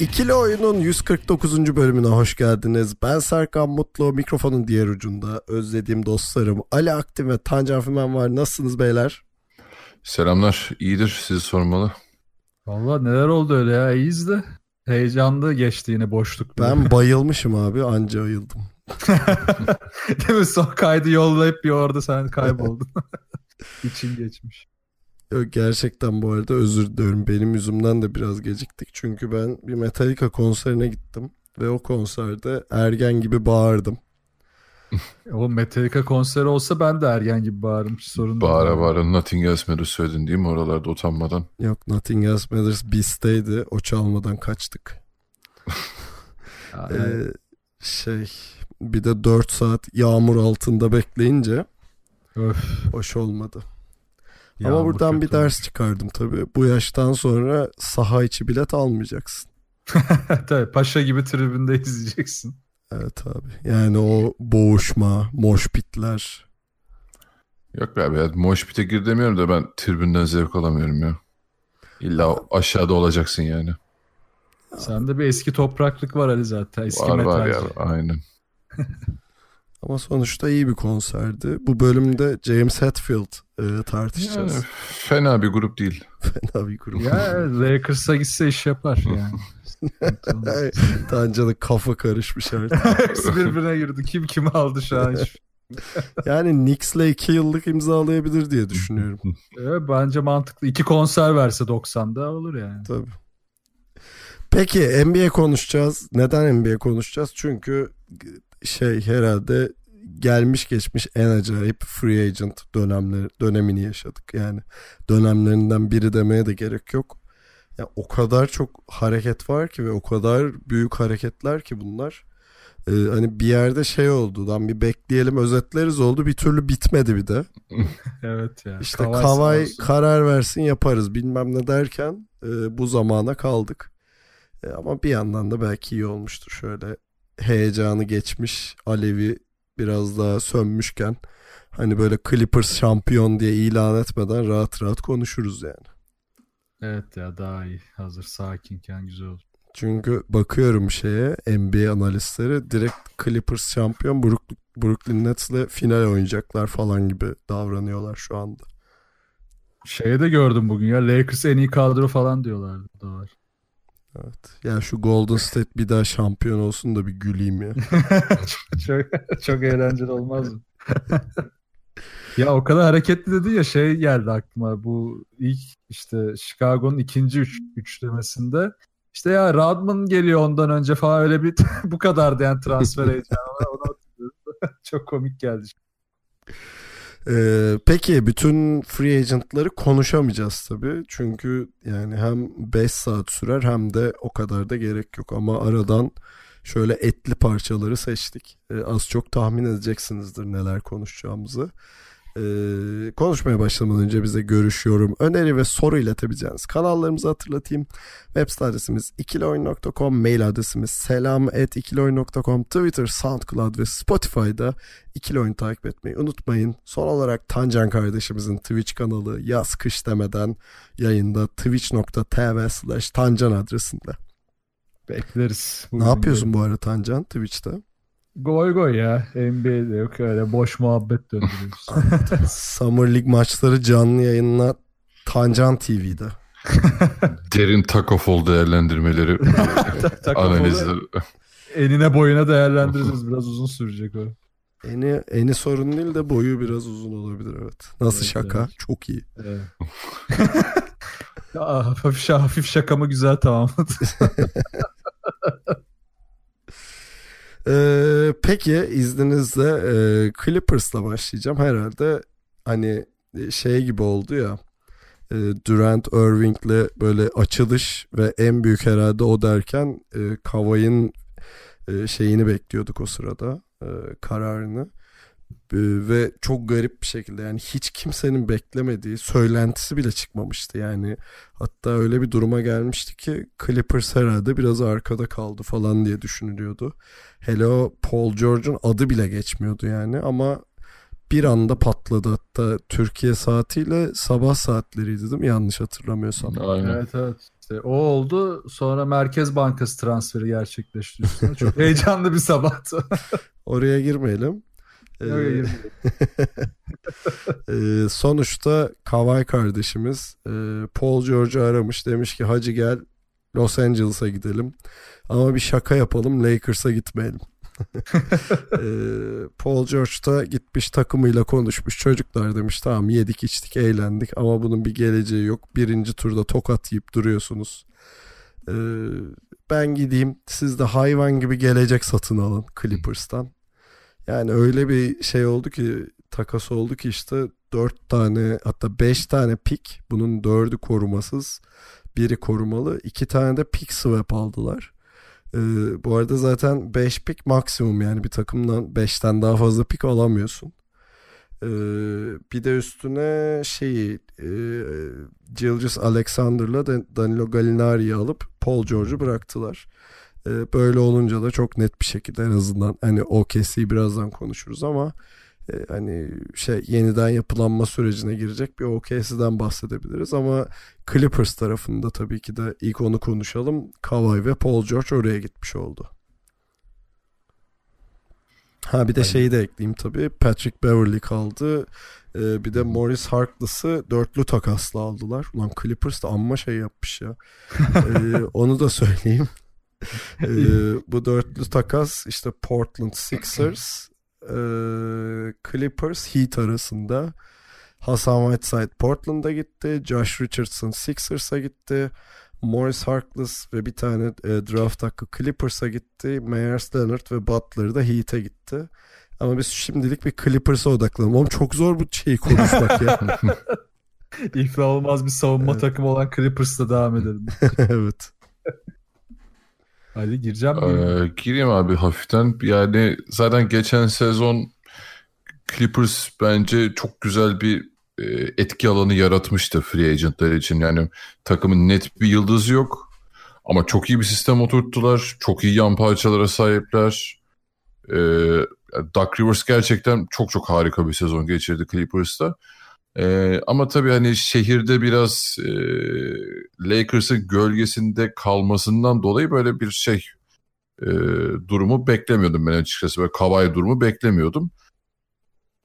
İkili Oyun'un 149. bölümüne hoş geldiniz. Ben Serkan Mutlu, mikrofonun diğer ucunda özlediğim dostlarım Ali Aktif ve Tancan Fümen var. Nasılsınız beyler? Selamlar. İyidir. Sizi sormalı. Valla neler oldu öyle ya iyiyiz de. Heyecanlı geçti yine boşluk. Ben bayılmışım abi anca ayıldım. Değil mi? Son kaydı yollayıp bir orada sen kayboldun. İçin geçmiş. Gerçekten bu arada özür diliyorum. Benim yüzümden de biraz geciktik. Çünkü ben bir Metallica konserine gittim. Ve o konserde ergen gibi bağırdım. O Metallica konseri olsa ben de ergen gibi bağırırım. Hiç sorun değil. Bağıra bağıra Nothing Else Matters söyledin değil mi oralarda utanmadan? Yok Nothing Else Matters Beast'teydi. O çalmadan kaçtık. Ya, Ee, şey bir de 4 saat yağmur altında bekleyince öf, hoş olmadı. Ama yağmur buradan bir ders çıkardım tabii. Bu yaştan sonra saha içi bilet almayacaksın. Tabii, paşa gibi tribünde izleyeceksin. Evet abi. Yani o boğuşma, moşpitler. Yok be abi ya mosh pit'e gir demiyorum da ben tribünden zevk alamıyorum ya. İlla aşağıda olacaksın yani. Sende bir eski topraklık var Ali zaten. Eski var var ya metalci. aynen. Ama sonuçta iyi bir konserdi. Bu bölümde James Hetfield e, tartışacağız. Yani fena bir grup değil. Fena bir grup. Ya Lakers'a gitse iş yapar yani. Tancan'ın kafa karışmış artık. Hepsi birbirine girdi. Kim kimi aldı şu an. Yani Knicks'le 2 yıllık imzalayabilir diye düşünüyorum. Evet, bence mantıklı. İki konser verse 90'da olur yani. Tabii. Peki NBA konuşacağız. Neden NBA konuşacağız? Çünkü şey herhalde gelmiş geçmiş en acayip free agent dönemleri dönemini yaşadık. Yani dönemlerinden biri demeye de gerek yok. Ya o kadar çok hareket var ki ve o kadar büyük hareketler ki bunlar. Ee, hani bir yerde şey oldu. Lan bir bekleyelim özetleriz oldu. Bir türlü bitmedi bir de. Evet ya. İşte Kavay olsun. karar versin yaparız bilmem ne derken e, bu zamana kaldık. E, ama bir yandan da belki iyi olmuştur şöyle heyecanı geçmiş Alevi biraz daha sönmüşken hani böyle Clippers şampiyon diye ilan etmeden rahat rahat konuşuruz yani. Evet ya daha iyi. Hazır sakinken güzel olur. Çünkü bakıyorum şeye NBA analistleri direkt Clippers şampiyon Brook- Brooklyn Nets'le final oynayacaklar falan gibi davranıyorlar şu anda. Şeyi de gördüm bugün ya. Lakers en iyi kadro falan diyorlardı. Da var. Evet. Ya şu Golden State bir daha şampiyon olsun da bir güleyim ya. çok, çok eğlenceli olmaz mı? ya o kadar hareketli dedi ya şey geldi aklıma bu ilk işte Chicago'nun ikinci üç, üçlemesinde işte ya Rodman geliyor ondan önce falan öyle bir bu kadardı yani transfer heyecanı hatırlıyorum. çok komik geldi. Ee, peki bütün free agentları konuşamayacağız tabii. Çünkü yani hem 5 saat sürer hem de o kadar da gerek yok. Ama aradan şöyle etli parçaları seçtik. Ee, az çok tahmin edeceksinizdir neler konuşacağımızı. Ee, konuşmaya başlamadan önce bize görüş, yorum, öneri ve soru iletebileceğiniz kanallarımızı hatırlatayım. Web site adresimiz ikiloyun.com, mail adresimiz selam.ikiloyun.com, Twitter, SoundCloud ve Spotify'da ikili oyun takip etmeyi unutmayın. Son olarak Tancan kardeşimizin Twitch kanalı yaz kış demeden yayında twitch.tv slash tancan adresinde. Bekleriz. Ne yapıyorsun bu ara Tancan Twitch'te? Goy goy ya. NBA'de yok öyle boş muhabbet döndürüyoruz. Summer League maçları canlı yayınla Tancan TV'de. Derin takofol değerlendirmeleri, analizler. Enine boyuna değerlendiririz. Biraz uzun sürecek o. Eni, eni sorun değil de boyu biraz uzun olabilir evet. Nasıl Evet, şaka? evet. Çok iyi. Evet. ya, hafif, hafif şakamı güzel tamamladı. Ee, peki izninizle e, Clippers'la başlayacağım. Herhalde hani şey gibi oldu ya e, Durant Irving'le böyle açılış ve en büyük herhalde o derken e, Kavay'ın e, şeyini bekliyorduk o sırada e, kararını. E, ve çok garip bir şekilde yani hiç kimsenin beklemediği söylentisi bile çıkmamıştı yani hatta öyle bir duruma gelmişti ki Clippers herhalde biraz arkada kaldı falan diye düşünülüyordu. Hele o Paul George'un adı bile geçmiyordu yani ama bir anda patladı hatta Türkiye saatiyle sabah saatleriydi değil mi yanlış hatırlamıyorsam. Aynen. Evet evet. İşte o oldu. Sonra Merkez Bankası transferi gerçekleşti. Çok heyecanlı bir sabahtı. Oraya girmeyelim. Ee. Ee, sonuçta Kavay kardeşimiz e, Paul George'u aramış demiş ki hacı gel Los Angeles'a gidelim ama bir şaka yapalım Lakers'a gitmeyelim. Ee, Paul George da gitmiş takımıyla konuşmuş çocuklar demiş tamam yedik içtik eğlendik ama bunun bir geleceği yok birinci turda tokat yiyip duruyorsunuz. Ben gideyim siz de hayvan gibi gelecek satın alın Clippers'tan. Yani öyle bir şey oldu ki takas oldu ki işte 4 tane hatta 5 tane pick bunun 4'ü korumasız biri korumalı 2 tane de pick swap aldılar. Ee, bu arada zaten 5 pick maksimum yani bir takımdan 5'ten daha fazla pick alamıyorsun. Ee, bir de üstüne şeyi e, Gilgis Alexander'la Dan- Danilo Gallinari'yi alıp Paul George'u bıraktılar. Ee, böyle olunca da çok net bir şekilde en azından hani OKC'yi birazdan konuşuruz ama e, hani şey yeniden yapılanma sürecine girecek bir OKC'den bahsedebiliriz ama Clippers tarafında tabii ki de ilk onu konuşalım. Kawhi ve Paul George oraya gitmiş oldu. Ha bir de şeyi de ekleyeyim tabii. Patrick Beverly kaldı. Ee, bir de Morris Harkless'ı dörtlü takasla aldılar. Ulan Clippers da amma şey yapmış ya. Ee, onu da söyleyeyim. Ee, bu dörtlü takas işte Portland Sixers, e, Clippers, Heat arasında. Hasan Whiteside Portland'a gitti. Josh Richardson Sixers'a gitti. Morris Harkless ve bir tane e, draft hakkı Clippers'a gitti. Myers Leonard ve Butler da Heat'e gitti. Ama biz şimdilik bir Clippers'a odaklanalım. Oğlum çok zor bu şeyi konuşmak ya. Olmaz bir savunma Evet. takımı olan Clippers'la devam edelim. evet. Hadi gireceğim? Ee, gireyim abi hafiften. Yani zaten geçen sezon Clippers bence çok güzel bir e, etki alanı yaratmıştı free agentlar için. Yani takımın net bir yıldızı yok. Ama çok iyi bir sistem oturttular. Çok iyi yan parçalara sahipler. Ee, Doug Rivers gerçekten çok çok harika bir sezon geçirdi Clippers'ta. Ee, ama tabii hani şehirde biraz e, Lakers'ın gölgesinde kalmasından dolayı böyle bir şey e, durumu beklemiyordum ben açıkçası. Böyle Kawhi durumu beklemiyordum.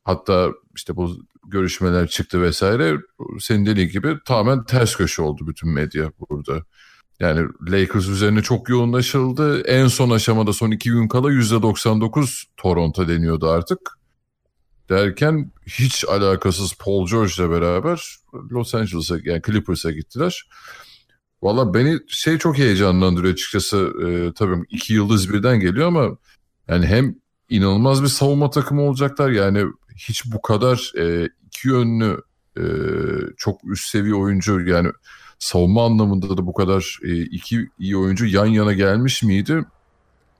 Hatta işte bu görüşmeler çıktı vesaire. Senin dediğin gibi tamamen ters köşe oldu bütün medya burada. Yani Lakers üzerine çok yoğunlaşıldı. En son aşamada son iki gün kala %99 Toronto deniyordu artık. Derken hiç alakasız Paul George'la beraber Los Angeles'a yani Clippers'a gittiler. Valla beni şey çok heyecanlandırıyor açıkçası. Ee, tabii iki yıldız birden geliyor ama yani hem inanılmaz bir savunma takımı olacaklar. Yani hiç bu kadar e, iki yönlü e, çok üst seviye oyuncu yani savunma anlamında da bu kadar e, iki iyi oyuncu yan yana gelmiş miydi?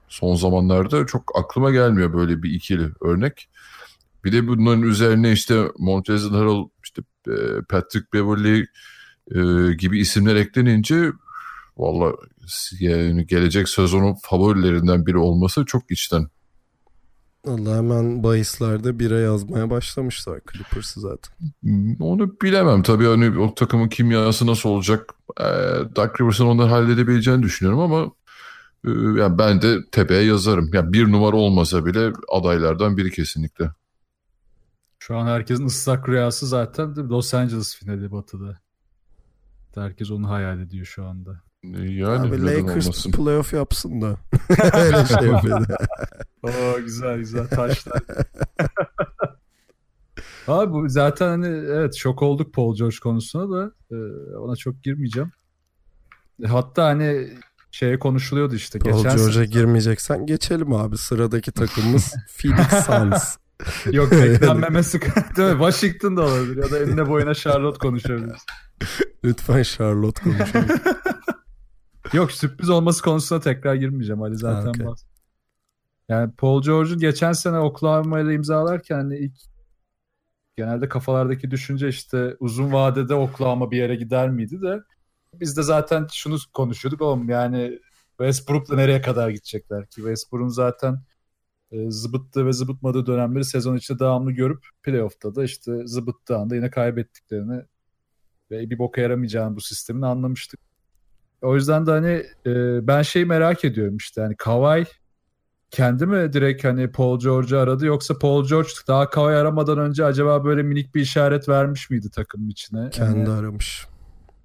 Son zamanlarda çok aklıma gelmiyor böyle bir ikili örnek. Bir de bunların üzerine işte Montrezl Harrell, işte e, Patrick Beverly e, gibi isimler eklenince valla yani gelecek sezonun favorilerinden biri olması çok içten. Allah hemen bahislerde bire yazmaya başlamışlar Clippers'ı zaten. Hmm, Onu bilemem tabii hani o takımın kimyası nasıl olacak. E, Doug Rivers'ın onları halledebileceğini düşünüyorum ama e, yani ben de tepeye yazarım. Yani bir numara olmasa bile adaylardan biri kesinlikle. Şu an herkesin ıslak rüyası zaten değil mi? Los Angeles finali batıda. Herkes onu hayal ediyor şu anda. E, Yani Abi Lakers olmasın. playoff yapsın da. Öyle şey yapıyor. Oo güzel güzel taşlar. Abi bu zaten hani evet şok olduk Paul George konusuna da e, ona çok girmeyeceğim. E, Hatta hani şeye konuşuluyordu işte Paul geçen George'a girmeyeceksen geçelim abi. Sıradaki takımımız Phoenix Suns. Yok beklenmemesi değil mi? Washington da olabilir ya da enine boyuna Charlotte konuşabiliriz. Lütfen Charlotte konuşalım. Yok sürpriz olması konusuna tekrar girmeyeceğim. Ali zaten Ha, okey. bahsetti. Yani Paul George'un geçen sene Oklahoma ile imzalarken hani ilk genelde kafalardaki düşünce işte uzun vadede Oklahoma bir yere gider miydi de biz de zaten şunu konuşuyorduk oğlum yani Westbrook'la nereye kadar gidecekler ki Westbrook'un zaten e, zıbıttığı ve zıbıtmadığı dönemleri sezon içinde devamlı görüp playoff'ta da işte zıbıttığı anda yine kaybettiklerini ve bir boka yaramayacağını bu sistemin anlamıştık. O yüzden de hani e, ben şeyi merak ediyorum işte hani Kawhi kendi mi direkt hani Paul George'u aradı yoksa Paul George daha Kawhi aramadan önce acaba böyle minik bir işaret vermiş miydi takımın içine? Kendi Yani- aramış.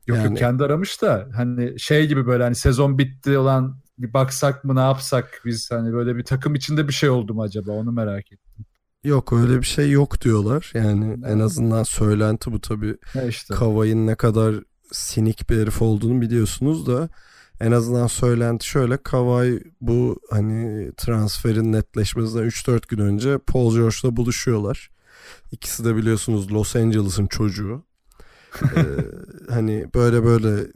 Yok Yani- yok kendi aramış da hani şey gibi böyle hani sezon bitti olan bir baksak mı ne yapsak biz hani böyle bir takım içinde bir şey oldu mu acaba onu merak ettim. Yok öyle bir şey yok diyorlar. Yani en azından söylenti bu tabii. Ne işte. Kavay'ın ne kadar sinik bir herif olduğunu biliyorsunuz da en azından söylenti şöyle Kavay bu hani transferin netleşmesinden 3-4 gün önce Paul George'la buluşuyorlar. İkisi de biliyorsunuz Los Angeles'ın çocuğu. Ee, hani böyle böyle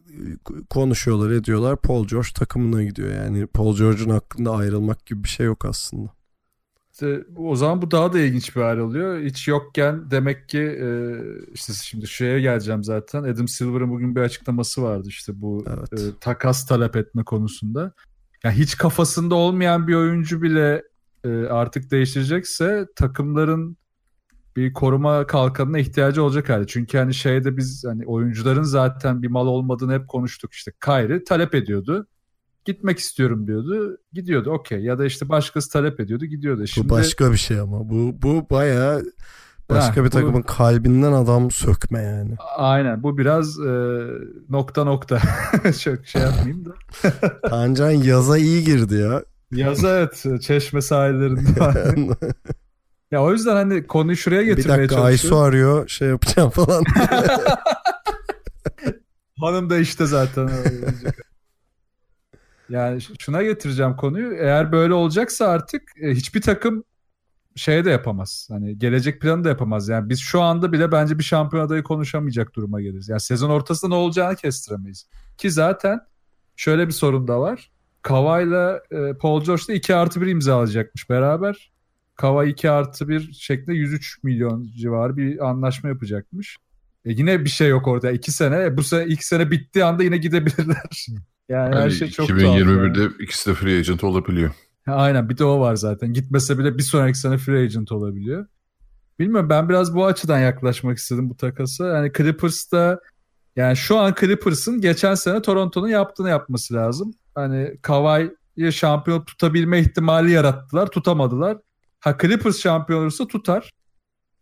konuşuyorlar ediyorlar Paul George takımına gidiyor yani Paul George'un hakkında ayrılmak gibi bir şey yok aslında. İşte o zaman bu daha da ilginç bir hal oluyor. Hiç yokken demek ki e, işte şimdi şeye geleceğim zaten. Adam Silver'ın bugün bir açıklaması vardı işte bu Evet. e, takas talep etme konusunda. Yani hiç kafasında olmayan bir oyuncu bile e, artık değiştirecekse takımların bir koruma kalkanına ihtiyacı olacak hali. Çünkü hani şeyde biz hani oyuncuların zaten bir mal olmadığını hep konuştuk işte. Kyrie talep ediyordu. Gitmek istiyorum diyordu. Gidiyordu okey. Ya da işte başkası talep ediyordu gidiyordu. Şimdi, Bu başka bir şey ama bu bu bayağı başka Ha, bir bu- takımın kalbinden adam sökme yani. Aynen bu biraz e, nokta nokta. Çok şey yapmayayım da. Tancan yaza iyi girdi ya. Yaz evet çeşme sahillerinde. ya o yüzden hani konuyu şuraya bir getirmeye dakika çalışıyorum. Aysu arıyor şey yapacağım falan. Hanım da işte zaten. yani şuna getireceğim konuyu. Eğer böyle olacaksa artık e, hiçbir takım şey de yapamaz. Hani gelecek planı da yapamaz. Yani biz şu anda bile bence bir şampiyon adayı konuşamayacak duruma geliriz. Yani sezon ortasında ne olacağını kestiremeyiz. Ki zaten şöyle bir sorun da var. Kawhi'la e, Paul George da 2 artı 1 imzalayacakmış beraber. Kawhi 2 artı 1 şeklinde 103 milyon civarı bir anlaşma yapacakmış. E yine bir şey yok orada. 2 sene. E bu sene ilk sene bittiği anda yine gidebilirler. Yani her Hani şey çok tuhaf. yani. 2021'de ikisi de free agent olabiliyor. Ha, Aynen bir de o var zaten. Gitmese bile bir sonraki sene free agent olabiliyor. Bilmiyorum ben biraz bu açıdan yaklaşmak istedim bu takasa. Yani Clippers'ta yani şu an Clippers'ın geçen sene Toronto'nun yaptığını yapması lazım. Hani Kawhi'yi şampiyon tutabilme ihtimali yarattılar. Tutamadılar. Ha Clippers şampiyon olursa tutar.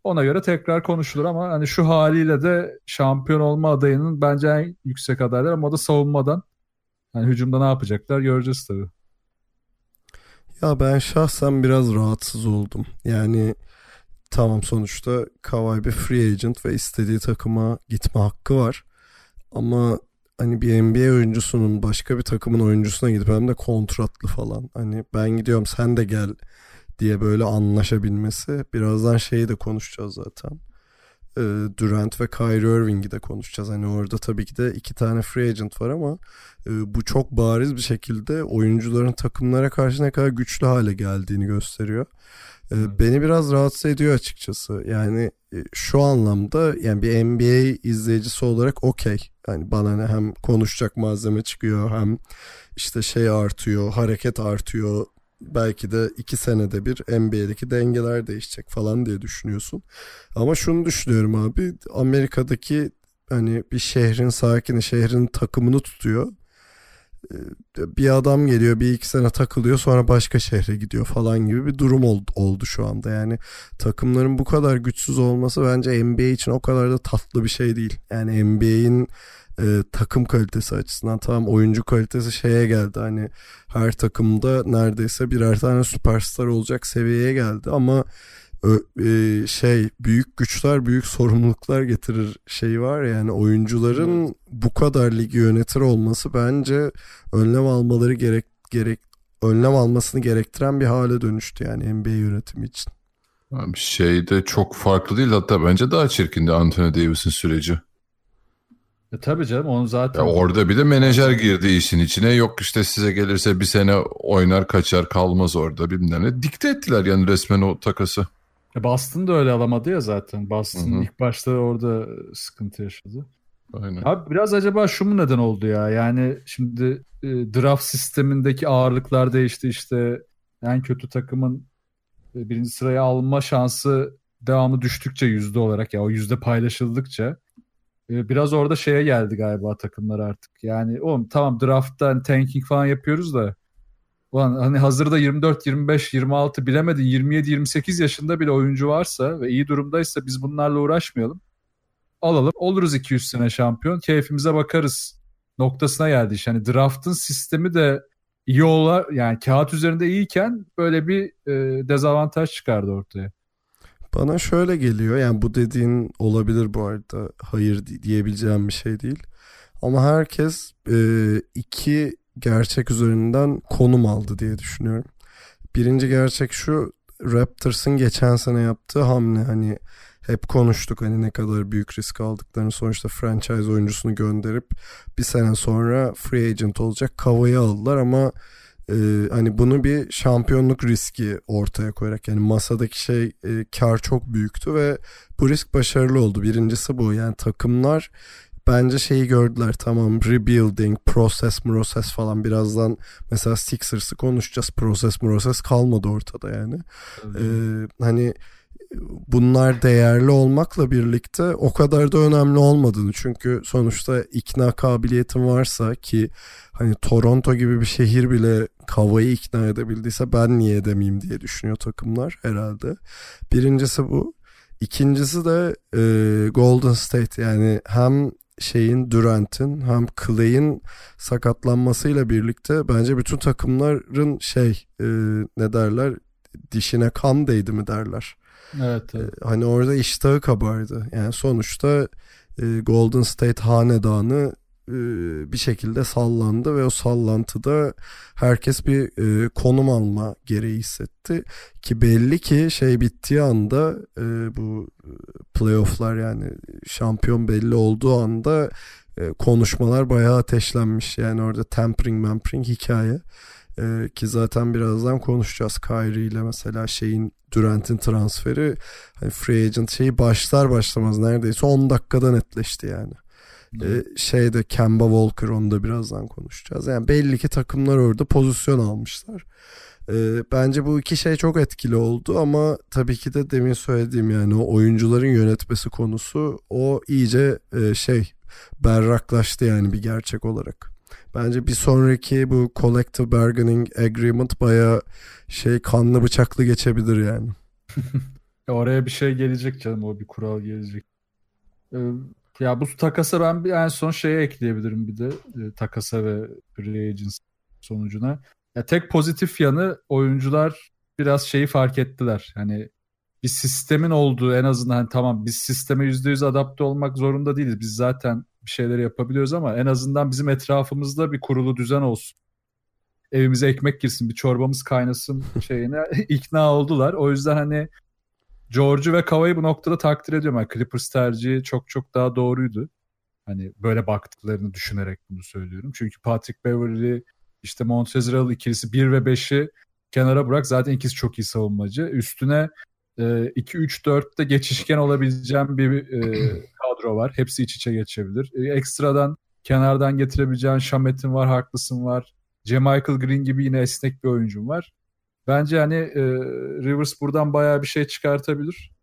Ona göre tekrar konuşulur ama hani şu haliyle de şampiyon olma adayının bence en yüksek adaylar ama o da savunmadan. Hani hücumda ne yapacaklar göreceğiz tabii. ya ben şahsen biraz rahatsız oldum. Yani tamam sonuçta Kawhi bir free agent ve istediği takıma gitme hakkı var. Ama hani bir NBA oyuncusunun başka bir takımın oyuncusuna gidip hem de kontratlı falan. Hani ben gidiyorum sen de gel diye böyle anlaşabilmesi. Birazdan şeyi de konuşacağız zaten. Ee, Durant ve Kyrie Irving'i de konuşacağız. Hani orada tabii ki de iki tane free agent var ama e, bu çok bariz bir şekilde oyuncuların takımlara karşı ne kadar güçlü hale geldiğini gösteriyor. E, Beni biraz rahatsız ediyor açıkçası. Yani e, şu anlamda yani bir NBA izleyicisi olarak okey. Yani bana ne hem konuşacak malzeme çıkıyor hem işte şey artıyor, hareket artıyor. Belki de iki senede bir NBA'deki dengeler değişecek falan diye düşünüyorsun. Ama şunu düşünüyorum abi Amerika'daki hani bir şehrin sakini şehrin takımını tutuyor. Ee, Bir adam geliyor bir iki sene takılıyor sonra başka şehre gidiyor falan gibi bir durum oldu, oldu şu anda. Yani takımların bu kadar güçsüz olması bence NBA için o kadar da tatlı bir şey değil. Yani NBA'in e, takım kalitesi açısından tamam oyuncu kalitesi şeye geldi hani her takımda neredeyse birer tane süperstar olacak seviyeye geldi ama e, şey büyük güçler büyük sorumluluklar getirir şey var ya, yani oyuncuların bu kadar ligi yönetir olması bence önlem almaları gerek gerek önlem almasını gerektiren bir hale dönüştü yani NBA yönetimi için. Abi şey de çok farklı değil hatta bence daha çirkindi Anthony Davis'in süreci. E tabii canım onu zaten. Ya orada bir de menajer girdi işin içine. Yok işte size gelirse bir sene oynar kaçar kalmaz orada bilmem ne. Dikte ettiler yani resmen o takası. E Boston da öyle alamadı ya zaten. Boston Hı hı. ilk başta orada sıkıntı yaşadı. Aynen. Abi biraz acaba şu mu neden oldu ya? Yani şimdi e, draft sistemindeki ağırlıklar değişti işte en kötü takımın e, birinci sıraya alma şansı devamı düştükçe yüzde olarak ya o yüzde paylaşıldıkça biraz orada şeye geldi galiba takımlar artık. Yani oğlum tamam draftta hani tanking falan yapıyoruz da ulan hani hazırda 24, 25, 26 bilemedin 27, 28 yaşında bile oyuncu varsa ve iyi durumdaysa biz bunlarla uğraşmayalım alalım. Oluruz 200 sene şampiyon. Keyfimize bakarız noktasına geldi iş. Yani draft'ın sistemi de iyi ola yani kağıt üzerinde iyiyken böyle bir e, dezavantaj çıkardı ortaya. Bana şöyle geliyor yani bu dediğin olabilir bu arada hayır di- diyebileceğim bir şey değil. Ama herkes e, iki gerçek üzerinden konum aldı diye düşünüyorum. Birinci gerçek şu Raptors'ın geçen sene yaptığı hamle hani hep konuştuk hani ne kadar büyük risk aldıklarını sonuçta franchise oyuncusunu gönderip bir sene sonra free agent olacak Kava'yı aldılar ama e, hani bunu bir şampiyonluk riski ortaya koyarak yani masadaki şey e, kar çok büyüktü ve bu risk başarılı oldu. Birincisi bu yani takımlar bence şeyi gördüler tamam rebuilding, process, process falan birazdan mesela Sixers'ı konuşacağız. Process, process kalmadı ortada yani. Ee, hani bunlar değerli olmakla birlikte o kadar da önemli olmadığını çünkü sonuçta ikna kabiliyetin varsa ki hani Toronto gibi bir şehir bile Kava'yı ikna edebildiyse ben niye edemeyeyim diye düşünüyor takımlar herhalde. Birincisi bu. İkincisi de e, Golden State yani hem şeyin Durant'in hem Clay'in sakatlanmasıyla birlikte bence bütün takımların şey e, ne derler dişine kan değdi mi derler. Evet, evet. E, hani orada iştahı kabardı. Yani sonuçta e, Golden State hanedanı bir şekilde sallandı ve o sallantıda herkes bir e, konum alma gereği hissetti. Ki belli ki şey bittiği anda e, bu playofflar yani şampiyon belli olduğu anda e, konuşmalar bayağı ateşlenmiş. Yani orada tampering mampering hikaye. E, ki zaten birazdan konuşacağız Kyrie ile mesela şeyin Durant'in transferi. Hani free agent şeyi başlar başlamaz neredeyse 10 dakikada netleşti yani. Ee, şeyde Kemba Walker onu da birazdan konuşacağız. Yani belli ki takımlar orada pozisyon almışlar. Ee, bence bu iki şey çok etkili oldu ama tabii ki de demin söylediğim yani o oyuncuların yönetmesi konusu o iyice e, şey berraklaştı yani bir gerçek olarak. Bence bir sonraki bu collective bargaining agreement baya şey kanlı bıçaklı geçebilir yani. Oraya bir şey gelecek canım o bir kural gelecek. Ee, ya bu takasa ben bir en son şeye ekleyebilirim bir de e, takasa ve free agents sonucuna. Ya tek pozitif yanı oyuncular biraz şeyi fark ettiler. Hani bir sistemin olduğu en azından hani tamam biz sisteme %100 adapte olmak zorunda değiliz. Biz zaten bir şeyler yapabiliyoruz ama en azından bizim etrafımızda bir kurulu düzen olsun. Evimize ekmek girsin, bir çorbamız kaynasın şeyine ikna oldular. O yüzden hani George'u ve Kava'yı bu noktada takdir ediyorum. Yani Clippers tercihi çok çok daha doğruydu. Hani böyle baktıklarını düşünerek bunu söylüyorum. Çünkü Patrick Beverly, işte Montrezl ikilisi 1 ve 5'i kenara bırak. Zaten ikisi çok iyi savunmacı. Üstüne 2-3-4'te geçişken olabileceğim bir e, kadro var. Hepsi iç içe geçebilir. E, ekstradan kenardan getirebileceğin Şamet'in var, Haklısın var. Michael Green gibi yine esnek bir oyuncum var. Bence hani e, Rivers buradan bayağı bir şey çıkartabilir.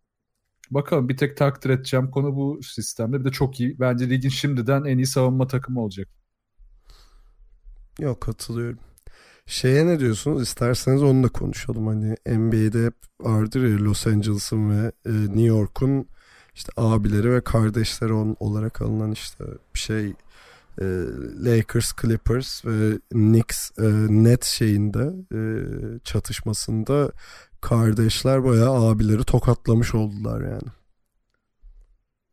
Bakalım bir tek takdir edeceğim konu bu sistemde. Bir de çok iyi. Bence ligin şimdiden en iyi savunma takımı olacak. Yok katılıyorum. Şeye ne diyorsunuz? İsterseniz onu da konuşalım. Hani NBA'de hep vardır ya Los Angeles'ın ve e, New York'un işte abileri ve kardeşleri on, olarak alınan işte bir şey e, Lakers, Clippers ve Knicks e, net şeyinde e, çatışmasında kardeşler bayağı abileri tokatlamış oldular yani.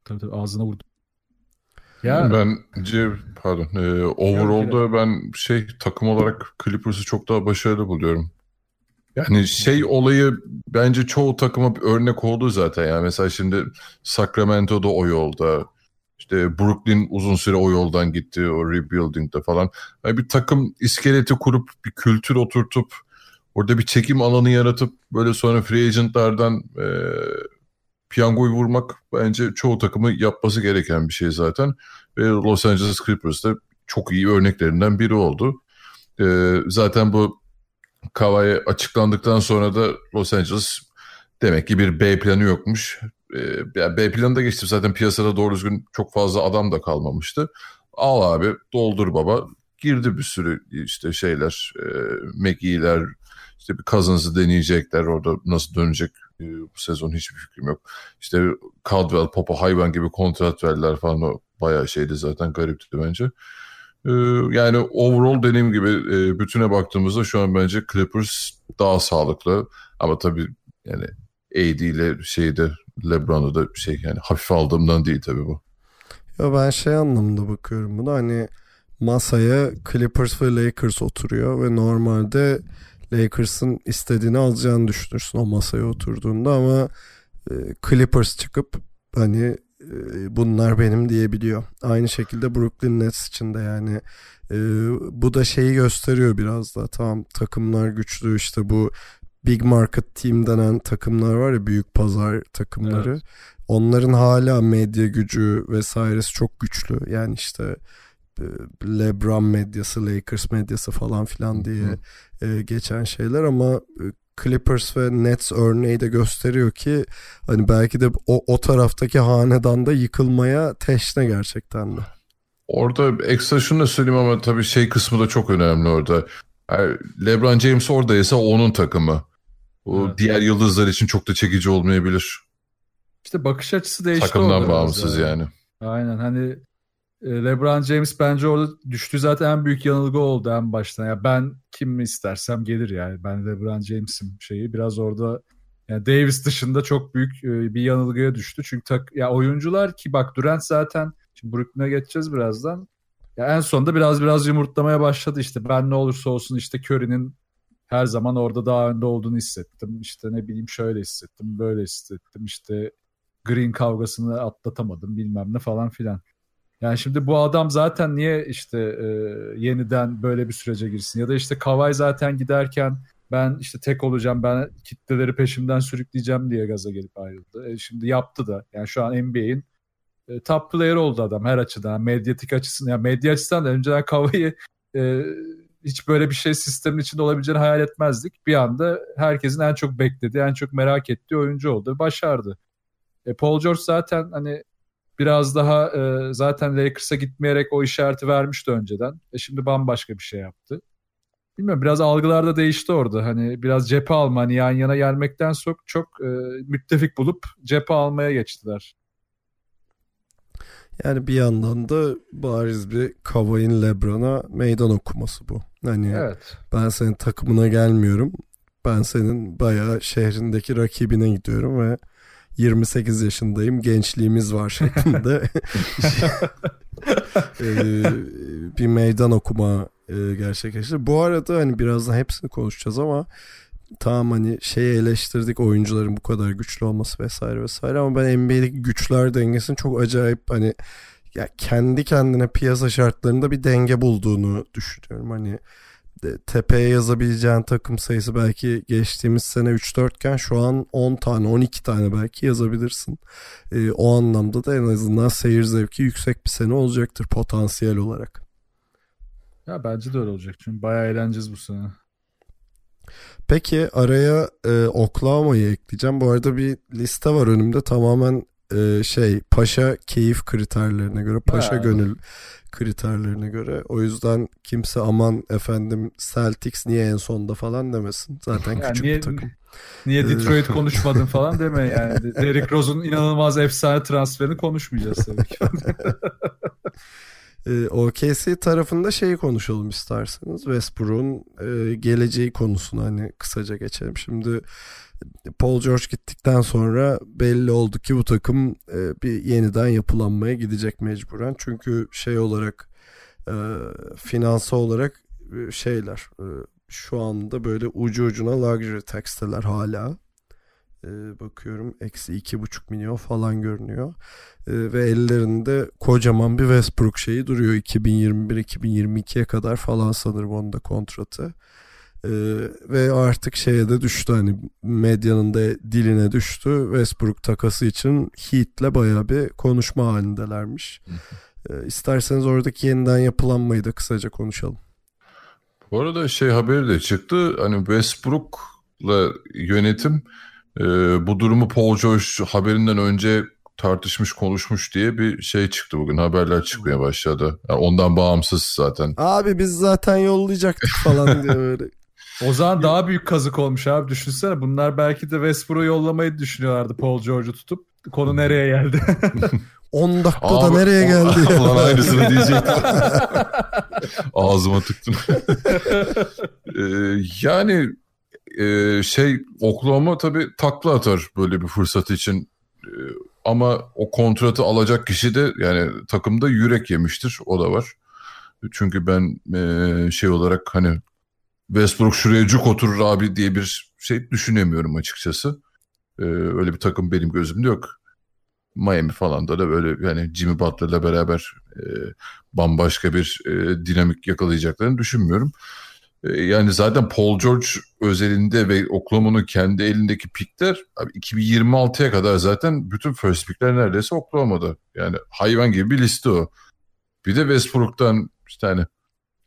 Tabii tabii ağzına vurdu. Ya bence pardon e, overall'da ben şey takım olarak Clippers'ı çok daha başarılı buluyorum. Yani şey olayı bence çoğu takıma bir örnek oldu zaten. Yani mesela şimdi Sacramento'da o yolda. İşte Brooklyn uzun süre o yoldan gitti o rebuilding'de falan. Yani bir takım iskeleti kurup bir kültür oturtup orada bir çekim alanı yaratıp böyle sonra free agentlardan e, piyangoyu vurmak bence çoğu takımı yapması gereken bir şey zaten. Ve Los Angeles Clippers'da çok iyi örneklerinden biri oldu. E, zaten bu Kawhi açıklandıktan sonra da Los Angeles demek ki bir B planı yokmuş. E, yani B planı da geçti zaten piyasada doğru düzgün çok fazla adam da kalmamıştı. Al abi doldur baba. Girdi bir sürü işte şeyler, e, McGee'ler, işte bir Cousins'ı deneyecekler. Orada nasıl dönecek e, bu sezon hiçbir fikrim yok. İşte Caldwell, Popa, hayvan gibi kontrat verdiler falan o bayağı şeydi zaten garipti bence. E, yani overall dediğim gibi e, bütüne baktığımızda şu an bence Clippers daha sağlıklı. Ama tabii yani AD ile şeyde LeBron'u da şey yani hafif aldığımdan değil tabii bu. Ya ben şey anlamında bakıyorum buna hani masaya Clippers ve Lakers oturuyor ve normalde Lakers'ın istediğini alacağını düşünürsün o masaya oturduğunda ama e, Clippers çıkıp hani e, bunlar benim diyebiliyor. Aynı şekilde Brooklyn Nets için de yani e, bu da şeyi gösteriyor biraz da tamam takımlar güçlü işte bu big market team denen takımlar var ya büyük pazar takımları. Evet. Onların hala medya gücü vesairesi çok güçlü. Yani işte LeBron medyası, Lakers medyası falan filan diye e, geçen şeyler ama e, Clippers ve Nets örneği de gösteriyor ki hani belki de o, o taraftaki hanedanda yıkılmaya teşne gerçekten de. Orada ekstra şunu da söyleyeyim ama tabii şey kısmı da çok önemli orada. Yani LeBron James oradaysa onun takımı. O evet. diğer yıldızlar için çok da çekici olmayabilir. İşte bakış açısı değişti Takımdan bağımsız yani. yani. Aynen hani e, LeBron James bence orada düştüğü zaten en büyük yanılgı oldu en baştan. Ya ben kim mi istersem gelir yani. Ben LeBron James'im şeyi biraz orada yani Davis dışında çok büyük e, bir yanılgıya düştü. Çünkü tak, ya oyuncular ki bak Durant zaten şimdi Brooklyn'e geçeceğiz birazdan. Ya en sonunda biraz biraz yumurtlamaya başladı işte. Ben ne olursa olsun işte Curry'nin her zaman orada daha önde olduğunu hissettim. İşte ne bileyim şöyle hissettim, böyle hissettim. İşte Green kavgasını atlatamadım bilmem ne falan filan. Yani şimdi bu adam zaten niye işte e, yeniden böyle bir sürece girsin? Ya da işte Kavay zaten giderken ben işte tek olacağım, ben kitleleri peşimden sürükleyeceğim diye gaza gelip ayrıldı. E, şimdi yaptı da. Yani şu an NBA'in e, top player oldu adam her açıdan. Medyatik açısından, yani medya açısından da önceden Kavay'ı e, hiç böyle bir şey sistemin içinde olabileceğini hayal etmezdik. Bir anda herkesin en çok beklediği, en çok merak ettiği oyuncu oldu. Başardı. E, Paul George zaten hani biraz daha e, zaten Lakers'a gitmeyerek o işareti vermişti önceden. E şimdi bambaşka bir şey yaptı. Bilmiyorum biraz algılar da değişti orada. Hani biraz cephe alma hani yan yana gelmekten çok çok e, müttefik bulup cephe almaya geçtiler. Yani bir yandan da bariz bir Kavai'nin Lebron'a meydan okuması bu. Hani evet. ben senin takımına gelmiyorum. Ben senin bayağı şehrindeki rakibine gidiyorum ve 28 yaşındayım gençliğimiz var şeklinde ee, bir meydan okuma e, gerçekleşti. Bu arada hani birazdan hepsini konuşacağız ama tamam hani şeyi eleştirdik oyuncuların bu kadar güçlü olması vesaire vesaire ama ben NBA'deki güçler dengesinin çok acayip hani ya kendi kendine piyasa şartlarında bir denge bulduğunu düşünüyorum. Hani tepeye yazabileceğin takım sayısı belki geçtiğimiz sene 3-4 iken şu an 10 tane 12 tane belki yazabilirsin. E, o anlamda da en azından seyir zevki yüksek bir sene olacaktır potansiyel olarak. Ya bence de öyle olacak çünkü bayağı eğleneceğiz bu sene. Peki araya e, Oklahoma'yı ekleyeceğim. Bu arada bir liste var önümde tamamen e, şey paşa keyif kriterlerine göre paşa ha. gönül kriterlerine göre. O yüzden kimse aman efendim Celtics niye en sonda falan demesin. Zaten yani küçük niye, bir takım. Niye ee, Detroit konuşmadın falan deme yani. Derrick Rose'un inanılmaz efsane transferini konuşmayacağız tabii ki. Ee, OKC tarafında şeyi konuşalım isterseniz. Westbrook'un e, geleceği konusunu hani kısaca geçelim. Şimdi Paul George gittikten sonra belli oldu ki bu takım e, bir yeniden yapılanmaya gidecek mecburen. Çünkü şey olarak e, finansa olarak e, şeyler e, şu anda böyle ucu ucuna luxury tax'teler hala. Ee, bakıyorum eksi iki buçuk milyon falan görünüyor. Ee, ve ellerinde kocaman bir Westbrook şeyi duruyor 2021-2022'ye kadar falan sanırım onun da kontratı. Ee, ve artık şeye de düştü hani medyanın da diline düştü. Westbrook takası için Heat'le baya bir konuşma halindelermiş. İsterseniz oradaki yeniden yapılanmayı da kısaca konuşalım. Bu arada şey haberi de çıktı. Hani Westbrook'la yönetim e, bu durumu Paul George haberinden önce tartışmış konuşmuş diye bir şey çıktı bugün. Haberler çıkmaya başladı. Yani ondan bağımsız zaten. Abi biz zaten yollayacaktık falan diye böyle. O zaman daha büyük kazık olmuş abi. Düşünsene bunlar belki de Westbrook'u yollamayı düşünüyorlardı Paul George'u tutup. Konu nereye geldi? 10 dakikada Abi, nereye o- geldi ya? Ulan aynısını diyecektim. Ağzıma tıktım. Ee, yani e, şey Oklahoma tabii takla atar böyle bir fırsat için. Ee, ama o kontratı alacak kişi de yani takımda yürek yemiştir. O da var. Çünkü ben e, şey olarak hani Westbrook şuraya cuk oturur abi diye bir şey düşünemiyorum açıkçası. Ee, öyle bir takım benim gözümde yok. Miami falan da böyle yani Jimmy Butler'la beraber e, bambaşka bir e, dinamik yakalayacaklarını düşünmüyorum. E, yani zaten Paul George özelinde ve Oklahoma'nın kendi elindeki pikler abi 2026'ya kadar zaten bütün first pickler neredeyse Oklahoma'da. Yani hayvan gibi bir liste o. Bir de Westbrook'tan işte hani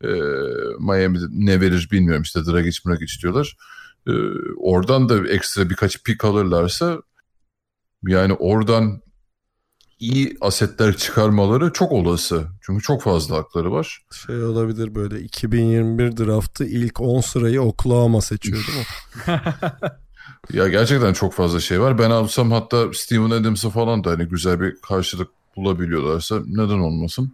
e, Miami'de ne verir bilmiyorum işte Dragic Dragic diyorlar. E, oradan da ekstra birkaç pick alırlarsa yani oradan iyi asetler çıkarmaları çok olası. Çünkü çok fazla hakları var. Şey olabilir böyle 2021 draftı ilk 10 sırayı Oklahoma seçiyor değil mi? Ya gerçekten çok fazla şey var. Ben alsam hatta Steven Adams'ı falan da hani güzel bir karşılık bulabiliyorlarsa neden olmasın?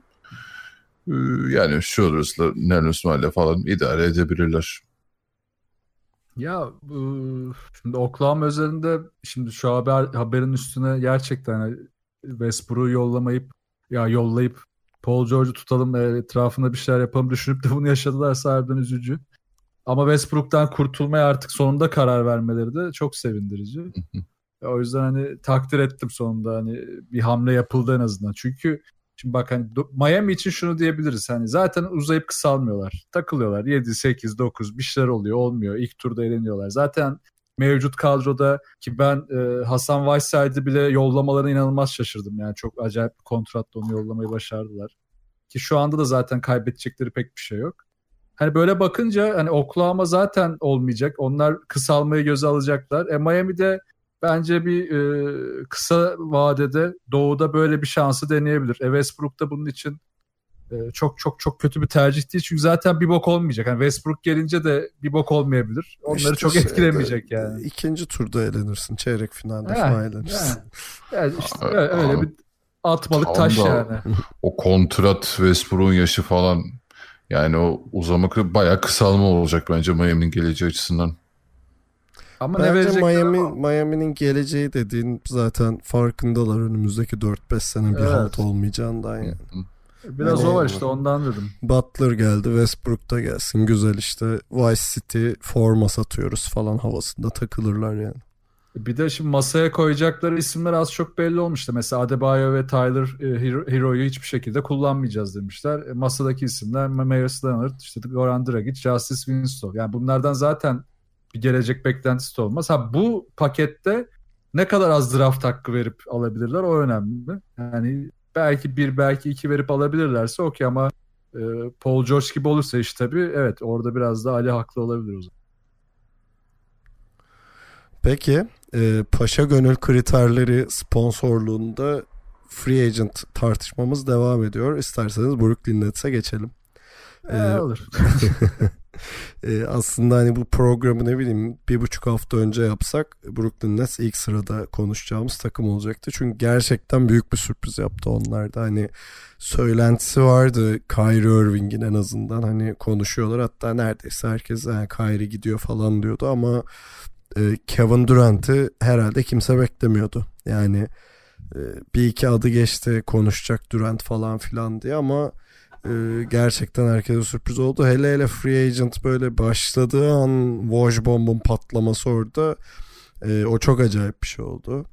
Ee, Yani Schroeder's'la Nerlens Noel'le falan idare edebilirler. Ya bu- şimdi Oklahoma özelinde şimdi şu haber haberin üstüne gerçekten hani Westbrook'u yollamayıp ya yollayıp Paul George'u tutalım etrafında bir şeyler yapalım düşünüp de bunu yaşadılarsa harbiden üzücü. Ama Westbrook'tan kurtulmaya artık sonunda karar vermeleri de çok sevindirici. O yüzden hani takdir ettim sonunda hani bir hamle yapıldı en azından. Çünkü şimdi bak hani Miami için şunu diyebiliriz. Hani zaten uzayıp kısalmıyorlar. Takılıyorlar. 7, 8, 9 bir şeyler oluyor. Olmuyor. İlk turda eleniyorlar. Zaten mevcut kadroda ki ben e, Hasan Whiteside'ı bile yollamalarına inanılmaz şaşırdım. Yani çok acayip bir kontratla onu yollamayı başardılar. Ki şu anda da zaten kaybedecekleri pek bir şey yok. Hani böyle bakınca hani Oklahoma zaten olmayacak. Onlar kısalmayı göze alacaklar. E Miami'de bence bir e, kısa vadede doğuda böyle bir şansı deneyebilir. E Westbrook da bunun için çok çok çok kötü bir tercih değil. Çünkü zaten bir bok olmayacak. Yani Westbrook gelince de bir bok olmayabilir. Onları İşte çok şeyde, etkilemeyecek yani. İkinci turda elenirsin. Çeyrek finalde Ha, falan elenirsin. yani. Yani işte öyle, öyle bir atmalık Tam taş da- yani. O kontrat Westbrook'un yaşı falan yani o uzamak bayağı kısalma olacak bence Miami'nin geleceği açısından. Ama ne Bence verecekler Miami, ama- Miami'nin geleceği dediğin zaten farkındalar önümüzdeki 4-5 sene bir Evet. halt olmayacağından yani. Biraz Yani- o var işte ondan dedim. Butler geldi, Westbrook da gelsin. Güzel işte Vice City forma satıyoruz falan havasında takılırlar yani. Bir de şimdi masaya koyacakları isimler az çok belli olmuştu. Mesela Adebayo ve Tyler e, Hero- Hero'yu hiçbir şekilde kullanmayacağız demişler. E, masadaki isimler Myers Leonard, işte Goran Dragic, Justice Winslow. Yani bunlardan zaten bir gelecek beklentisi de olmaz. Ha bu pakette ne kadar az draft hakkı verip alabilirler o önemli. Yani belki bir belki iki verip alabilirlerse okey ama e, Paul George gibi olursa iş tabii evet orada biraz da Ali haklı olabilir o zaman. Peki e, Paşa Gönül kriterleri sponsorluğunda free agent tartışmamız devam ediyor. İsterseniz Brooklyn Nets'e geçelim. E, Ee, olur. E, aslında hani bu programı ne bileyim bir buçuk hafta önce yapsak Brooklyn Nets ilk sırada konuşacağımız takım olacaktı. Çünkü gerçekten büyük bir sürpriz yaptı onlar da. Hani söylentisi vardı Kyrie Irving'in en azından hani konuşuyorlar. Hatta neredeyse herkes yani Kyrie gidiyor falan diyordu ama e, Kevin Durant'i herhalde kimse beklemiyordu. Yani e, bir iki adı geçti konuşacak Durant falan filan diye ama Ee, gerçekten herkese sürpriz oldu. Hele hele Free Agent böyle başladığı an Wojbomb'un patlaması orada e, o çok acayip bir şey oldu.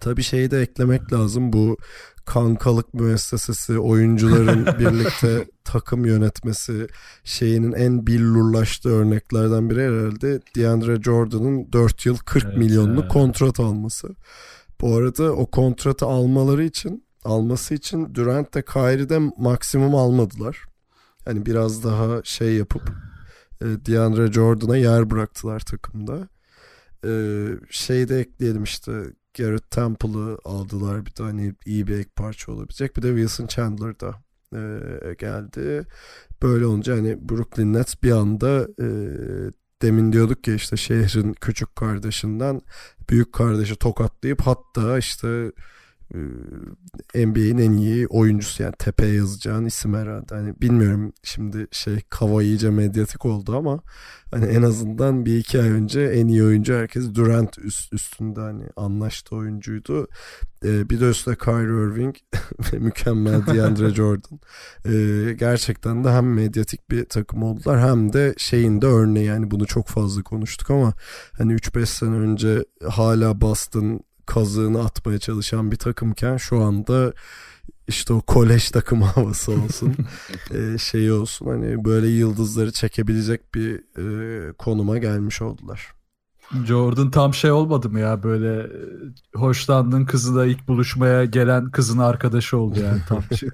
Tabii şeyi de eklemek lazım bu kankalık müessesesi, oyuncuların birlikte takım yönetmesi şeyinin en billurlaştığı örneklerden biri herhalde DeAndre Jordan'ın 4 yıl 40 evet, milyonluk evet. kontrat alması. Bu arada o kontratı almaları için alması için Durant de Kyrie'de maksimum almadılar. Hani biraz daha şey yapıp e, DeAndre Jordan'a yer bıraktılar takımda. E, şey de ekleyelim işte Garrett Temple'ı aldılar. Bir tane hani iyi bir ek parça olabilecek. Bir de Wilson Chandler da e, geldi. Böyle olunca hani Brooklyn Nets bir anda e, demin diyorduk ya işte şehrin küçük kardeşinden büyük kardeşi tokatlayıp hatta işte NBA'in en iyi oyuncusu yani tepeye yazacağın isim herhalde. Hani bilmiyorum şimdi şey kava iyice medyatik oldu ama hani en azından bir iki ay önce en iyi oyuncu herkes Durant üst, üstünde hani anlaştı oyuncuydu. Ee, bir de üstüne Kyrie Irving ve mükemmel DeAndre Jordan. Ee, gerçekten de hem medyatik bir takım oldular hem de şeyin de örneği yani bunu çok fazla konuştuk ama hani 3-5 sene önce hala Boston kazığını atmaya çalışan bir takımken şu anda işte o kolej takımı havası olsun e, şeyi olsun hani böyle yıldızları çekebilecek bir e, konuma gelmiş oldular. Jordan tam şey olmadı mı ya böyle e, hoşlandığın kızla ilk buluşmaya gelen kızın arkadaşı oldu yani tam şey.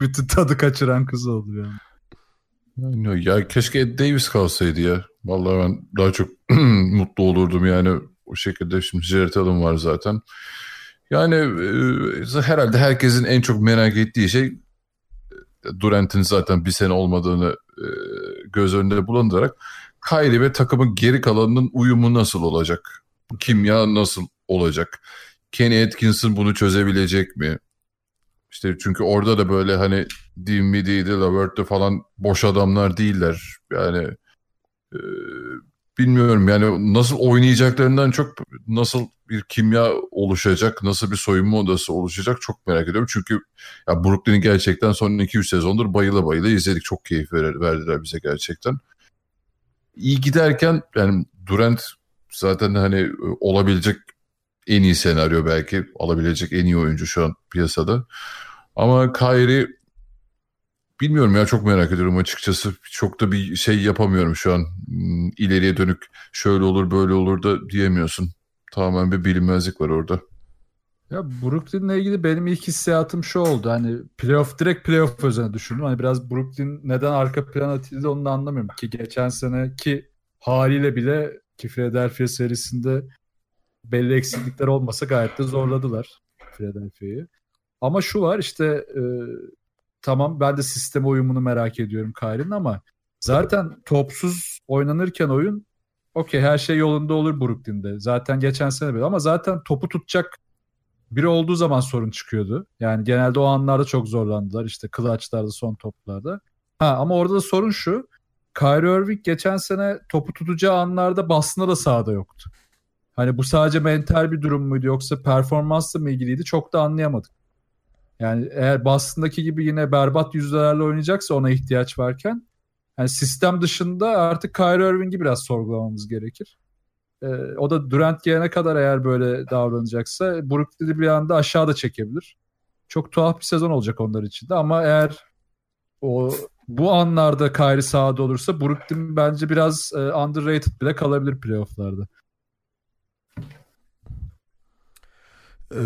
Bütün tadı kaçıran kız oldu yani. Yani ya keşke Ed Davis kalsaydı ya. Vallahi ben daha çok mutlu olurdum yani o şekilde şimdi Jared Allen var zaten. Yani e, herhalde herkesin en çok merak ettiği şey e, Durant'in zaten bir sene olmadığını e, göz önünde bulundurarak Kyrie ve takımın geri kalanının uyumu nasıl olacak? Kimya nasıl olacak? Kenny Atkinson bunu çözebilecek mi? İşte çünkü orada da böyle hani Dinwiddie'de, Lavert'te falan boş adamlar değiller. Yani e, bilmiyorum yani nasıl oynayacaklarından çok nasıl bir kimya oluşacak, nasıl bir soyunma odası oluşacak çok merak ediyorum. Çünkü ya Brooklyn'i gerçekten son 2-3 sezondur bayıla bayıla izledik. Çok keyif verdiler bize gerçekten. İyi giderken yani Durant zaten hani olabilecek en iyi senaryo belki alabilecek en iyi oyuncu şu an piyasada. Ama Kyrie Bilmiyorum ya çok merak ediyorum açıkçası. Çok da bir şey yapamıyorum şu an. Hmm, ileriye dönük şöyle olur böyle olur da diyemiyorsun. Tamamen bir bilinmezlik var orada. Ya Brooklyn'le ilgili benim ilk hissiyatım şu oldu. Hani playoff direkt playoff özene düşündüm. Hani biraz Brooklyn neden arka plan atıldı onu da anlamıyorum. Ki geçen seneki haliyle bile ki Philadelphia serisinde belli eksiklikler olmasa gayet de zorladılar Philadelphia'yı. Ama şu var işte e, tamam ben de sistem uyumunu merak ediyorum Kyrie'nin ama zaten topsuz oynanırken oyun okey her şey yolunda olur Brooklyn'de. Zaten geçen sene böyle ama zaten topu tutacak biri olduğu zaman sorun çıkıyordu. Yani genelde o anlarda çok zorlandılar. İşte clutch'larda son toplarda. Ha ama orada da sorun şu. Kyrie Irving geçen sene topu tutacağı anlarda Boston'da da sahada yoktu. Hani bu sadece mental bir durum muydu yoksa performansla mı ilgiliydi çok da anlayamadık. Yani eğer Boston'daki gibi yine berbat yüzdelerle oynayacaksa ona ihtiyaç varken yani sistem dışında artık Kyrie Irving'i biraz sorgulamamız gerekir. Ee, o da Durant gelene kadar eğer böyle davranacaksa Brooklyn'i bir anda aşağıda çekebilir. Çok tuhaf bir sezon olacak onlar için de ama eğer o bu anlarda Kyrie sahada olursa Brooklyn bence biraz e, underrated bile kalabilir playofflarda. Ee,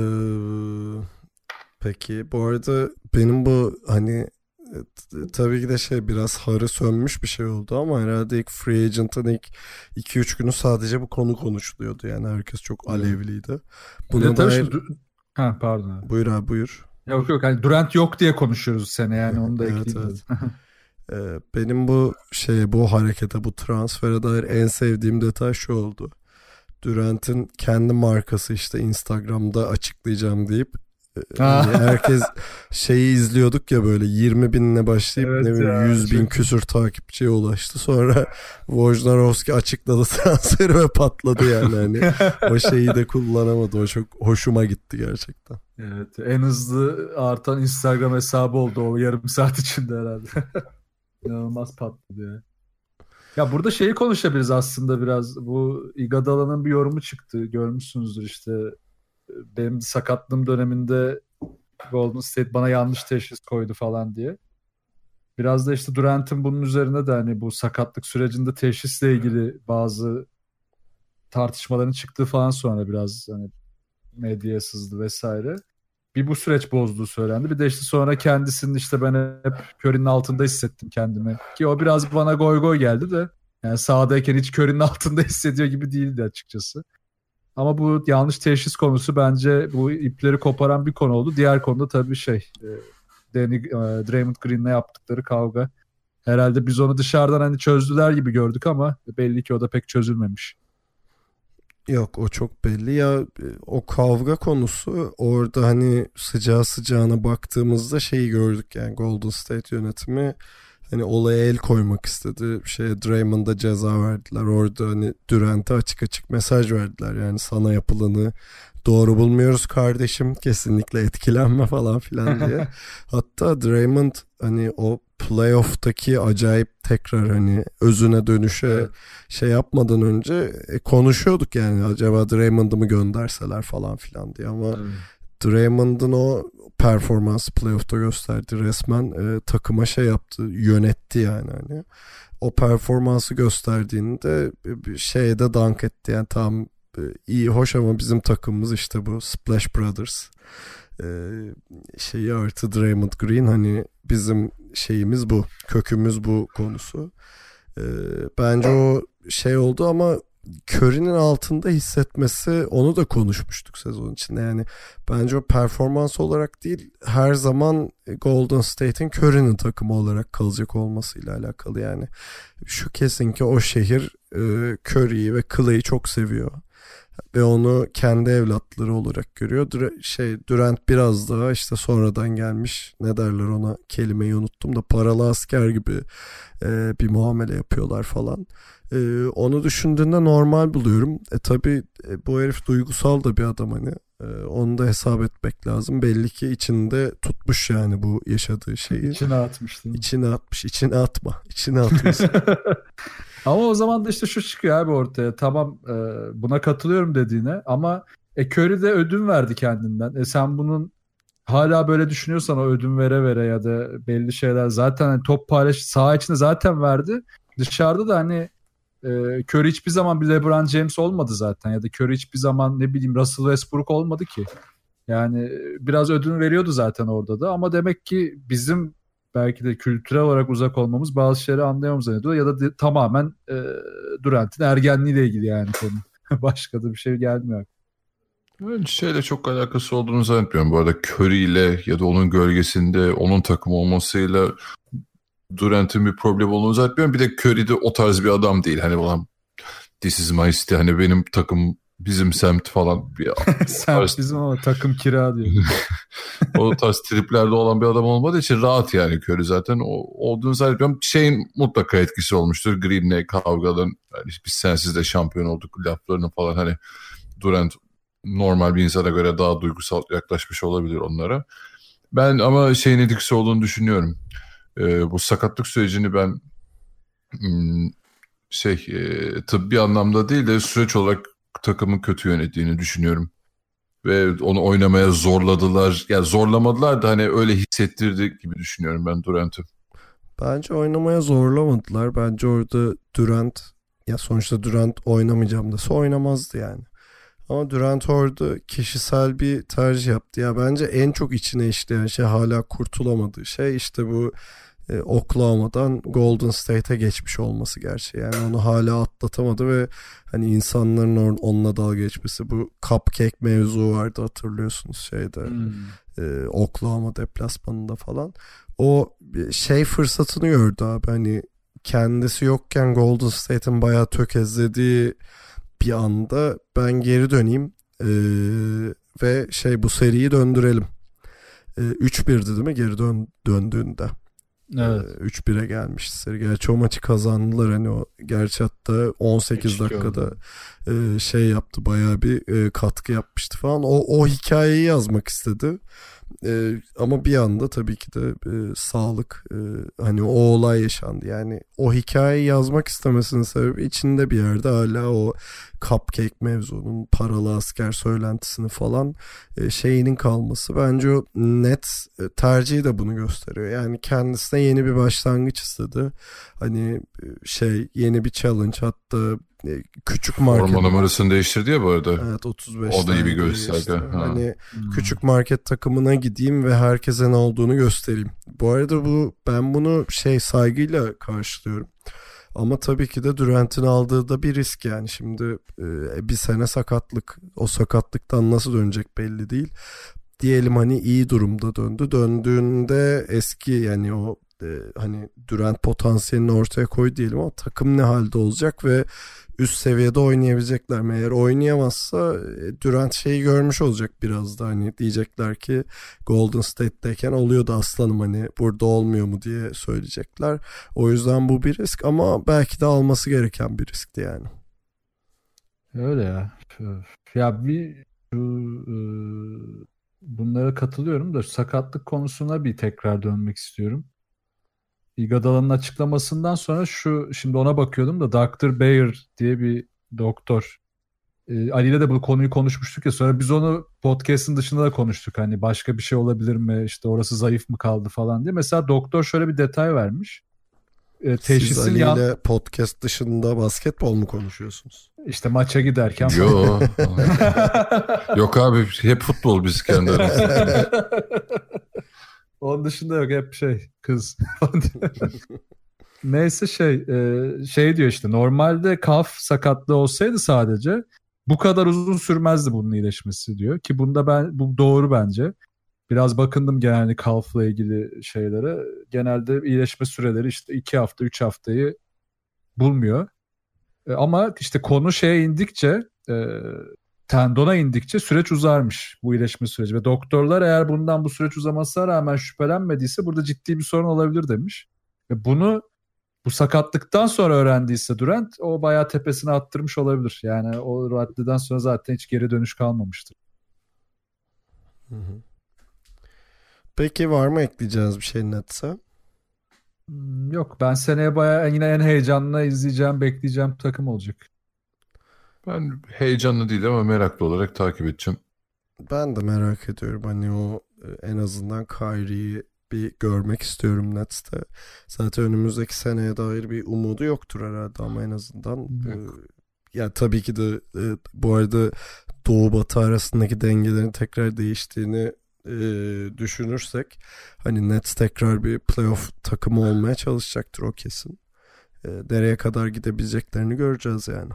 Peki bu arada benim bu hani e, tabii ki de şey biraz harı sönmüş bir şey oldu ama herhalde ilk Free Agent'ın ilk 2-3 günü sadece bu konu konuşuluyordu. Yani herkes çok alevliydi. Buna dair... Ha pardon. Buyur abi buyur. Yok yok hani Durant yok diye konuşuyoruz sene yani onu da evet. Evet. ee, benim bu şey bu harekete bu transfere dair en sevdiğim detay şu oldu. Durant'in kendi markası işte Instagram'da açıklayacağım deyip Yani herkes şeyi izliyorduk ya böyle 20 binle başlayıp Evet ne bileyim ya, 100 bin çok- küsür takipçiye ulaştı. Sonra Wojnarowski açıkladı transferi ve patladı yani. Hani o şeyi de kullanamadı. O çok hoşuma gitti gerçekten. Evet, en hızlı artan Instagram hesabı oldu o yarım saat içinde herhalde. İnanılmaz patladı ya. Ya burada şeyi konuşabiliriz aslında biraz. Bu Iguodala'nın bir yorumu çıktı. Görmüşsünüzdür işte. Benim sakatlığım döneminde Golden State bana yanlış teşhis koydu falan diye. Biraz da işte Durant'ın bunun üzerine de hani bu sakatlık sürecinde teşhisle ilgili bazı tartışmaların çıktığı falan sonra biraz hani medyaya sızdı vesaire. Bir bu süreç bozduğu söylendi. Bir de işte sonra kendisinin işte ben hep Curry'nin altında hissettim kendimi. Ki o biraz bana goy goy geldi de. Yani sahadayken hiç Curry'nin altında hissediyor gibi değildi açıkçası. Ama bu yanlış teşhis konusu bence bu ipleri koparan bir konu oldu. Diğer konuda tabii şey e, Danny, e, Draymond Green'le yaptıkları kavga. Herhalde biz onu dışarıdan hani çözdüler gibi gördük ama belli ki o da pek çözülmemiş. Yok o çok belli ya e, o kavga konusu orada hani sıcağı sıcağına baktığımızda şeyi gördük yani Golden State yönetimi hani olaya el koymak istedi. Şeye Draymond'a ceza verdiler. Orada hani Durant'e açık açık mesaj verdiler. Yani sana yapılanı doğru bulmuyoruz kardeşim. Kesinlikle etkilenme falan filan diye. Hatta Draymond hani o playoff'taki acayip tekrar hani özüne dönüşe Evet. şey yapmadan önce e, konuşuyorduk yani acaba Draymond'ı mı gönderseler falan filan diye ama Draymond'ın o performans playoff'ta gösterdi resmen e, takıma şey yaptı yönetti yani hani. O performansı gösterdiğinde e, bir şeyde dank etti. Yani tam e, iyi hoş ama bizim takımımız işte bu Splash Brothers e, şeyi artı Draymond Green. Hani bizim şeyimiz bu kökümüz bu konusu. E, bence o şey oldu ama Curry'nin altında hissetmesi onu da konuşmuştuk sezon içinde. Yani bence o performans olarak değil her zaman Golden State'in Curry'nin takımı olarak kalacak olmasıyla alakalı yani. Şu kesin ki o şehir e, Curry'yi ve Clay'i çok seviyor. Ve onu kendi evlatları olarak görüyor. Dur- şey Durant biraz daha işte sonradan gelmiş ne derler ona kelimeyi unuttum da paralı asker gibi e, bir muamele yapıyorlar falan. Ee, onu düşündüğünde normal buluyorum. E tabi bu herif duygusal da bir adam hani. Ee, onu da hesap etmek lazım. Belli ki içinde tutmuş yani bu yaşadığı şeyi. İçine atmıştım. İçine atmış. içine atma. İçine atmış. Ama o zaman da işte şu çıkıyor abi ortaya. Tamam e, buna katılıyorum dediğine ama e, Curry de ödün verdi kendinden. E sen bunun hala böyle düşünüyorsan o ödün vere vere ya da belli şeyler zaten hani top paylaş saha içinde zaten verdi. Dışarıda da hani e, Curry hiçbir zaman bir LeBron James olmadı zaten ya da Curry hiçbir zaman ne bileyim Russell Westbrook olmadı ki. Yani e, biraz ödün veriyordu zaten orada da ama demek ki bizim belki de kültürel olarak uzak olmamız bazı şeyleri anlayamamız zannediyor ya da de- tamamen e, Durant'in ergenliğiyle ilgili yani konu. Başka da bir şey gelmiyor. Ben şeyle çok alakası olduğunu zannetmiyorum. Bu arada Curry ile ya da onun gölgesinde onun takım olmasıyla Durant'in bir problem olduğunu zannetmiyorum. Bir de Curry de o tarz bir adam değil. Hani ulan this is my city. Hani benim takım bizim semt falan. Bir, Sen tarz- bizim ama takım kira diyor. o tarz triplerde olan bir adam olmadığı için rahat yani Curry zaten. O, olduğunu zannetmiyorum. Şeyin mutlaka etkisi olmuştur. Green'le kavgaların yani biz sensiz de şampiyon olduk laflarını falan hani Durant normal bir insana göre daha duygusal yaklaşmış olabilir onlara. Ben ama şeyin etkisi olduğunu düşünüyorum. Ee, bu sakatlık sürecini ben hmm, şey e, tıbbi anlamda değil de süreç olarak takımın kötü yönettiğini düşünüyorum. Ve onu oynamaya zorladılar. Yani zorlamadılar da hani öyle hissettirdi gibi düşünüyorum ben Durant'ı. Bence oynamaya zorlamadılar. Bence orada Durant ya sonuçta Durant oynamayacağım dese oynamazdı yani. Ama Durant orada kişisel bir tercih yaptı. Ya bence en çok içine işleyen şey hala kurtulamadığı şey işte bu e, Oklahoma'dan Golden State'e geçmiş olması gerçeği. Yani onu hala atlatamadı ve hani insanların on- onunla dalga geçmesi bu cupcake mevzu vardı hatırlıyorsunuz şeyde e, Oklahoma deplasmanında falan. O bir şey fırsatını gördü abi hani kendisi yokken Golden State'in bayağı tökezlediği bir anda ben geri döneyim e, ve şey bu seriyi döndürelim E, 3-1'di değil mi geri dön, döndüğünde? Evet. E, 3-1'e gelmişti seri. Gerçi o maçı kazandılar hani o. Gerçi hatta 18 3-2 dakikada e, şey yaptı bayağı bir e, katkı yapmıştı falan. O, o hikayeyi yazmak istedi. E, ama bir anda tabii ki de e, sağlık e, hani o olay yaşandı. Yani o hikayeyi yazmak istemesinin sebebi içinde bir yerde hala o cupcake mevzunun paralı asker söylentisini falan e, şeyinin kalması. Bence o net e, tercihi de bunu gösteriyor. Yani kendisine yeni bir başlangıç istedi. Hani e, şey yeni bir challenge hatta küçük market. Forma numarasını değiştirdi ya bu arada. Evet 35. O da iyi bir gösterge, ha. Hani Hmm. küçük market takımına gideyim ve herkese ne olduğunu göstereyim. Bu arada bu ben bunu şey saygıyla karşılıyorum. Ama tabii ki de Durant'in aldığı da bir risk yani. Şimdi e, bir sene sakatlık. O sakatlıktan nasıl dönecek belli değil. Diyelim hani iyi durumda döndü. Döndüğünde eski yani o e, hani Durant potansiyelini ortaya koy diyelim ama takım ne halde olacak ve üst seviyede oynayabilecekler mi? Eğer oynayamazsa e, Durant şeyi görmüş olacak biraz da hani diyecekler ki Golden State'deyken oluyordu aslanım hani burada olmuyor mu diye söyleyecekler. O yüzden bu bir risk ama belki de alması gereken bir riskti yani. Öyle ya. Ya bir şu, e, bunlara katılıyorum da sakatlık konusuna bir tekrar dönmek istiyorum. Iguodala'nın açıklamasından sonra şu şimdi ona bakıyordum da Dr. Bayer diye bir doktor. E, Ali ile de bu konuyu konuşmuştuk ya sonra biz onu podcast'ın dışında da konuştuk. Hani başka bir şey olabilir mi? İşte orası zayıf mı kaldı falan diye. Mesela doktor şöyle bir detay vermiş. E, Siz teşhisin Ali yan- ile podcast dışında basketbol mu konuşuyorsunuz? işte maça giderken Yo. Yok abi hep futbol biz kendi. Onun dışında yok hep şey kız. Neyse şey e, şey diyor işte normalde kaf sakatlığı olsaydı sadece bu kadar uzun sürmezdi bunun iyileşmesi diyor ki bunda ben bu doğru bence. Biraz bakındım genelde kalfla ilgili şeylere. Genelde iyileşme süreleri işte 2 hafta 3 haftayı bulmuyor. E, ama işte konu şeye indikçe e, tendona indikçe süreç uzarmış bu iyileşme süreci. Ve doktorlar eğer bundan bu süreç uzamasına rağmen şüphelenmediyse burada ciddi bir sorun olabilir demiş. Ve bunu bu sakatlıktan sonra öğrendiyse Durant o bayağı tepesine attırmış olabilir. Yani o raddeden sonra zaten hiç geri dönüş kalmamıştır. Peki var mı ekleyeceğiniz bir şey Nets'e? Hmm, Yok ben seneye bayağı yine en heyecanla izleyeceğim, bekleyeceğim takım olacak. Ben heyecanlı değil ama meraklı olarak takip edeceğim. Ben de merak ediyorum hani o e, en azından Kyrie'yi bir görmek istiyorum Nets'te. Zaten önümüzdeki seneye dair bir umudu yoktur herhalde ama en azından e, ya tabii ki de e, bu arada Doğu Batı arasındaki dengelerin tekrar değiştiğini e, düşünürsek hani Nets tekrar bir playoff takımı olmaya çalışacaktır o kesin. E, nereye kadar gidebileceklerini göreceğiz yani.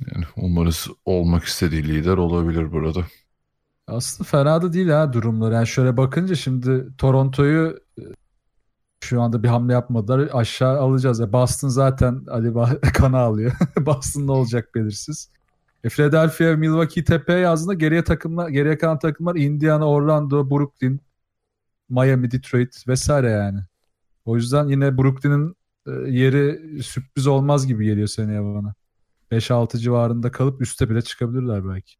Yani umarız olmak istediği lider olabilir burada. Aslında fena da değil ha durumlar. Yani şöyle bakınca şimdi Toronto'yu e, şu anda bir hamle yapmadılar. Aşağı alacağız. E Boston zaten Ali kana alıyor. Boston ne olacak belirsiz. E Philadelphia, Milwaukee tepeye yazdığında geriye takımlar, geriye kalan takımlar Indiana, Orlando, Brooklyn, Miami, Detroit vesaire yani. O yüzden yine Brooklyn'in e, yeri sürpriz olmaz gibi geliyor seneye bana. 5-6 civarında kalıp üste bile çıkabilirler belki.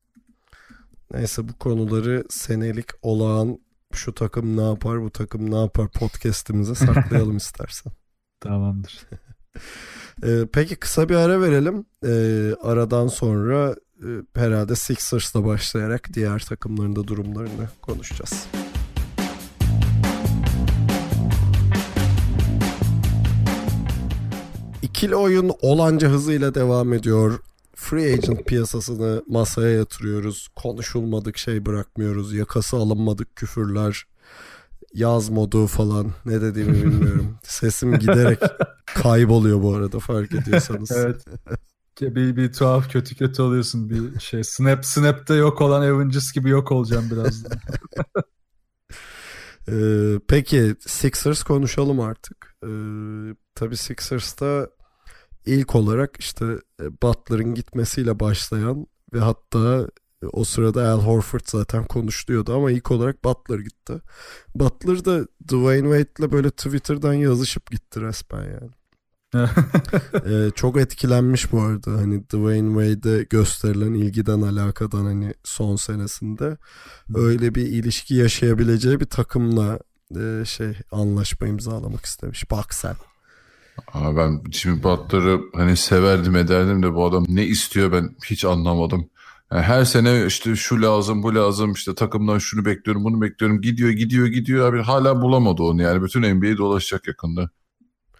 Neyse bu konuları senelik olağan şu takım ne yapar bu takım ne yapar podcast'imize saklayalım istersen. Tamamdır. Ee, peki kısa bir ara verelim. Ee, aradan sonra e, herhalde Sixers'la başlayarak diğer takımların da durumlarını konuşacağız. İkili oyun olanca hızıyla devam ediyor. Free agent piyasasını masaya yatırıyoruz. Konuşulmadık şey bırakmıyoruz. Yakası alınmadık küfürler. Yaz modu falan. Ne dediğimi bilmiyorum. Sesim giderek kayboluyor bu arada fark ediyorsanız. Evet. Bir, bir tuhaf kötü kötü oluyorsun bir şey. Snap Snap'te yok olan Avengers gibi yok olacağım birazdan. Ee, peki Sixers konuşalım artık. Ee, tabii Sixers'ta ilk olarak işte e, Butler'ın gitmesiyle başlayan ve hatta o sırada Al Horford zaten konuşuyordu ama ilk olarak Butler gitti. Butler da Dwayne Wade'le böyle Twitter'dan yazışıp gitti resmen yani. ee, çok etkilenmiş bu arada hani Dwayne Wade'e gösterilen ilgiden alakadan hani son senesinde öyle bir ilişki yaşayabileceği bir takımla e, şey anlaşma imzalamak istemiş. Bak sen. Aa, ben Jimmy Butler'ı hani severdim ederdim de bu adam ne istiyor ben hiç anlamadım. Yani her sene işte şu lazım bu lazım işte takımdan şunu bekliyorum bunu bekliyorum gidiyor gidiyor gidiyor abi hala bulamadı onu yani bütün NBA dolaşacak yakında.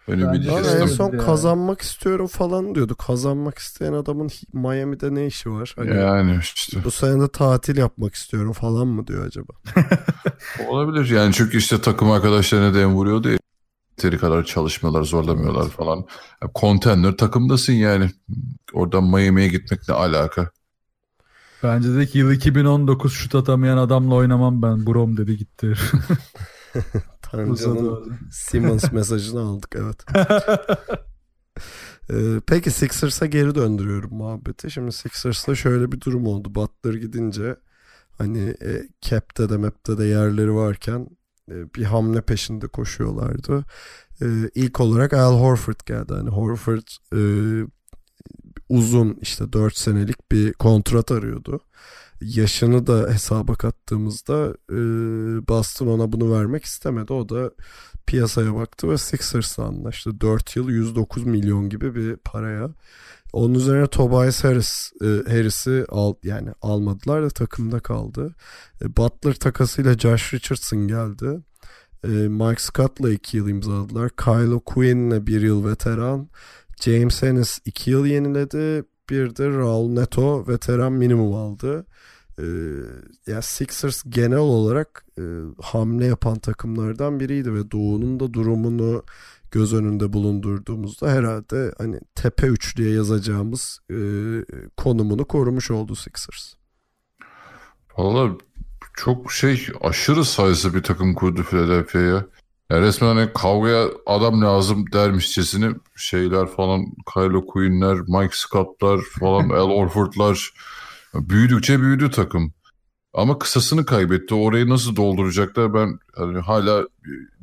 Ama kestim. en son Yani. kazanmak istiyorum falan diyordu. Kazanmak isteyen adamın Miami'de ne işi var? Hani Yani işte bu sene de tatil yapmak istiyorum falan mı diyor acaba? olabilir yani çünkü işte takım arkadaşlarına dem vuruyordu ya. Yeteri kadar çalışmıyorlar zorlamıyorlar falan. Ya, Contender takımdasın yani. Oradan Miami'ye gitmek ne alaka? Bence de ki yıl 2019 şut atamayan adamla oynamam ben. Brom dedi gitti. Tanrıcanın. Simmons mesajını aldık evet. Ee, peki Sixers'a geri döndürüyorum muhabbeti. Şimdi Sixers'ta şöyle bir durum oldu. Butler gidince hani e, cap'te de map'te de yerleri varken bir hamle peşinde koşuyorlardı. E, ilk olarak Al Horford geldi. Hani Horford e, uzun işte 4 senelik bir kontrat arıyordu. Yaşını da hesaba kattığımızda e, Boston ona bunu vermek istemedi. O da piyasaya baktı ve Sixers'la anlaştı. 4 yıl 109 milyon gibi bir paraya. Onun üzerine Tobias Harris e, Harris'i al yani almadılar da takımda kaldı. E, Butler takasıyla Josh Richardson geldi. E, Mike Scott'la 2 yıl imzaladılar. Kylo Quinn'le 1 yıl veteran. James Ennis 2 yıl yeniledi. Bir de Raul Neto veteran minimum aldı. Ee, ya Sixers genel olarak e, hamle yapan takımlardan biriydi ve Doğu'nun da durumunu göz önünde bulundurduğumuzda herhalde hani tepe üçlüye yazacağımız e, konumunu korumuş oldu Sixers. Valla çok şey aşırı sayısı bir takım kurdu Philadelphia'ya. Ya resmen hani kavgaya adam lazım dermişçesine şeyler falan Kylo Quinn'ler, Mike Scott'lar falan Al Horford'lar büyüdükçe büyüdü takım. Ama kısasını kaybetti. Orayı nasıl dolduracaklar ben hani hala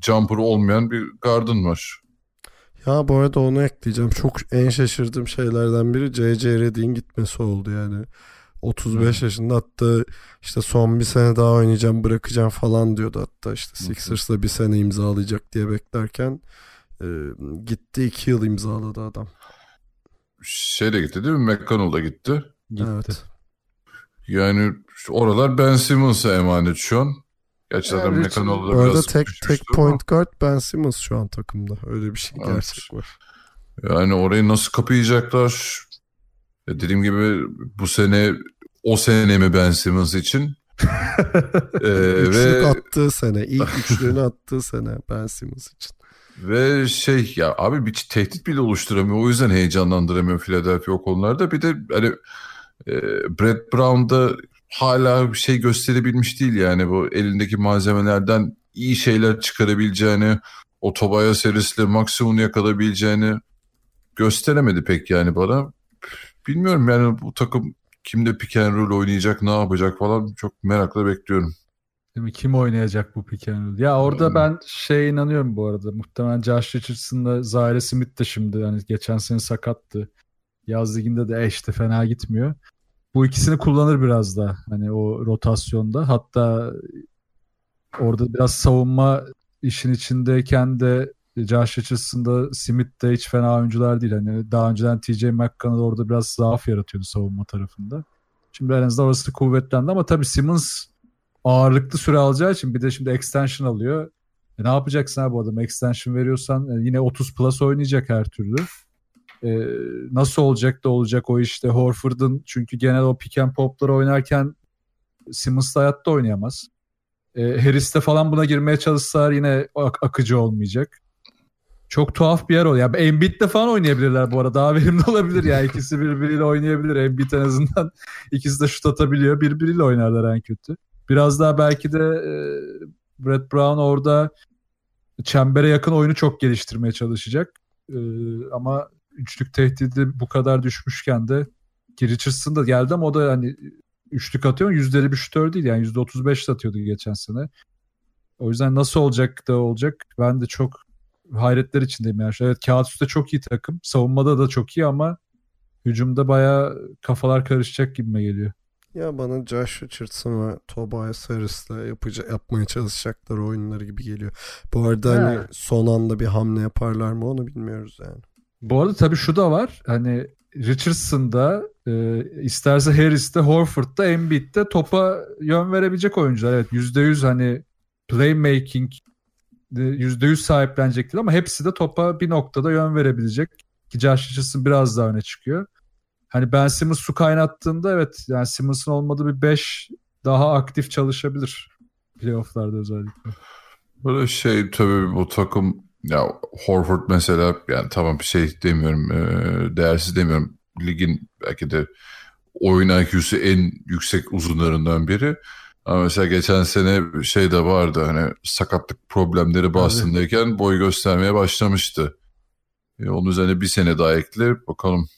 jumper olmayan bir garden var. Ya bu arada onu ekleyeceğim. Çok en şaşırdığım şeylerden biri C.C. Redick'in gitmesi oldu yani. 35 yaşında hatta işte son bir sene daha oynayacağım bırakacağım falan diyordu hatta işte Sixers'la bir sene imzalayacak diye beklerken e, gitti 2 yıl imzaladı adam. Şey de gitti değil mi? McConnell da gitti. Gitti. Evet. Yani şu oralar Ben Simmons'a emanet şu an. Gerçi zaten McConnell'da Bu arada biraz tek tek ama- point guard Ben Simmons şu an takımda. Öyle bir şey Evet. gerçek var. Yani orayı nasıl kapayacaklar? Ya dediğim gibi bu sene o sene mi Ben Simmons için? Ee, Üçlük ve attığı sene, ilk üçlüğünü attığı sene Ben Simmons için. ve şey ya abi bir tehdit bile oluşturamıyor. O yüzden heyecanlandıramıyor Philadelphia o konularda. Bir de hani e, Brett Brown'da hala bir şey gösterebilmiş değil yani bu elindeki malzemelerden iyi şeyler çıkarabileceğini, o Tobias Harris'le maksimum yakalayabileceğini gösteremedi pek yani bana. Bilmiyorum yani bu takım kimde pick and roll oynayacak, ne yapacak falan çok merakla bekliyorum. Değil mi? Kim oynayacak bu pick and roll? Ya orada Hmm. ben şey inanıyorum bu arada. Muhtemelen Josh Richardson'la Zaire Smith de şimdi hani geçen sene sakattı. Yaz liginde de e işte fena gitmiyor. Bu ikisini kullanır biraz da hani o rotasyonda. Hatta orada biraz savunma işin içindeyken de Josh Richardson'da Smith de hiç fena oyuncular değil. Hani daha önceden TJ McConnell orada biraz zaaf yaratıyordu savunma tarafında. Şimdi en azından orası kuvvetlendi ama tabii Simmons ağırlıklı süre alacağı için bir de şimdi extension alıyor. E ne yapacaksın abi bu adam? Extension veriyorsan e, yine 30 plus oynayacak her türlü. E, nasıl olacak da olacak o işte Horford'un çünkü genel o pick and pop'ları oynarken Simmons da hayatta oynayamaz. E, Harris'te falan buna girmeye çalışsalar yine ak- akıcı olmayacak. Çok tuhaf bir yer o. Ya Embiid'de falan oynayabilirler bu arada. Daha verimli olabilir ya. İkisi birbiriyle oynayabilir. Embiid en azından ikisi de şut atabiliyor. Birbiriyle oynarlar en kötü. Biraz daha belki de e, Brett Brown orada çembere yakın oyunu çok geliştirmeye çalışacak. E, ama üçlük tehdidi bu kadar düşmüşken de ki Richardson da geldi ama o da hani üçlük atıyor ama yüzdeli bir şutör değil yani yüzde 35 atıyordu geçen sene. O yüzden nasıl olacak da olacak ben de çok hayretler içindeyim yani. Evet kağıt üstte çok iyi takım. Savunmada da çok iyi ama hücumda baya kafalar karışacak gibime geliyor. Ya bana Josh Richardson ve Tobias Harris'le yapacak, yapmaya çalışacaklar oyunları gibi geliyor. Bu arada hani son anda bir hamle yaparlar mı onu bilmiyoruz yani. Bu arada tabii şu da var. Hani Richardson'da e, isterse Harris'te, Horford'da, Embiid'de topa yön verebilecek oyuncular. Evet %100 hani playmaking e, %100 sahiplenecektir ama hepsi de topa bir noktada yön verebilecek. Ki Josh Richardson biraz daha öne çıkıyor. Hani Ben Simmons su kaynattığında evet yani Simmons'ın olmadığı bir 5 daha aktif çalışabilir. Playoff'larda özellikle. Böyle şey tabii bu takım ya Horford mesela yani tamam bir şey demiyorum e, değersiz demiyorum. Ligin belki de oyun IQ'su en yüksek uzunlarından biri. Ama mesela geçen sene şey de vardı hani sakatlık problemleri Boston'dayken boy göstermeye başlamıştı. E, onun üzerine bir sene daha ekle bakalım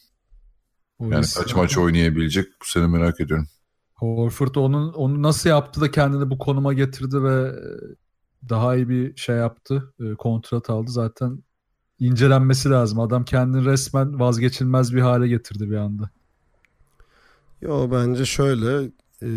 O yani kaç maç oynayabilecek bu sene merak ediyorum. Horford onun onu nasıl yaptı da kendini bu konuma getirdi ve daha iyi bir şey yaptı. e, Kontrat aldı. Zaten incelenmesi lazım. Adam kendini resmen vazgeçilmez bir hale getirdi bir anda. Yo bence şöyle e,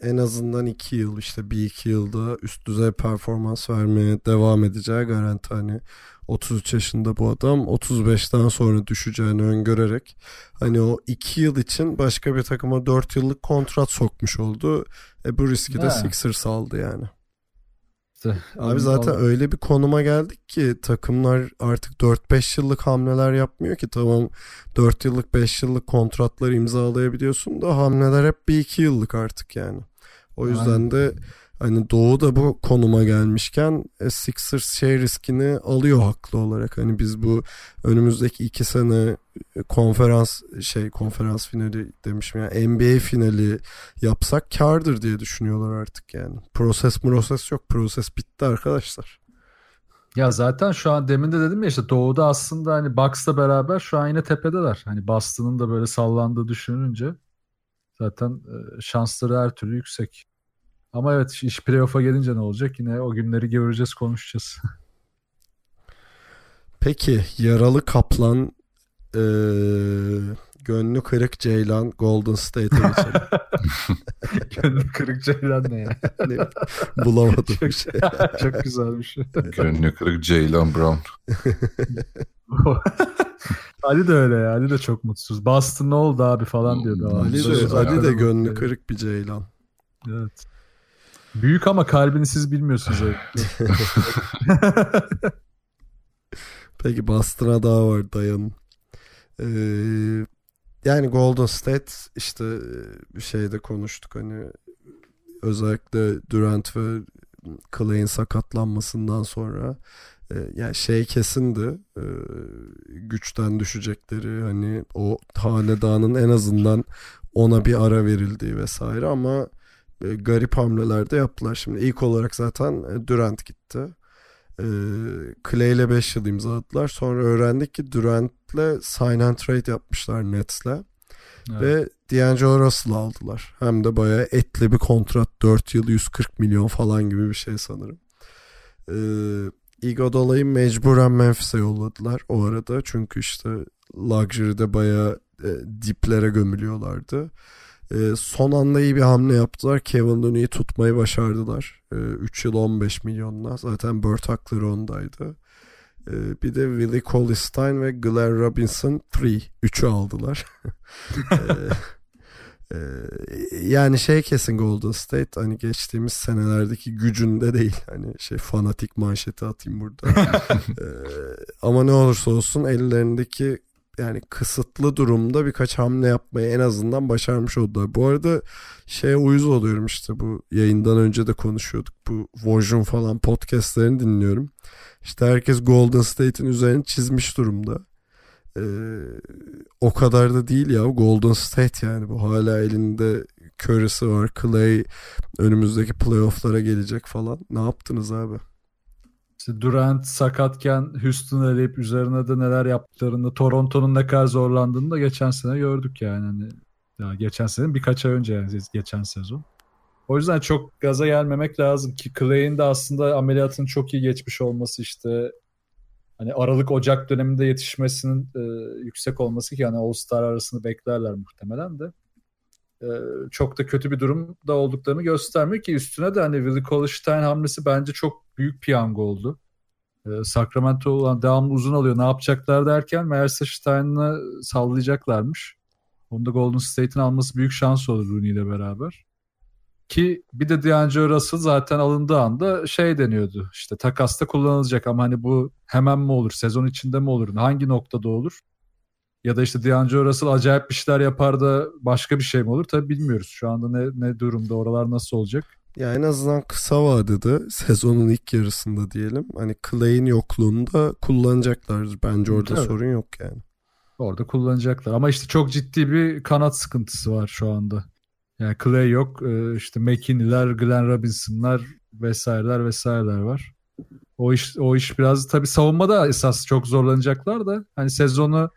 en azından 2 yıl işte bir iki yılda üst düzey performans vermeye devam edeceği garanti hani 33 yaşında bu adam 35'ten sonra düşeceğini öngörerek hani o 2 yıl için başka bir takıma 4 yıllık kontrat sokmuş oldu. E bu riski de Ha. Sixers aldı yani. İşte, Abi zaten öyle bir konuma geldik ki takımlar artık 4-5 yıllık hamleler yapmıyor ki tamam 4 yıllık 5 yıllık kontratlar imzalayabiliyorsun da hamleler hep bir 2 yıllık artık yani. O yüzden Aynen. de hani Doğu da bu konuma gelmişken e, Sixers şey riskini alıyor haklı olarak. Hani biz bu önümüzdeki 2 sene e, konferans şey konferans finali demişim ya NBA finali yapsak kardır diye düşünüyorlar artık yani. Proses proses yok. Proses bitti arkadaşlar. Ya zaten şu an demin de dedim ya işte Doğu'da aslında hani Bucks'la beraber şu an yine tepedeler. Hani Boston'ın da böyle sallandığı düşününce zaten e, şansları her türlü yüksek. Ama evet iş playoff'a gelince ne olacak? Yine o günleri göreceğiz, konuşacağız. Peki yaralı kaplan eee gönlü kırık Ceylan Golden State'e geçelim. Gönlü kırık Ceylan ne ya? Hani bulamadım bir çok, şey. çok güzelmiş. Gönlü kırık Jalen Brown. Ali de öyle ya. Ali de çok mutsuz. Boston ne oldu abi falan diyordu. Ali de, Ali de gönlü kırık bir Ceylan. Evet. Büyük ama kalbini siz bilmiyorsunuz. Peki Boston'a daha var dayanın. Ee, yani Golden State işte bir şeyde konuştuk hani özellikle Durant ve Clay'in sakatlanmasından sonra e, yani şey kesindi e, güçten düşecekleri hani o hanedanın en azından ona bir ara verildiği vesaire ama e, garip hamleler de yaptılar. Şimdi ilk olarak zaten e, Durant gitti. E, Clay ile 5 yıl imzaladılar. Sonra öğrendik ki Durant'le sign and trade yapmışlar Nets'le. Evet. Ve D'Angelo Russell'ı aldılar. Hem de bayağı etli bir kontrat. 4 yıl 140 milyon falan gibi bir şey sanırım. Ee, Iguodala'yı mecburen Memphis'e yolladılar o arada. Çünkü işte Luxury'de bayağı e, diplere gömülüyorlardı. E, son anda iyi bir hamle yaptılar. Kevin Looney'i tutmayı başardılar. 3 yıl 15 milyonla. Zaten Burt hakları ondaydı. E, bir de Willie Cauley-Stein ve Glenn Robinson 3. Üçü aldılar. E, e, yani şey kesin Golden State hani geçtiğimiz senelerdeki gücünde değil. Hani şey fanatik manşeti atayım burada. E, ama ne olursa olsun ellerindeki yani kısıtlı durumda birkaç hamle yapmayı en azından başarmış oldular. Bu arada şeye uyuz oluyorum işte bu yayından önce de konuşuyorduk. Bu Vojun falan podcastlerini dinliyorum. İşte herkes Golden State'in üzerini çizmiş durumda. Ee, o kadar da değil ya Golden State yani bu hala elinde Curry'si var Clay önümüzdeki playofflara gelecek falan ne yaptınız abi İşte Durant sakatken Houston'ı eleyip üzerine de neler yaptıklarını, Toronto'nun ne kadar zorlandığını da geçen sene gördük yani. Hani Ya geçen sene birkaç ay önce yani geçen sezon. O yüzden çok gaza gelmemek lazım ki Clay'in de aslında ameliyatın çok iyi geçmiş olması işte hani Aralık Ocak döneminde yetişmesinin e, yüksek olması ki yani All Star arasını beklerler muhtemelen de e, çok da kötü bir durumda olduklarını göstermiyor ki üstüne de hani Willie Cauley-Stein hamlesi bence çok büyük piyango oldu. E, Sacramento olan devamlı uzun alıyor ne yapacaklar derken meğerse Stein'ı sallayacaklarmış. Onda Golden State'in alması büyük şans olur Rooney ile beraber. Ki bir de D'Angelo Russell zaten alındığı anda şey deniyordu. İşte takasta kullanılacak ama hani bu hemen mi olur, sezon içinde mi olur, hangi noktada olur? Ya da işte D'Angelo Russell acayip bir şeyler yapar da başka bir şey mi olur? Tabii bilmiyoruz. Şu anda ne, ne durumda, oralar nasıl olacak? Ya en azından kısa vadede sezonun ilk yarısında diyelim. Hani Clay'in yokluğunda kullanacaklardır. Bence orada Tabii. sorun yok yani. Orada kullanacaklar. Ama işte çok ciddi bir kanat sıkıntısı var şu anda. Yani Clay yok. Ee, işte McKinney'ler, Glenn Robinson'lar vesaireler vesaireler var. O iş o iş biraz tabii savunmada esas çok zorlanacaklar da hani sezonu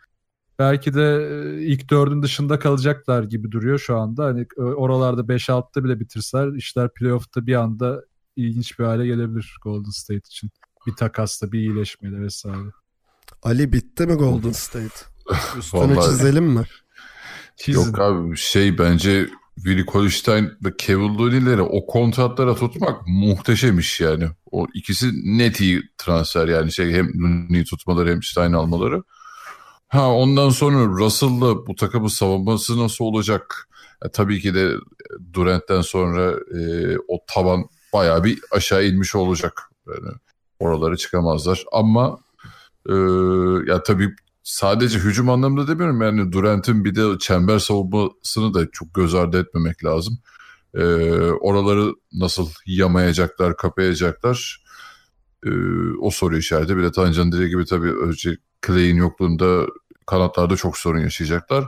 belki de e, ilk dördün dışında kalacaklar gibi duruyor şu anda. Hani e, oralarda 5-6'da bile bitirseler işler playoff'ta bir anda ilginç bir hale gelebilir Golden State için. Bir takasla, bir iyileşmeyle vesaire. Ali bitti mi Golden State? Üstünü Vallahi- çizelim mi? Çizin. Yok abi şey bence Willie Cauley-Stein ve Kevin Looney'leri o kontratlara tutmak muhteşem iş yani. O ikisi net iyi transfer yani şey hem Looney'i tutmaları hem Stein almaları. Ha ondan sonra Russell'la bu takımın savunması nasıl olacak? E, tabii ki de Durant'ten sonra e, o tavan bayağı bir aşağı inmiş olacak. Yani oralara çıkamazlar ama e, ya tabii sadece hücum anlamında demiyorum yani Durant'in bir de çember savunmasını da çok göz ardı etmemek lazım. Ee, oraları nasıl yamayacaklar, kapayacaklar ee, o soru işareti. Bir de Tancan dediği gibi tabii önce Clay'in yokluğunda kanatlarda çok sorun yaşayacaklar.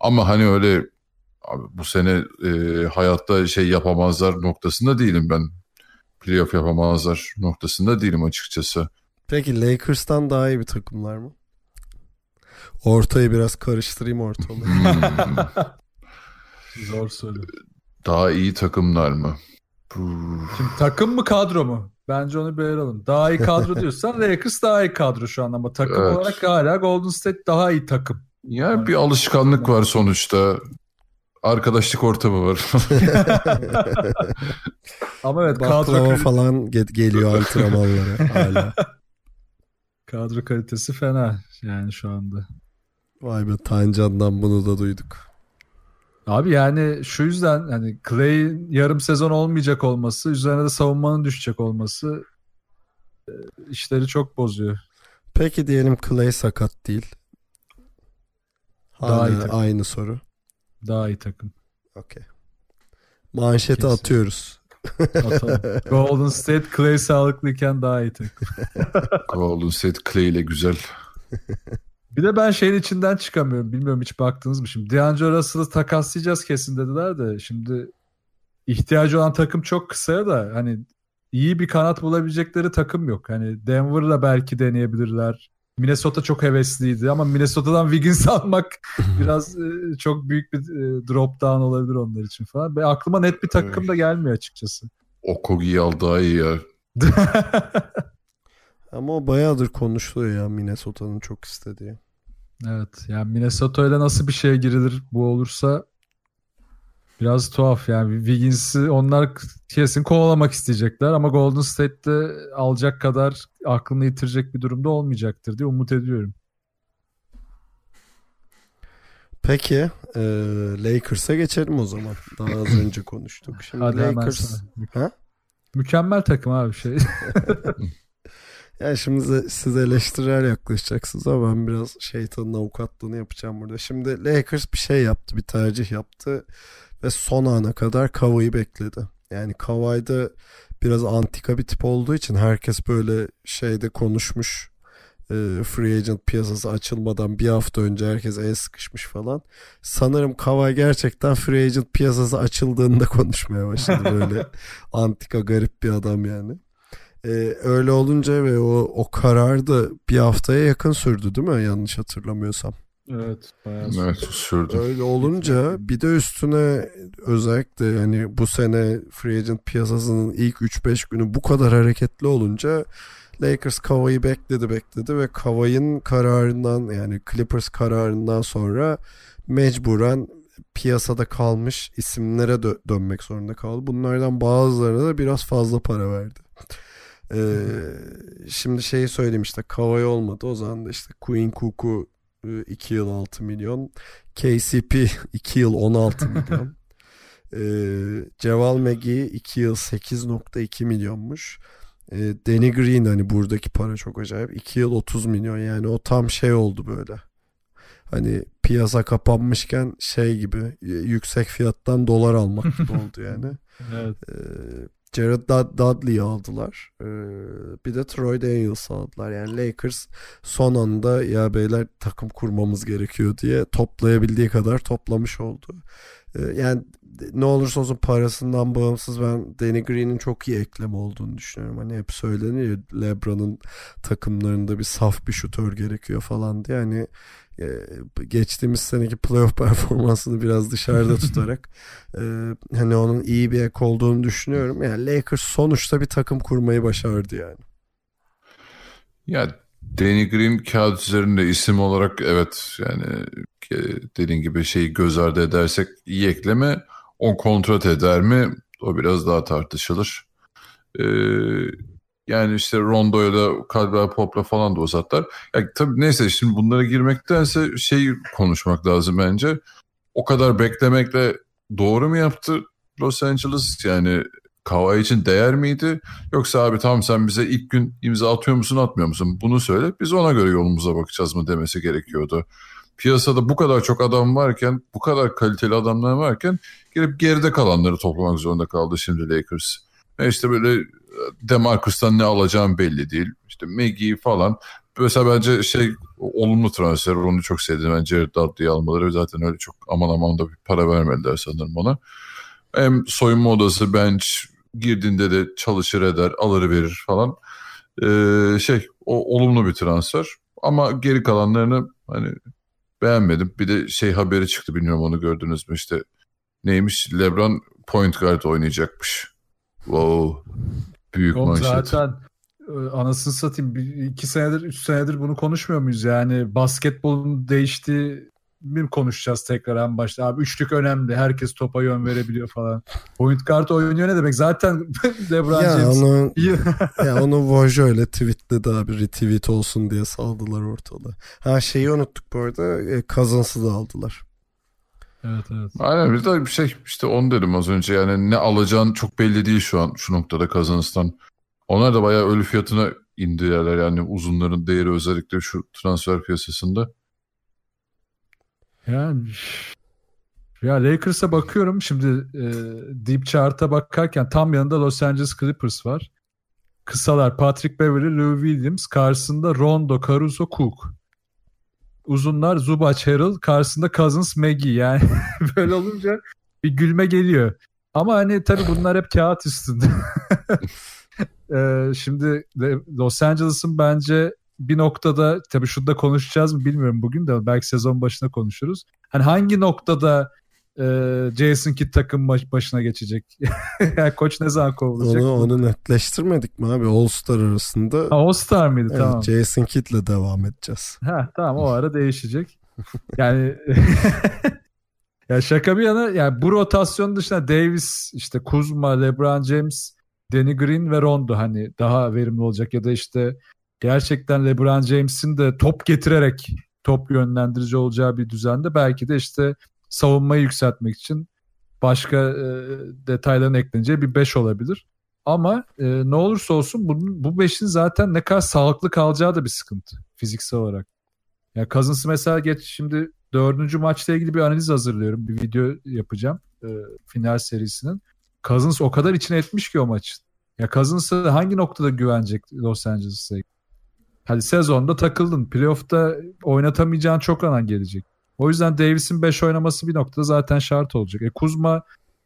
Ama hani öyle abi bu sene e, hayatta şey yapamazlar noktasında değilim ben. Playoff yapamazlar noktasında değilim açıkçası. Peki Lakers'tan daha iyi bir takımlar mı? Ortayı biraz karıştırayım ortalığı. Hmm. Zor soru. Daha iyi takımlar mı? Şimdi takım mı kadro mu? Bence onu ayıralım. Daha iyi kadro diyorsan Lakers daha iyi kadro şu an ama takım Evet. olarak hala Golden State daha iyi takım. Ya bir alışkanlık var sonuçta. Arkadaşlık ortamı var. Ama evet kadro, Baklava kal- falan ge- geliyor antrenmanlara hala. kadro kalitesi fena yani şu anda. Vay be Tancan'dan bunu da duyduk. Abi yani şu yüzden hani Clay'in yarım sezon olmayacak olması, üzerine de savunmanın düşecek olması e, işleri çok bozuyor. Peki diyelim Clay sakat değil. Daha iyi Hala takım. aynı soru. Daha iyi takım. Okey. Manşeti Kesin. atıyoruz. Atalım. Golden State Clay sağlıklıyken daha iyi takım. Golden State Clay ile güzel. Bir de ben şeyin içinden çıkamıyorum. Bilmiyorum hiç baktınız mı şimdi. D'Angelo Russell'ı takaslayacağız kesin dediler de şimdi ihtiyacı olan takım çok kısa da hani iyi bir kanat bulabilecekleri takım yok. Hani Denver'la belki deneyebilirler. Minnesota çok hevesliydi ama Minnesota'dan Wiggins almak biraz e, çok büyük bir e, drop down olabilir onlar için falan. Ben aklıma net bir takım da gelmiyor açıkçası. Okogi'yi al daha iyi ya. Ama o bayağıdır konuşuluyor ya Minnesota'nın çok istediği. Evet yani Minnesota ile nasıl bir şeye girilir bu olursa biraz tuhaf yani Wiggins'i onlar kesin kovalamak isteyecekler ama Golden State'de alacak kadar aklını yitirecek bir durumda olmayacaktır diye umut ediyorum. Peki e, Lakers'a geçelim o zaman. Daha az önce konuştuk. Şimdi Hadi Lakers. Ha? Mükemmel takım abi şey. Ya şimdi size- siz eleştirel yaklaşacaksınız ama ben biraz şeytanın avukatlığını yapacağım burada. Şimdi Lakers bir şey yaptı, bir tercih yaptı ve son ana kadar Kawhi'yi bekledi. Yani Kawhi da biraz antika bir tip olduğu için herkes böyle şeyde konuşmuş. e, free agent piyasası açılmadan bir hafta önce herkes el sıkışmış falan. Sanırım Kawhi gerçekten free agent piyasası açıldığında konuşmaya başladı böyle. antika garip bir adam yani. Ee, öyle olunca ve o, o karar da bir haftaya yakın sürdü değil mi? Yanlış hatırlamıyorsam. Evet. Bayağı Evet sürdü. Öyle olunca bir de üstüne özellikle yani bu sene free agent piyasasının ilk 3-5 günü bu kadar hareketli olunca Lakers Kawhi'yi bekledi bekledi ve Kawhi'nin kararından yani Clippers kararından sonra mecburen piyasada kalmış isimlere dö- dönmek zorunda kaldı. Bunlardan bazılarına da biraz fazla para verdi. Ee, şimdi şeyi söyleyeyim işte Kawhi olmadı. O zaman da işte Queen Cook'u 2 yıl 6 milyon. KCP 2 yıl 16 milyon. Ee, Ceval Megi 2 yıl 8.2 milyonmuş. Ee, Danny Green hani buradaki para çok acayip. 2 yıl 30 milyon. Yani o tam şey oldu böyle. Hani piyasa kapanmışken şey gibi yüksek fiyattan dolar almak gibi oldu yani. Evet. Ee, Jared Dud- Dudley'i aldılar. Ee, bir de Troy Daniels aldılar. Yani Lakers son anda ya beyler takım kurmamız gerekiyor diye toplayabildiği kadar toplamış oldu. Ee, yani ne olursa olsun parasından bağımsız ben Danny Green'in çok iyi ekleme olduğunu düşünüyorum. Hani hep söyleniyor LeBron'un takımlarında bir saf bir şutör gerekiyor falan diye. E, geçtiğimiz seneki playoff performansını biraz dışarıda tutarak e, hani onun iyi bir ek olduğunu düşünüyorum. Yani Lakers sonuçta bir takım kurmayı başardı yani. Ya Danny Green kağıt üzerinde isim olarak evet yani e, dediğin gibi şeyi göz ardı edersek iyi ekleme. On kontrat eder mi? O biraz daha tartışılır. Ee, yani işte Rondo'yla Caldwell Pop'la falan da uzatlar. Ya tabii neyse şimdi bunlara girmektense şey konuşmak lazım bence. O kadar beklemekle doğru mu yaptı Los Angeles? Yani Kawhi için değer miydi? Yoksa abi tamam sen bize ilk gün imza atıyor musun atmıyor musun? Bunu söyle biz ona göre yolumuza bakacağız mı demesi gerekiyordu. Piyasada bu kadar çok adam varken, bu kadar kaliteli adamlar varken gelip geride kalanları toplamak zorunda kaldı şimdi Lakers. E işte böyle Demarcus'tan ne alacağım belli değil. İşte Maggie falan. Mesela bence şey olumlu transfer onu çok sevdim. Ben Jared Dudley'i almaları zaten öyle çok aman aman da bir para vermediler sanırım ona. Hem soyunma odası bench girdiğinde de çalışır eder alır verir falan. Ee, şey o olumlu bir transfer. Ama geri kalanlarını hani beğenmedim. Bir de şey haberi çıktı bilmiyorum onu gördünüz mü işte neymiş LeBron point guard oynayacakmış. Wow. Büyük Oğlum manşet. zaten e, anasını satayım bir, iki senedir üç senedir bunu konuşmuyor muyuz yani basketbolun değiştiği mi konuşacağız tekrar en başta abi üçlük önemli herkes topa yön verebiliyor falan point guard oynuyor ne demek zaten LeBron Ya James onu, ya onu Vojo öyle tweetledi abi retweet olsun diye saldılar ortalığı. Ha şeyi unuttuk bu arada e, Cousins'ı da aldılar. Evet evet Aynen bir de bir şey işte onu dedim az önce yani ne alacağın çok belli değil şu an şu noktada Kazanistan. Onlar da bayağı ölü fiyatına indirirler yani uzunların değeri özellikle şu transfer piyasasında. Yani ya Lakers'a bakıyorum şimdi e, Deep Chart'a bakarken tam yanında Los Angeles Clippers var. Kısalar Patrick Beverly, Lou Williams, karşısında Rondo, Caruso, Cook. Uzunlar Zubac, Harrell, karşısında Cousins, Maggie. Yani böyle olunca bir gülme geliyor. Ama hani tabii bunlar hep kağıt üstünde. e, şimdi Los Angeles'ın bence bir noktada tabii şunu da konuşacağız mı bilmiyorum bugün de belki sezon başına konuşuruz. Hani hangi noktada Jason Kidd takım baş, başına geçecek? yani koç ne zaman kovulacak? Onu, onu netleştirmedik mi abi All Star arasında? Ha, All Star mıydı? Evet, tamam. Jason Kidd'le devam edeceğiz. Ha, tamam o ara değişecek. Yani ya şaka bir yana yani bu rotasyon dışında Davis, işte Kuzma, LeBron James, Danny Green ve Rondo hani daha verimli olacak ya da işte gerçekten LeBron James'in de top getirerek top yönlendirici olacağı bir düzende belki de işte savunmayı yükseltmek için başka e, detayların ekleneceği bir 5 olabilir. Ama e, ne olursa olsun bunun, bu 5'in zaten ne kadar sağlıklı kalacağı da bir sıkıntı fiziksel olarak. Ya yani mesela geç şimdi dördüncü maçla ilgili bir analiz hazırlıyorum. Bir video yapacağım e, final serisinin. Cousins o kadar içine etmiş ki o maçın. Ya Cousins'a hangi noktada güvenecek Los Angeles'a? Hadi sezonda takıldın. Playoff'ta oynatamayacağın çok anan gelecek. O yüzden Davis'in 5 oynaması bir noktada zaten şart olacak. E Kuzma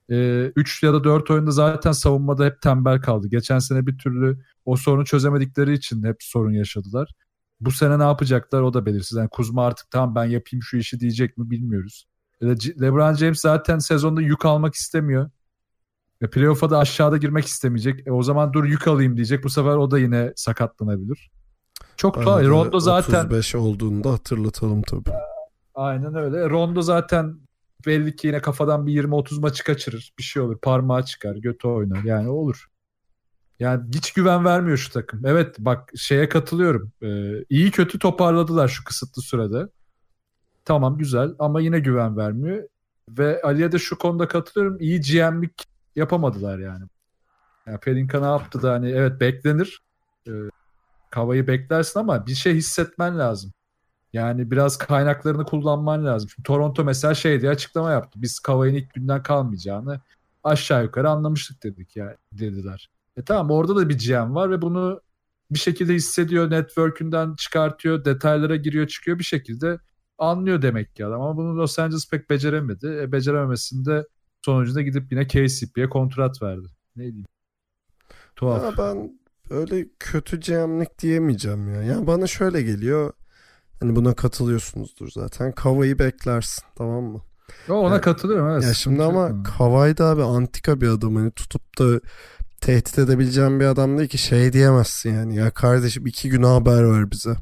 3 e, ya da 4 oyunda zaten savunmada hep tembel kaldı. Geçen sene bir türlü o sorunu çözemedikleri için hep sorun yaşadılar. bu sene ne yapacaklar o da belirsiz. Yani Kuzma artık tamam ben yapayım şu işi diyecek mi bilmiyoruz. LeBron James zaten sezonda yük almak istemiyor. Ve playoff'a da aşağıda girmek istemeyecek. E o zaman dur yük alayım diyecek. Bu sefer o da yine sakatlanabilir. Çok tuhaf. Rondo zaten 35 olduğunda hatırlatalım tabii. Aynen öyle. Rondo zaten belli ki yine kafadan bir 20-30 maçı kaçırır. Bir şey olur. Parmağı çıkar. Götü oynar. Yani olur. Yani hiç güven vermiyor şu takım. Evet bak şeye katılıyorum. Ee, iyi kötü toparladılar şu kısıtlı sürede. Tamam güzel ama yine güven vermiyor. Ve Ali'ye de şu konuda katılıyorum. İyi GM'lik yapamadılar yani. yani Pelinka ne yaptı da hani evet beklenir. Ee, Kavayı beklersin ama bir şey hissetmen lazım. Yani biraz kaynaklarını kullanman lazım. Şimdi Toronto mesela şey diye açıklama yaptı. Biz Kavay'ın ilk günden kalmayacağını aşağı yukarı anlamıştık dedik ya dediler. E tamam orada da bir GM var ve bunu bir şekilde hissediyor, network'ünden çıkartıyor, detaylara giriyor, çıkıyor bir şekilde anlıyor demek ki adam. Ama bunu Los Angeles pek beceremedi. E, becerememesinde sonucunda gidip yine KCP'ye kontrat verdi. Ne diyeyim? Tuhaf. Ya ben öyle kötü GM'lik diyemeyeceğim ya. Yani bana şöyle geliyor. Hani buna katılıyorsunuzdur zaten. Kavayı beklersin tamam mı? O ona yani, katılıyorum evet. Ya şimdi ama Kavay da abi antika bir adam. Hani tutup da tehdit edebileceğim bir adam değil ki şey diyemezsin yani. Ya kardeşim iki gün haber ver bize.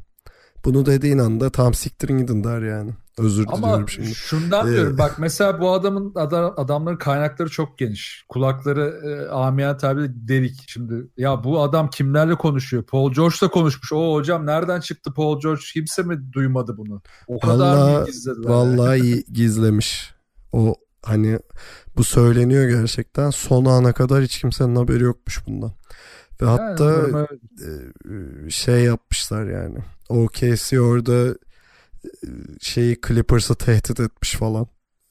Bunu dediğin anda tam siktirin gidin der yani. Özür Ama diliyorum şimdi. şundan ee, diyorum bak mesela bu adamın adam, adamların kaynakları çok geniş. Kulakları e, amiyen tabi delik. Şimdi ya bu adam kimlerle konuşuyor? Paul George'la konuşmuş. O hocam nereden çıktı Paul George? Kimse mi duymadı bunu? O kadar vallahi, mı gizlediler? Vallahi iyi gizlemiş. O hani bu söyleniyor gerçekten. Son ana kadar hiç kimsenin haberi yokmuş bundan. Ve yani, hatta e, şey yapmışlar yani. OKC orada e, şeyi Clippers'ı tehdit etmiş falan.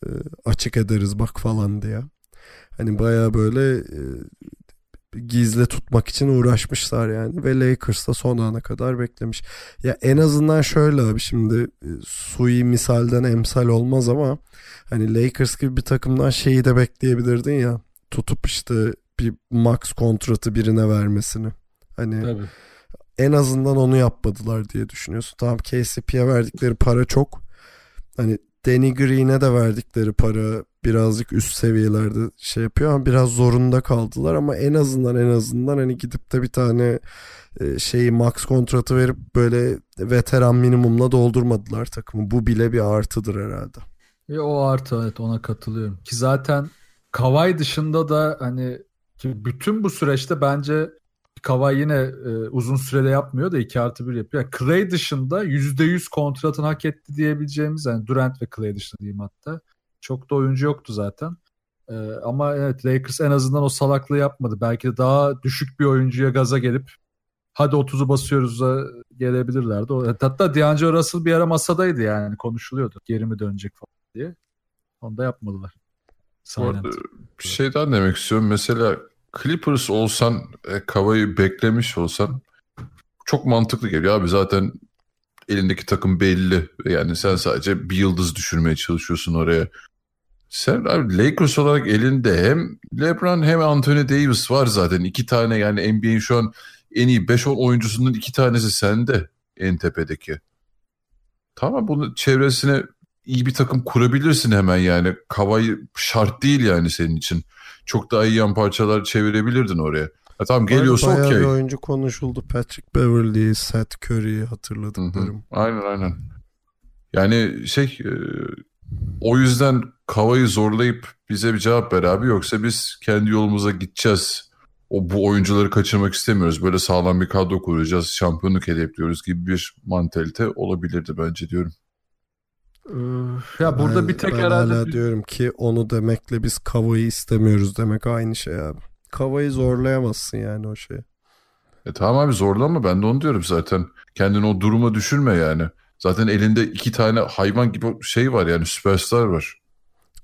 E, açık ederiz bak falan diye. Hani baya böyle e, gizli tutmak için uğraşmışlar yani ve Lakers da son ana kadar beklemiş. Ya en azından şöyle abi şimdi sui misalden emsal olmaz ama hani Lakers gibi bir takımdan şeyi de bekleyebilirdin ya tutup işte bir max kontratı birine vermesini. Hani Tabii en azından onu yapmadılar diye düşünüyorsun. Tamam KCP'ye verdikleri para çok. Hani Danny Green'e de verdikleri para birazcık üst seviyelerde şey yapıyor ama biraz zorunda kaldılar ama en azından en azından hani gidip de bir tane e, şeyi max kontratı verip böyle veteran minimumla doldurmadılar takımı. Bu bile bir artıdır herhalde. E o artı evet ona katılıyorum. Ki zaten Kavay dışında da hani bütün bu süreçte bence Kavay yine e, uzun sürede yapmıyor da 2 artı 1 yapıyor. Yani Clay dışında %100 kontratını hak etti diyebileceğimiz yani Durant ve Clay dışında diyeyim hatta. Çok da oyuncu yoktu zaten. E, ama evet Lakers en azından o salaklığı yapmadı. Belki de daha düşük bir oyuncuya gaza gelip hadi 30'u basıyoruz da gelebilirlerdi. Hatta D'Angelo Russell bir ara masadaydı yani konuşuluyordu. Geri mi dönecek falan diye. Onu da yapmadılar. Silent. bir şey daha demek istiyorum. Mesela Clippers olsan, e, Kava'yı beklemiş olsan çok mantıklı geliyor abi. Zaten elindeki takım belli. Yani sen sadece bir yıldız düşürmeye çalışıyorsun oraya. Sen abi Lakers olarak elinde hem LeBron hem Anthony Davis var zaten. iki tane yani NBA'in şu an en iyi 5-10 oyuncusunun iki tanesi sende en tepedeki. Tamam bunu çevresine iyi bir takım kurabilirsin hemen yani. Kavayı şart değil yani senin için çok daha iyi yan parçalar çevirebilirdin oraya. Ha, tamam geliyorsa okey. Bayağı bir oyuncu konuşuldu. Patrick Beverly, Seth Curry hatırladıklarım. Aynen aynen. Yani şey e, o yüzden Kava'yı zorlayıp bize bir cevap ver abi yoksa biz kendi yolumuza gideceğiz. O bu oyuncuları kaçırmak istemiyoruz. Böyle sağlam bir kadro kuracağız. Şampiyonluk hedefliyoruz gibi bir mantalite olabilirdi bence diyorum. Ya burada ben, bir tek ben herhalde... hala diyorum ki onu demekle biz Kava'yı istemiyoruz demek aynı şey abi. Kava'yı zorlayamazsın yani o şeyi. E tamam abi zorlama ben de onu diyorum zaten. Kendini o duruma düşürme yani. Zaten elinde iki tane hayvan gibi şey var yani süperstar var.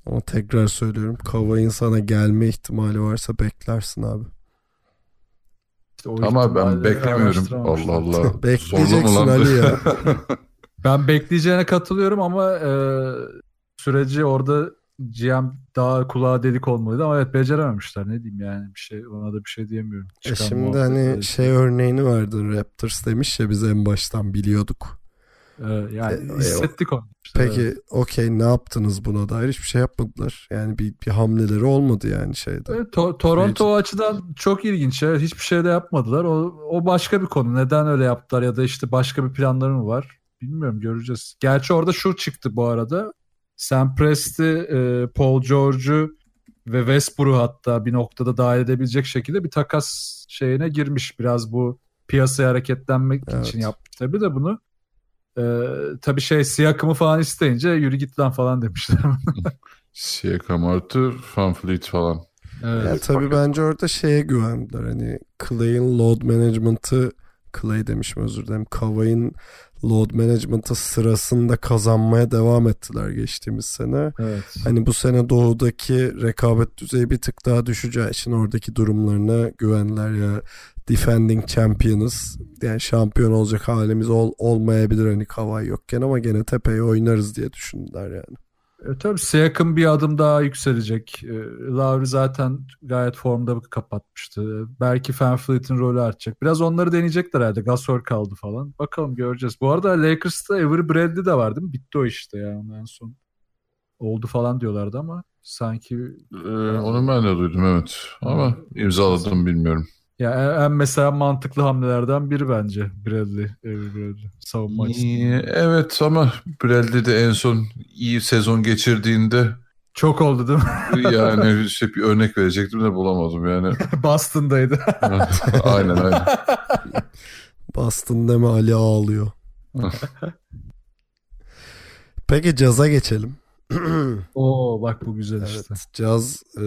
Ama tekrar söylüyorum Kava'nın sana gelme ihtimali varsa beklersin abi. İşte Ama ben beklemiyorum. Allah Allah. Bekleyeceksin Ali ya. Ben bekleyeceğine katılıyorum ama e, süreci orada GM daha kulağa delik olmalıydı ama evet becerememişler ne diyeyim yani bir şey ona da bir şey diyemiyorum. E şimdi hani şey örneğini verdin Raptors demiş ya biz en baştan biliyorduk. Ee, yani E, e, hissettik onu. işte, evet. Peki okey ne yaptınız buna dair hiçbir şey yapmadılar. Yani bir, bir hamleleri olmadı yani şeyde. Evet, To- Toronto o açıdan çok ilginç. Evet, hiçbir şey de yapmadılar. O, o başka bir konu. Neden öyle yaptılar ya da işte başka bir planları mı var? Bilmiyorum göreceğiz. Gerçi orada şu çıktı bu arada. Sam Presti, e, Paul George'u ve Westbrook'u hatta bir noktada dahil edebilecek şekilde bir takas şeyine girmiş. Biraz bu piyasaya hareketlenmek Evet. için yapmış tabii de bunu. E, tabii şey Siakam'ı falan isteyince yürü git lan falan demişler. Siakam artı Van Fleet falan. evet. Yani tabii bence orada şeye güvendiler. Hani Clay'in load management'ı Clay demişim özür dilerim. Kavay'ın load management'ı sırasında kazanmaya devam ettiler geçtiğimiz sene. evet. Hani bu sene doğudaki rekabet düzeyi bir tık daha düşeceği için oradaki durumlarına güvenler ya defending champions yani şampiyon olacak halimiz ol, olmayabilir hani Kavay yokken ama gene tepeye oynarız diye düşündüler yani. E, tabii Siakam bir adım daha yükselecek. E, Lowry zaten gayet formda kapatmıştı. Belki Van Fleet'in rolü artacak. Biraz onları deneyecekler herhalde. Gasol kaldı falan. Bakalım göreceğiz. Bu arada Lakers'ta Avery Bradley de var değil? Bitti o işte ya en son. Oldu falan diyorlardı ama sanki Ee, onu ben de duydum evet. Ama imzaladım bilmiyorum. Ya en, en mesela mantıklı hamlelerden biri bence Bradley, Avery Bradley savunma açısından. Evet ama Bradley de en son iyi sezon geçirdiğinde Çok oldu değil mi? yani işte bir örnek verecektim de bulamadım yani. Boston'daydı. aynen aynen. Boston deme Ali ağlıyor. Peki caza geçelim. Oo bak bu güzel işte. Evet, caz e,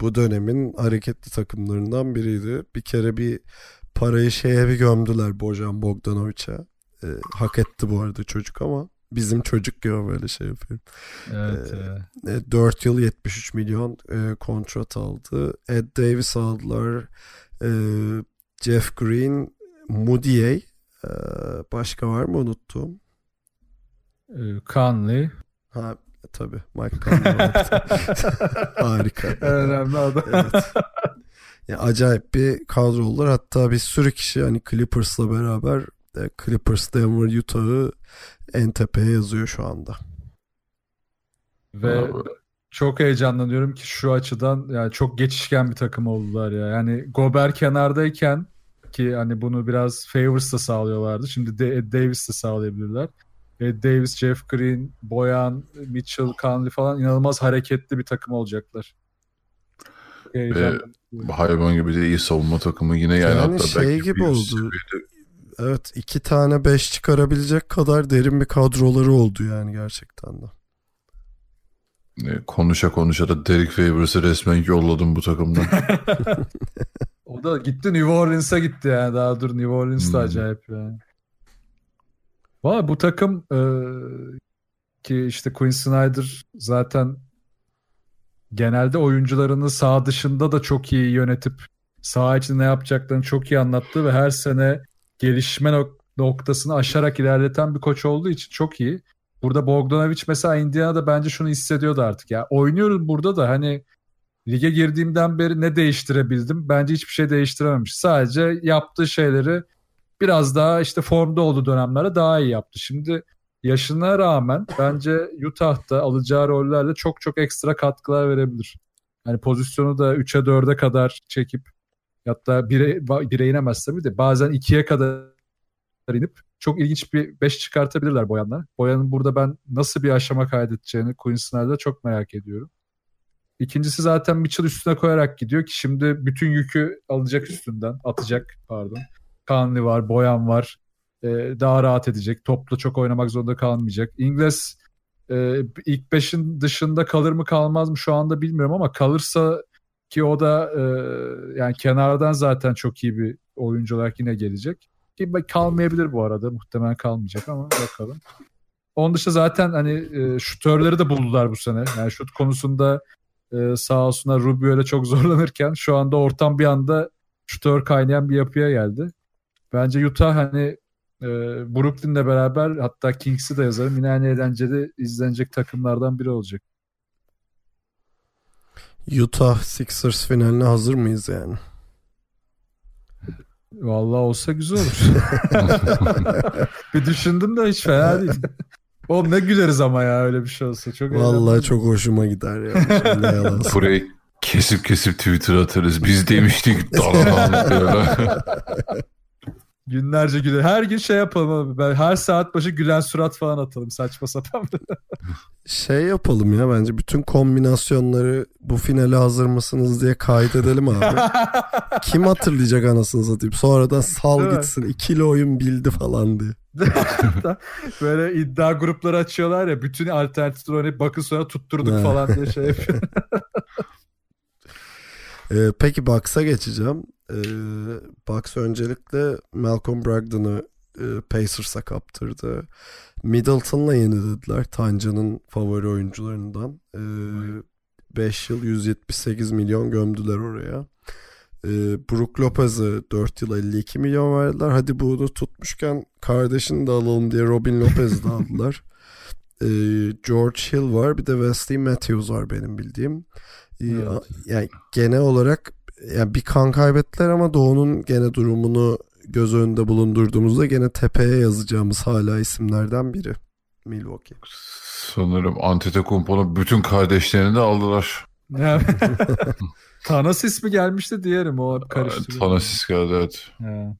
bu dönemin hareketli takımlarından biriydi. Bir kere bir parayı şeye bir gömdüler Bojan Bogdanovic'e. E, hak etti bu arada çocuk ama bizim çocuk gibi böyle şey yapıyor. Evet. E. E, 4 yıl 73 milyon e, kontrat aldı. Ed Davis aldılar. E, Jeff Green, Moutier. E, başka var mı unuttuğum? Ee, Conley. Ha tabii Mike Conley vardı. Harika. Önemli adam. Evet. Ya acayip bir kadro oldular. Hatta bir sürü kişi hani Clippers'la beraber e, Clippers, Denver, Utah'ı en tepeye yazıyor şu anda. Ve çok heyecanlanıyorum ki şu açıdan yani çok geçişken bir takım oldular ya. Yani Gober kenardayken ki hani bunu biraz Favors da sağlıyorlardı. Şimdi de Davis de sağlayabilirler. Ed Davis, Jeff Green, Boyan, Mitchell, Conley falan inanılmaz hareketli bir takım olacaklar. Heyecanlı. Hayvan gibi de iyi savunma takımı yine yani, Yani hatta şey belki gibi oldu. seviyede- Evet iki tane beş çıkarabilecek kadar derin bir kadroları oldu yani gerçekten de. E, konuşa konuşa da Derek Favors'ı resmen yolladım bu takımdan. O da gitti New Orleans'a gitti yani. Daha dur New Orleans da Hmm. acayip yani. Valla bu takım e, ki işte Quinn Snyder zaten genelde oyuncularını sağ dışında da çok iyi yönetip sağ içinde ne yapacaklarını çok iyi anlattı ve her sene gelişme nok- noktasını aşarak ilerleten bir koç olduğu için çok iyi. Burada Bogdanovic mesela Indiana'da bence şunu hissediyordu artık ya. Oynuyoruz burada da hani lige girdiğimden beri ne değiştirebildim? Bence hiçbir şey değiştirememiş. Sadece yaptığı şeyleri biraz daha işte formda olduğu dönemlerde daha iyi yaptı. Şimdi yaşına rağmen bence Utah'ta alacağı rollerle çok çok ekstra katkılar verebilir. Yani pozisyonu da 3'e 4'e kadar çekip hatta 1'e 1'e inemez tabii de bazen 2'ye kadar inip çok ilginç bir 5 çıkartabilirler Boyan'la. Boyan'ın burada ben nasıl bir aşama kaydedeceğini Quinn Snyder'da çok merak ediyorum. İkincisi zaten Mitchell üstüne koyarak gidiyor ki şimdi bütün yükü alacak üstünden. Atacak pardon. Conley var, Boyan var. Ee, daha rahat edecek. Topla çok oynamak zorunda kalmayacak. İngiliz e, ilk beşin dışında kalır mı kalmaz mı şu anda bilmiyorum ama kalırsa ki o da e, yani kenardan zaten çok iyi bir oyuncu olarak yine gelecek. Ki kalmayabilir bu arada. Muhtemelen kalmayacak ama bakalım. Onun dışında zaten hani e, şutörleri de buldular bu sene. Yani şut konusunda e, sağ olsunlar Rubio ile çok zorlanırken şu anda ortam bir anda şutör kaynayan bir yapıya geldi. Bence Utah hani e, Brooklyn'le beraber hatta Kings'i de yazarım. Yine en eğlenceli izlenecek takımlardan biri olacak. Utah Sixers finaline hazır mıyız yani? Vallahi olsa güzel olur. bir düşündüm de hiç fena değil. Oğlum ne güleriz ama ya öyle bir şey olsa. Çok Vallahi eğlenceli. çok hoşuma gider ya. Burayı kesip kesip Twitter atarız. Biz demiştik. Günlerce güler. Her gün şey yapalım abi. Ben her saat başı gülen surat falan atalım saçma sapan. Şey yapalım ya bence bütün kombinasyonları bu finale hazır mısınız diye kaydedelim abi. Kim hatırlayacak anasını satayım. Sonradan sal Değil mi? gitsin. İkili oyun bildi falan diye. Böyle iddia grupları açıyorlar ya bütün alternatifleri oynayıp bakın sonra tutturduk falan diye şey yapıyor. Ee, peki Bucks'a geçeceğim. Ee, Bucks öncelikle Malcolm Brogdon'ı e, Pacers'a kaptırdı. Middleton'la yenilediler. Tanca'nın favori oyuncularından. 5 yıl 178 milyon gömdüler oraya. Ee, Brook Lopez'e 4 yıl 52 milyon verdiler. Hadi bunu tutmuşken kardeşini de alalım diye Robin Lopez'i de aldılar. Ee, George Hill var bir de Wesley Matthews var benim bildiğim. Ee, Evet. a- Yani genel olarak yani bir kan kaybettiler ama Doğu'nun gene durumunu göz önünde bulundurduğumuzda gene tepeye yazacağımız hala isimlerden biri. Milwaukee. Sanırım Antetokounmpo'nun bütün kardeşlerini de aldılar. Thanos ismi gelmişti diyelim o karıştırıyor. Thanasis geldi evet. He.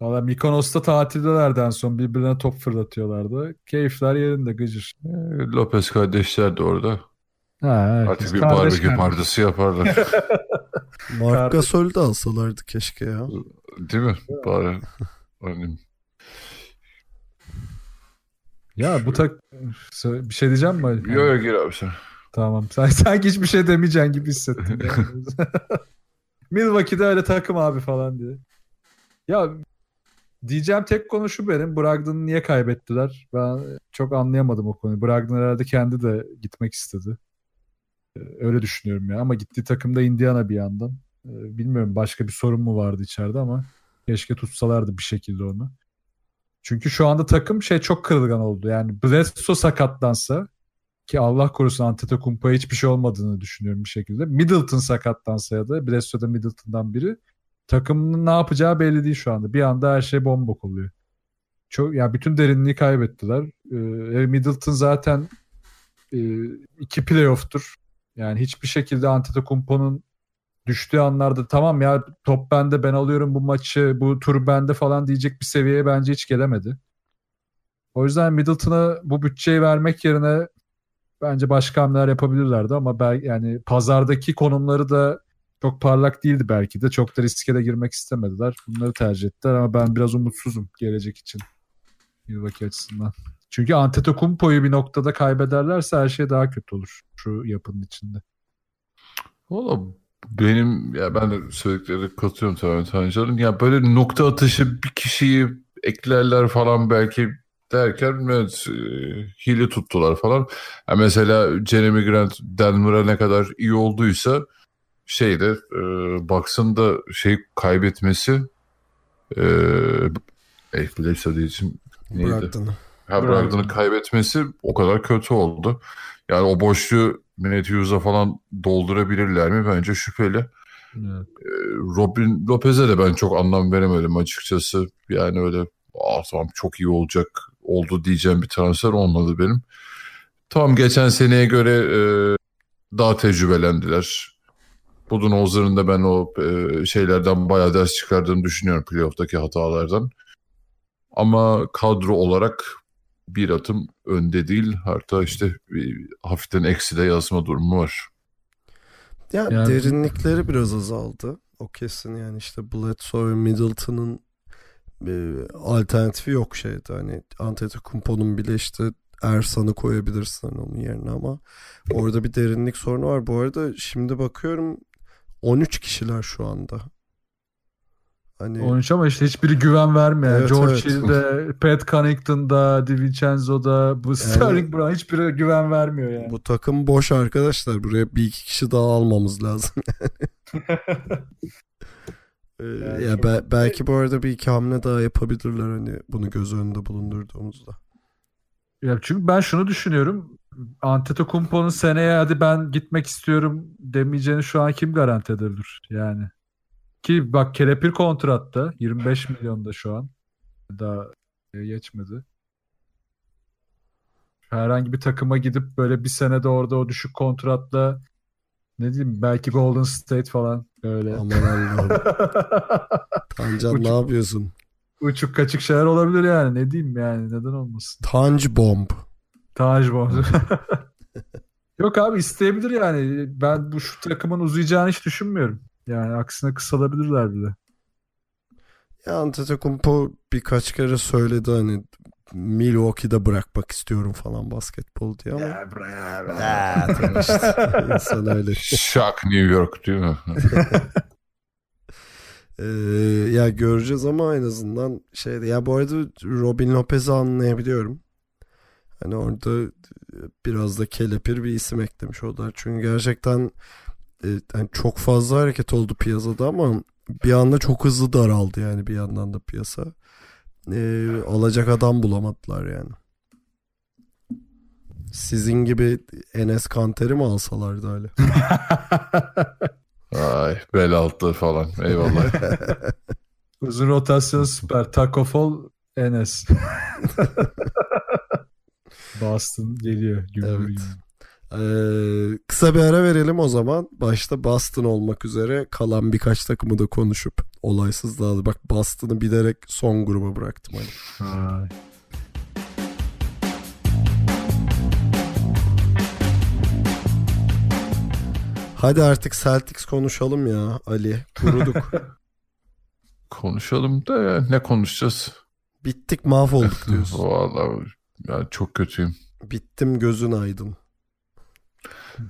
Valla Mikonos'ta tatildelerden son birbirine top fırlatıyorlardı. Keyifler yerinde gıcır. Ee, Lopez kardeşler de orada. Ha, Biz bir barbekü kardeş. partisi yaparlar. Mark. Gasol'ü de alsalardı keşke ya. Değil mi? Bari. Hani Ya bu tak bir şey diyeceğim mi? Ali? Yo yo gir abi sen. Tamam. Sen sanki hiçbir şey demeyeceksin gibi hissettim. Milwaukee'de öyle takım abi falan diye. Ya diyeceğim tek konu şu benim. Brogdon'u niye kaybettiler? Ben çok anlayamadım o konuyu. Brogdon herhalde kendi de gitmek istedi. Ee, Öyle düşünüyorum ya. Ama gittiği takım da Indiana bir yandan. Ee, Bilmiyorum başka bir sorun mu vardı içeride ama keşke tutsalardı bir şekilde onu. Çünkü şu anda takım şey çok kırılgan oldu. Yani Bledsoe sakatlansa ki Allah korusun Antetokounmpo'ya hiçbir şey olmadığını düşünüyorum bir şekilde. Middleton sakatlansa ya da Bledsoe da Middleton'dan biri takımın ne yapacağı belli değil şu anda. Bir anda her şey bombok oluyor. Çok ya bütün derinliği kaybettiler. Ee, Middleton zaten e, iki playoff'tur. Yani hiçbir şekilde Antetokounmpo'nun düştüğü anlarda tamam ya top bende ben alıyorum bu maçı bu tur bende falan diyecek bir seviyeye bence hiç gelemedi. O yüzden Middleton'a bu bütçeyi vermek yerine bence başka hamleler yapabilirlerdi ama ben yani pazardaki konumları da çok parlak değildi belki de. Çok da riske de girmek istemediler. Bunları tercih ettiler ama ben biraz umutsuzum gelecek için. Milwaukee açısından. Çünkü Antetokounmpo'yu bir noktada kaybederlerse her şey daha kötü olur şu yapının içinde. Valla benim ya ben de söyledikleri katılıyorum tamamen Tancan'ın. Ya böyle nokta atışı bir kişiyi eklerler falan belki derken evet, e, hile tuttular falan. Ya mesela Jeremy Grant Denver'a ne kadar iyi olduysa şeyde e, Bucks'ın da şey kaybetmesi e, e, Bledsoe değil için neydi? Brogdon'u. Ha Brogdon'u kaybetmesi o kadar kötü oldu. Yani o boşluğu Matthews'a falan doldurabilirler mi? Bence şüpheli. Evet. Ee, Robin Lopez'e de ben çok anlam veremedim açıkçası. Yani öyle Aa, tamam çok iyi olacak oldu diyeceğim bir transfer olmadı benim. Tam geçen seneye göre e, daha tecrübelendiler. Budenholzer'ın da ben o e, şeylerden bayağı ders çıkardığını düşünüyorum playoff'taki hatalardan. Ama kadro olarak bir atım önde değil. Hatta işte bir, hafiften eksi de yazma durumu var. Ya Yani- derinlikleri biraz azaldı. O kesin yani işte Bledsoe ve Middleton'ın e, alternatifi yok şeydi. Hani Antetokounmpo'nun bile işte Ersan'ı koyabilirsin hani onun yerine ama orada bir derinlik sorunu var. Bu arada şimdi bakıyorum 13 kişiler şu anda. Hani 13 ama işte hiçbiri güven vermiyor. Evet, George evet. Hill'de, Pat Connaughton'da, DiVincenzo'da, bu Sterling Brown hiçbiri güven vermiyor yani. bu takım boş arkadaşlar. Buraya bir iki kişi daha almamız lazım. Ee, Yani ya be- belki bu arada bir iki hamle daha yapabilirler hani bunu göz önünde bulundurduğumuzda. Ya çünkü ben şunu düşünüyorum. Antetokounmpo'nun seneye hadi ben gitmek istiyorum demeyeceğini şu an kim garanti edebilir yani. Ki bak kelepir kontratta 25 milyonda şu an. Daha geçmedi. Herhangi bir takıma gidip böyle bir senede orada o düşük kontratla ne diyeyim belki Golden State falan böyle. Aman Allah'ım. Tancan ne yapıyorsun? Uçuk kaçık şeyler olabilir yani. Ne diyeyim yani neden olmasın. Tanc bomb. Taj bomb. Yok abi isteyebilir yani. Ben bu şu takımın uzayacağını hiç düşünmüyorum. Yani aksine kısalabilirler bile. Ya Antetokounmpo birkaç kere söyledi hani Milwaukee'de bırakmak istiyorum falan basketbol diye ama. Ya bre tabii işte. İnsan öyle. Şak New York değil mi? Ee, ya göreceğiz ama en azından şeyde ya bu arada Robin Lopez'i anlayabiliyorum. Hani orada biraz da kelepir bir isim eklemiş oldular. Çünkü gerçekten e, yani çok fazla hareket oldu piyasada ama bir anda çok hızlı daraldı yani bir yandan da piyasa. E, alacak adam bulamadılar yani. Sizin gibi Enes Kanter'i mi alsalardı öyle? Ay bel altı falan eyvallah. Uzun rotasyon süper. Taco Fall Enes. Boston geliyor. Evet. Ee, kısa bir ara verelim o zaman. Başta Boston olmak üzere kalan birkaç takımı da konuşup olaysız dağıldı. Bak Boston'ı bilerek son gruba bıraktım. Hani. Hadi artık Celtics konuşalım ya Ali. Kuruduk. Konuşalım da ya, ne konuşacağız? Bittik mahvolduk diyorsun. Vallahi ya çok kötüyüm. Bittim gözün aydın.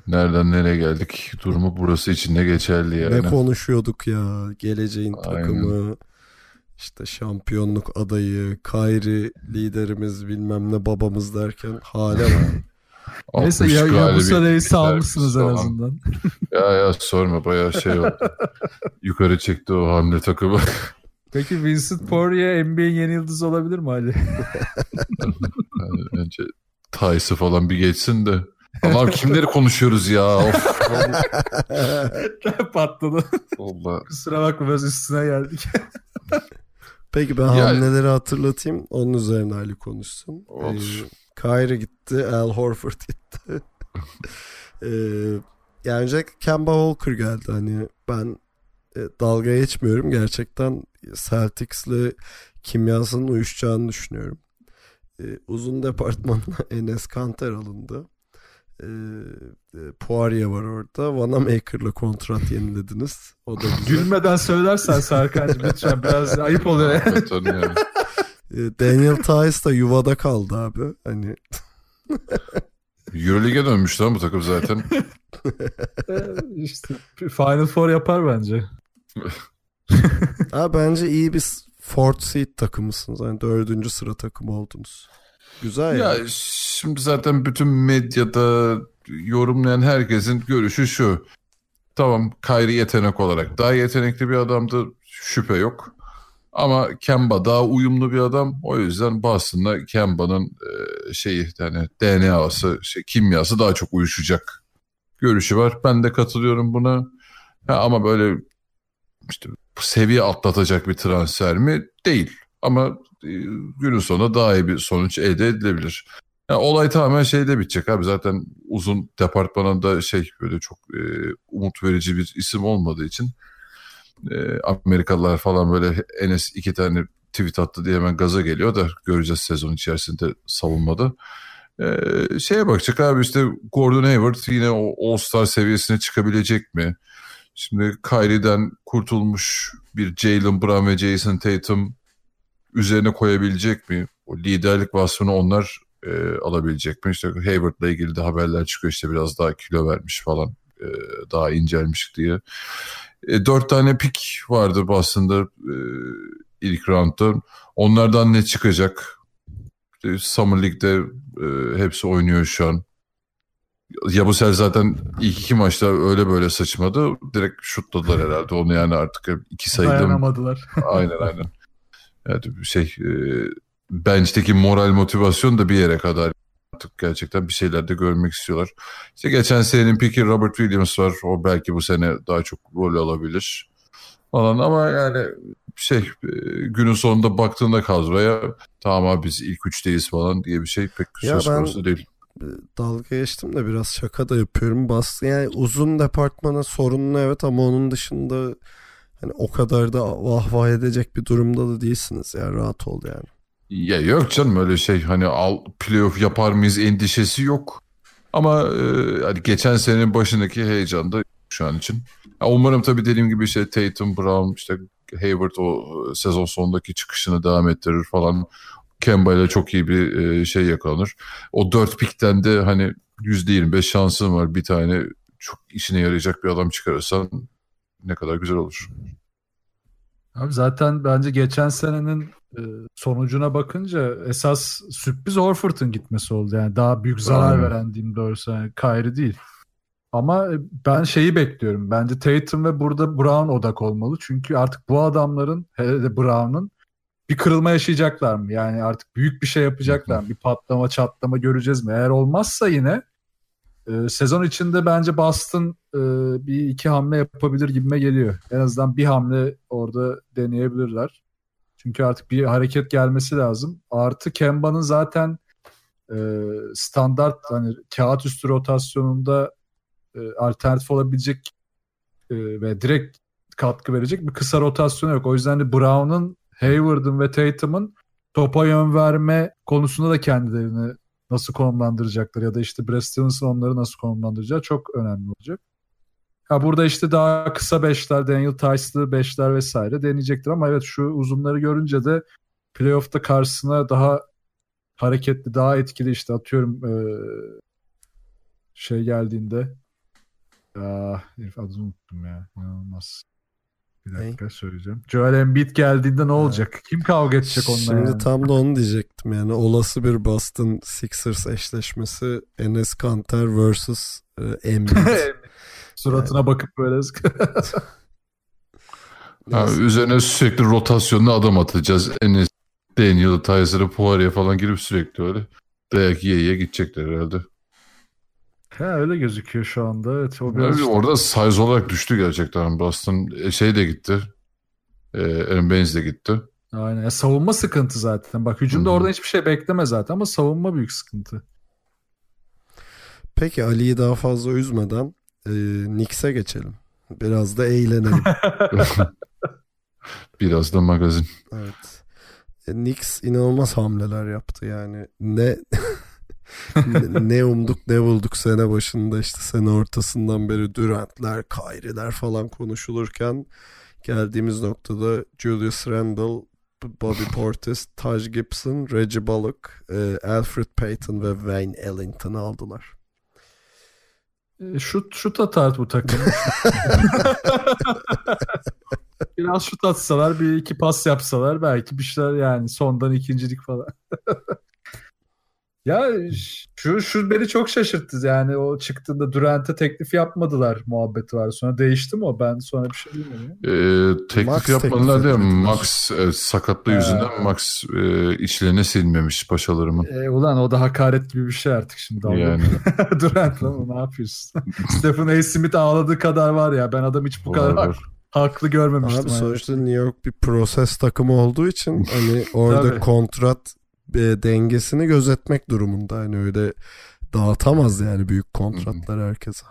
Nereden nereye geldik? Durumu burası için ne geçerli yani. Ne konuşuyorduk ya? Geleceğin Aynen. takımı. işte şampiyonluk adayı, Kayri liderimiz bilmem ne babamız derken hale bak. Neyse 60 ya, ya bu biter salmışsınız en azından. Ya ya sorma bayağı şey oldu. Yukarı çekti o hamle takımı. Peki Vincent Poirier NBA'in yeni yıldızı olabilir mi Ali? Yani önce Tyce'ı falan bir geçsin de. Ama kimleri konuşuyoruz ya? Of, Patladı. Allah. Kusura bakma biraz üstüne geldik. Peki ben Ya- hamleleri hatırlatayım. Onun üzerine Ali konuşsun. Olur. Ee, Kyrie gitti. Al Horford gitti. ee, yani önce Kemba Walker geldi. Hani ben e, dalga geçmiyorum. Gerçekten Celtics'le kimyasının uyuşacağını düşünüyorum. Ee, uzun departmanına Enes Kanter alındı. Ee, e, Poirier var orada. Vanamaker'la kontrat yenilediniz. O da güzel. Gülmeden söylersen Serkan'cığım lütfen biraz ayıp oluyor. Yani. Ee, Daniel Tice da yuvada kaldı abi. Hani Euroleague'e dönmüş lan bu takım zaten. işte Final Four yapar bence. ha, bence iyi bir fourth seed takımısınız. Hani dördüncü sıra takımı oldunuz. Güzel ya. Ya şimdi zaten bütün medyada yorumlayan herkesin görüşü şu. Tamam Kyrie yetenek olarak daha yetenekli bir adamdı şüphe yok. Ama Kemba daha uyumlu bir adam. O yüzden Boston'la Kemba'nın e, şeyi yani DNA'sı, şey, kimyası daha çok uyuşacak görüşü var. Ben de katılıyorum buna. Ha, ama böyle işte seviye atlatacak bir transfer mi? Değil. Ama günün sonunda daha iyi bir sonuç elde edilebilir. Ya olay tamamen şeyde bitecek abi. Zaten uzun departmanında şey böyle çok e, umut verici bir isim olmadığı için e, Amerikalılar falan böyle Enes iki tane tweet attı diye hemen gaza geliyor da göreceğiz sezon içerisinde savunmada. E, şeye bakacak abi işte Gordon Hayward yine o All-Star seviyesine çıkabilecek mi? Şimdi Kyrie'den kurtulmuş bir Jalen Brown ve Jason Tatum üzerine koyabilecek mi? O liderlik vasfını onlar e, alabilecek mi? İşte Hayward'la ilgili de haberler çıkıyor işte biraz daha kilo vermiş falan e, daha incelmiş diye. E, dört tane pik vardı aslında e, ilk roundda. Onlardan ne çıkacak? İşte Summer League'de e, hepsi oynuyor şu an. Yabusel zaten ilk iki maçta öyle böyle sıçmadı. Direkt şutladılar herhalde onu yani artık iki sayıda Dayanamadılar. aynen aynen. Yani şey e, bench'teki moral motivasyon da bir yere kadar artık gerçekten bir şeyler de görmek istiyorlar. İşte geçen senenin peki Robert Williams var. O belki bu sene daha çok rol alabilir falan ama yani şey e, günün sonunda baktığında kadroya tamam abi biz ilk üçteyiz falan diye bir şey pek Ya söz ben- konusu değil. dalga geçtim de biraz şaka da yapıyorum. Boston yani uzun departmana sorunlu evet ama onun dışında hani o kadar da vah vah edecek bir durumda da değilsiniz ya rahat ol yani. Ya yok canım öyle şey hani al playoff yapar mıyız endişesi yok. Ama e, hani geçen senenin başındaki heyecan da şu an için. Ya umarım tabii dediğim gibi işte Tatum, Brown, işte Hayward o e, sezon sonundaki çıkışını devam ettirir falan. Kemba ile çok iyi bir e, şey yakalanır. O dört pikten de hani %25 şansın var bir tane çok işine yarayacak bir adam çıkarırsan ne kadar güzel olur. Abi zaten bence geçen senenin e, sonucuna bakınca esas sürpriz Horford'un gitmesi oldu. Yani daha büyük zarar Aynen. veren diyeyim doğrusu. Yani Kyrie değil. Ama e, ben şeyi bekliyorum. Bence Tatum ve burada Brown odak olmalı. Çünkü artık bu adamların hele de Brown'un bir kırılma yaşayacaklar mı? Yani artık büyük bir şey yapacaklar mı? Bir patlama çatlama göreceğiz mi? Eğer olmazsa yine e, sezon içinde bence Boston e, bir iki hamle yapabilir gibime geliyor. En azından bir hamle orada deneyebilirler. Çünkü artık bir hareket gelmesi lazım. Artı Kemba'nın zaten e, standart hani kağıt üstü rotasyonunda e, alternatif olabilecek e, ve direkt katkı verecek bir kısa rotasyonu yok. O yüzden de Brown'un, Hayward'ın ve Tatum'un topa yön verme konusunda da kendilerini nasıl konumlandıracaklar ya da işte Brad Stevens'ın onları nasıl konumlandıracağı çok önemli olacak. Ha burada işte daha kısa beşler, Daniel Tice'lı beşler vesaire deneyecektir ama evet şu uzunları görünce de playoff'ta karşısına daha hareketli, daha etkili işte atıyorum eee, şey geldiğinde ah, herif adını unuttum ya. İnanılmaz. Bir dakika söyleyeceğim. Joel Embiid geldiğinde ne olacak? Kim kavga edecek onunla Şimdi yani? tam da onu diyecektim yani olası bir Boston Sixers eşleşmesi Enes Kanter vs. e, Embiid. Suratına bakıp böyle Ha, üzerine sürekli rotasyonlu adam atacağız. Enes, Daniel, Tyser'ı, Poirier falan girip sürekli öyle dayak yiye yiye gidecekler herhalde. Ha, öyle gözüküyor şu anda. Evet, o biraz... Yani orada size olarak düştü gerçekten Boston. E, Şey de gitti. E, Aaron Baines de gitti. Aynen. Savunma sıkıntı zaten. Bak hücumda Hı hı. oradan hiçbir şey bekleme zaten ama savunma büyük sıkıntı. Peki Ali'yi daha fazla üzmeden e, Knicks'e geçelim. Biraz da eğlenelim. Biraz da magazin. Evet. E, Knicks inanılmaz hamleler yaptı yani. Ne ne- umduk ne bulduk sene başında işte sene ortasından beri Durant'ler, Kyrie'ler falan konuşulurken geldiğimiz noktada Julius Randle, Bobby Portis, Taj Gibson, Reggie Bullock, e, Alfred Payton ve Wayne Ellington aldılar. E, Şut, şut atar bu takım. Biraz şut atsalar bir iki pas yapsalar belki bir şeyler yani sondan ikincilik falan. Ya şu, şu beni çok şaşırttı yani o çıktığında Durant'e teklif yapmadılar muhabbeti var. Sonra değişti mi o? Ben sonra bir şey bilmiyorum. E, teklif Max yapmadılar teklif değil mi? etmediler. Max e, sakatlığı Ha. yüzünden Max e, içlerine silmemiş paşalarımın. E, ulan o da hakaret gibi bir şey artık şimdi. Yani. Durant lan ne yapıyorsun? Stephen A. Smith ağladığı kadar var ya ben adam hiç bu kadar var. haklı görmemiştim. Abi hayatımda. sonuçta New York bir proses takımı olduğu için hani orada kontrat e, dengesini gözetmek durumunda. Hani öyle dağıtamaz yani büyük kontratlar herkese.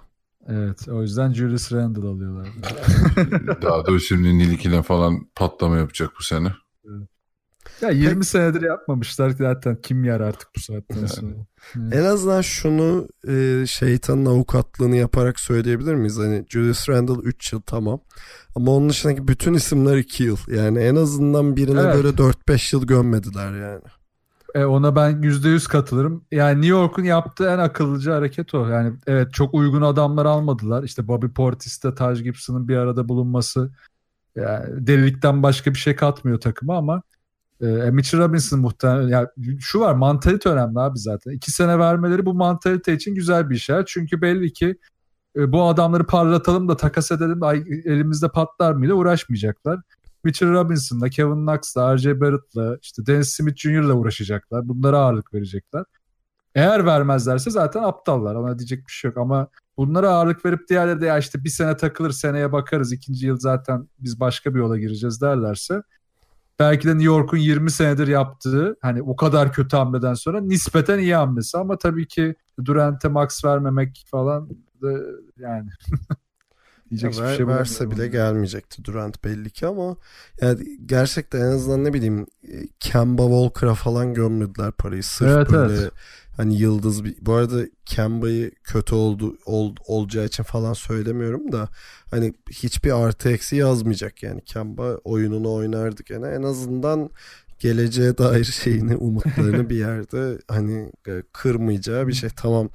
Evet o yüzden Julius Randle alıyorlar. Daha da şimdi Niliki'ne falan patlama yapacak bu sene. ya 20 senedir yapmamışlar ki zaten kim yer artık bu saatten Yani. sonra. En azından şunu e, şeytanın avukatlığını yaparak söyleyebilir miyiz? Hani Julius Randle 3 yıl tamam. Ama onun dışındaki bütün isimler 2 yıl. Yani en azından birine Evet. böyle 4-5 yıl gömmediler yani. E, ona ben %100 katılırım. Yani New York'un yaptığı en akıllıca hareket o. Yani evet çok uygun adamlar almadılar. İşte Bobby Portis'te Taj Gibson'ın bir arada bulunması yani delilikten başka bir şey katmıyor takıma ama e, Mitchell Robinson muhtemelen yani şu var mantalite önemli abi zaten. İki sene vermeleri bu mantalite için güzel bir işaret. Çünkü belli ki e, bu adamları parlatalım da takas edelim de ay, elimizde patlar mıyla uğraşmayacaklar. Mitchell Robinson'la, Kevin Knox'la, R.J. Barrett'la, işte Dennis Smith Jr.'la uğraşacaklar. Bunlara ağırlık verecekler. Eğer vermezlerse zaten aptallar. Ona diyecek bir şey yok ama bunlara ağırlık verip diğerleri de ya işte bir sene takılır seneye bakarız ikinci yıl zaten biz başka bir yola gireceğiz derlerse belki de New York'un 20 senedir yaptığı hani o kadar kötü hamleden sonra nispeten iyi hamlesi ama tabii ki Durant'e max vermemek falan da yani Diyecek ya ver, şey verse bile gelmeyecekti Durant belli ki ama yani gerçekten en azından ne bileyim e, Kemba Walker'a falan gömmediler parayı. Sırf evet, böyle evet. hani yıldız bir bu arada Kemba'yı kötü oldu ol, olacağı için falan söylemiyorum da hani hiçbir artı eksi yazmayacak yani Kemba oyununu oynardı gene en azından geleceğe dair şeyini umutlarını bir yerde hani e, kırmayacağı bir şey. Tamam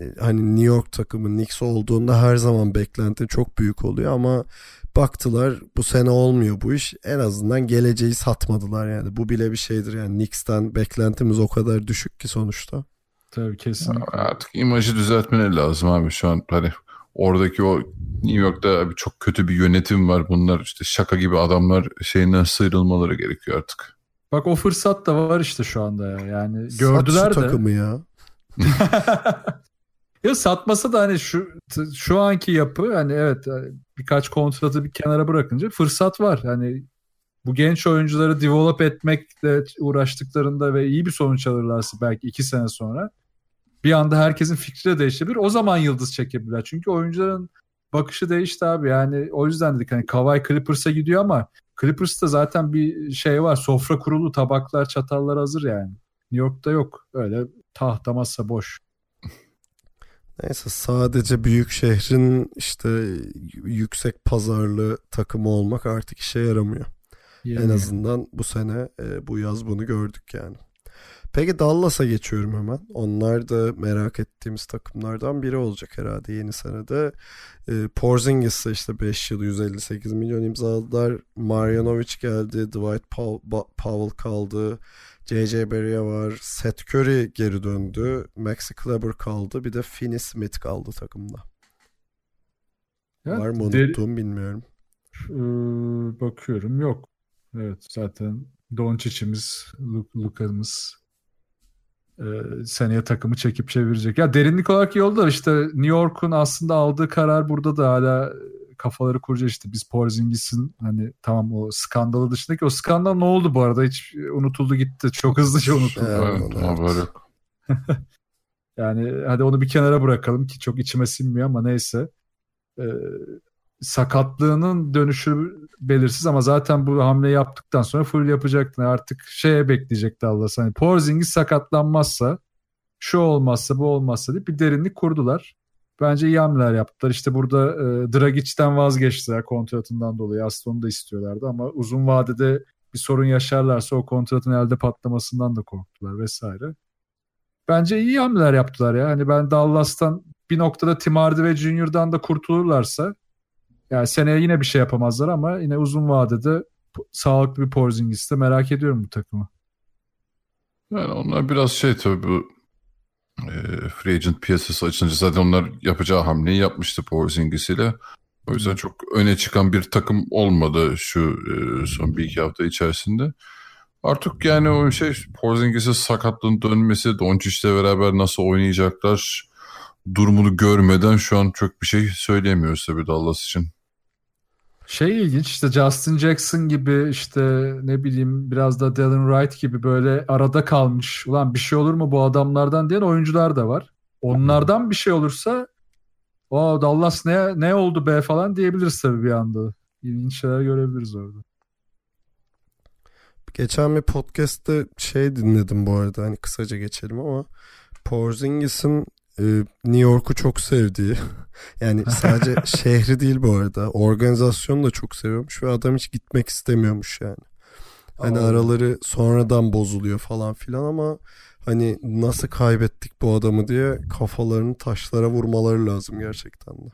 e, hani New York takımı Knicks olduğunda her zaman beklenti çok büyük oluyor ama baktılar bu sene olmuyor bu iş. En azından geleceği satmadılar yani. Bu bile bir şeydir yani Knicks'ten beklentimiz o kadar düşük ki sonuçta. Tabii kesinlikle. Artık imajı düzeltmeleri lazım abi şu an hani oradaki o New York'ta çok kötü bir yönetim var. Bunlar işte şaka gibi adamlar şeyinden sıyrılmaları gerekiyor artık. Bak o fırsat da var işte şu anda ya. Yani gördüler Sat de. takımı ya. ya satmasa da hani şu şu anki yapı hani evet birkaç kontratı bir kenara bırakınca fırsat var. Yani bu genç oyuncuları develop etmekle uğraştıklarında ve iyi bir sonuç alırlarsa belki iki sene sonra bir anda herkesin fikri de değişebilir. O zaman yıldız çekebilirler. Çünkü oyuncuların bakışı değişti abi. Yani o yüzden dedik hani Kawhi Clippers'a gidiyor ama Clippers'ta zaten bir şey var. Sofra kurulu, tabaklar, çatallar hazır yani. New York'ta yok. Öyle tahta masa boş. Neyse sadece büyük şehrin işte yüksek pazarlı takımı olmak artık işe yaramıyor. Yani. En azından bu sene e, bu yaz bunu gördük yani. Peki Dallas'a geçiyorum hemen. Onlar da merak ettiğimiz takımlardan biri olacak herhalde yeni senede. E, Porzingis'e işte 5 yıl 158 milyon imzaladılar. Marjanovic geldi. Dwight Powell kaldı. J.J. Barry'e var. Seth Curry geri döndü. Maxi Kleber kaldı. Bir de Finney Smith kaldı takımda. Ya, var mı unuttuğum bilmiyorum. Ee, bakıyorum yok. Evet zaten Doncic'imiz, Luka'mız e, seneye takımı çekip çevirecek. Ya derinlik olarak iyi oldu da işte New York'un aslında aldığı karar burada da hala kafaları kuracak işte biz Porzingis'in hani tamam o skandalı dışındaki o skandal ne oldu bu arada hiç unutuldu gitti çok hızlıca unutuldu. Evet, evet. yani hadi onu bir kenara bırakalım ki çok içime sinmiyor ama neyse. Ee, sakatlığının dönüşü belirsiz ama zaten bu hamle yaptıktan sonra full yapacaktı. Artık şeye bekleyecekti Allah. Hani Porzingis sakatlanmazsa şu olmazsa bu olmazsa diye bir derinlik kurdular. Bence iyi hamleler yaptılar. İşte burada e, Dragic'ten vazgeçtiler kontratından dolayı. Aslında onu da istiyorlardı ama uzun vadede bir sorun yaşarlarsa o kontratın elde patlamasından da korktular vesaire. Bence iyi hamleler yaptılar ya. Hani ben Dallas'tan bir noktada Tim Hardaway Junior'dan da kurtulurlarsa yani seneye yine bir şey yapamazlar ama yine uzun vadede sağlıklı bir Porzingis'te merak ediyorum bu takımı. Yani onlar biraz şey tabii bu e, free agent piyasası açılınca zaten onlar yapacağı hamleyi yapmıştı Porzingis ile. O yüzden çok öne çıkan bir takım olmadı şu e, son bir iki hafta içerisinde. Artık yani o şey Porzingis'in sakatlığın dönmesi, Doncic'le beraber nasıl oynayacaklar durumunu görmeden şu an çok bir şey söyleyemiyoruz tabii Dallas için. Şey ilginç işte Justin Jackson gibi işte ne bileyim biraz da Dylan Wright gibi böyle arada kalmış. Ulan bir şey olur mu bu adamlardan diyen oyuncular da var. Onlardan bir şey olursa o Dallas ne ne oldu be falan diyebiliriz tabii bir anda. İlginç şeyler görebiliriz orada. Geçen bir podcast'te şey dinledim bu arada hani kısaca geçelim ama Porzingis'in e, New York'u çok sevdiği yani sadece şehri değil bu arada organizasyonu da çok seviyormuş ve adam hiç gitmek istemiyormuş yani. Hani Aa. araları sonradan bozuluyor falan filan ama hani nasıl kaybettik bu adamı diye kafalarını taşlara vurmaları lazım gerçekten de.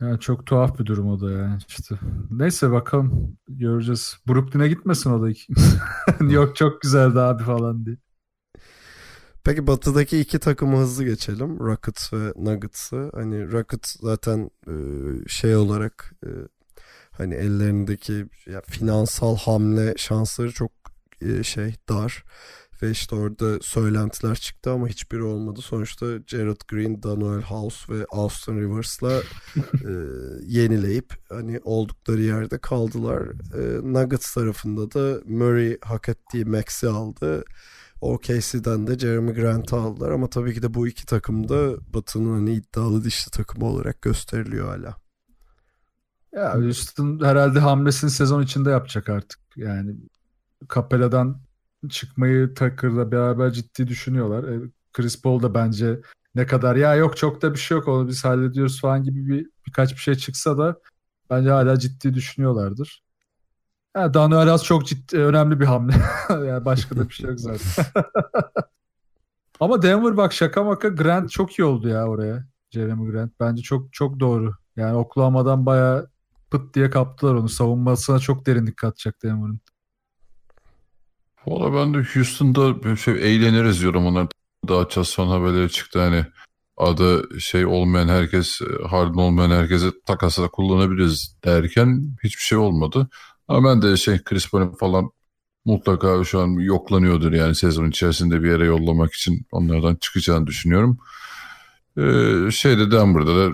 Yani çok tuhaf bir durum o da yani işte. Neyse bakalım göreceğiz. Brooklyn'e gitmesin o da. New York çok güzeldi abi falan diye. Peki batıdaki iki takımı hızlı geçelim. Rockets ve Nuggets'ı. Hani Rockets zaten e, şey olarak e, hani ellerindeki ya, finansal hamle şansları çok e, şey dar ve işte orada söylentiler çıktı ama hiçbiri olmadı. Sonuçta Jared Green, Daniel House ve Austin Rivers'la e, yenileyip hani oldukları yerde kaldılar. E, Nuggets tarafında da Murray hak ettiği max'i aldı. OKC'den de Jeremy Grant'ı aldılar ama tabii ki de bu iki takım da Batı'nın hani iddialı dişli takımı olarak gösteriliyor hala. Ya Houston herhalde hamlesini sezon içinde yapacak artık. Yani Capella'dan çıkmayı Tucker'la beraber ciddi düşünüyorlar. E, Chris Paul da bence ne kadar ya yok çok da bir şey yok onu biz hallediyoruz falan gibi bir birkaç bir şey çıksa da bence hala ciddi düşünüyorlardır. Yani Daniel House çok ciddi önemli bir hamle. yani başka da bir şey yok zaten. Ama Denver bak şaka maka Grant çok iyi oldu ya oraya. Jeremy Grant bence çok çok doğru. Yani Oklahoma'dan bayağı pıt diye kaptılar onu. Savunmasına çok derinlik katacak Denver'ın. Valla ben de Houston'da bir şey eğleniriz diyorum onlar. Daha son haberleri çıktı hani adı şey olmayan herkes, Harden olmayan herkese takasla kullanabiliriz derken hiçbir şey olmadı. Ama ben de şey Chris Paul'un falan mutlaka şu an yoklanıyordur yani sezon içerisinde bir yere yollamak için onlardan çıkacağını düşünüyorum. Ee, şeyde Denver'da da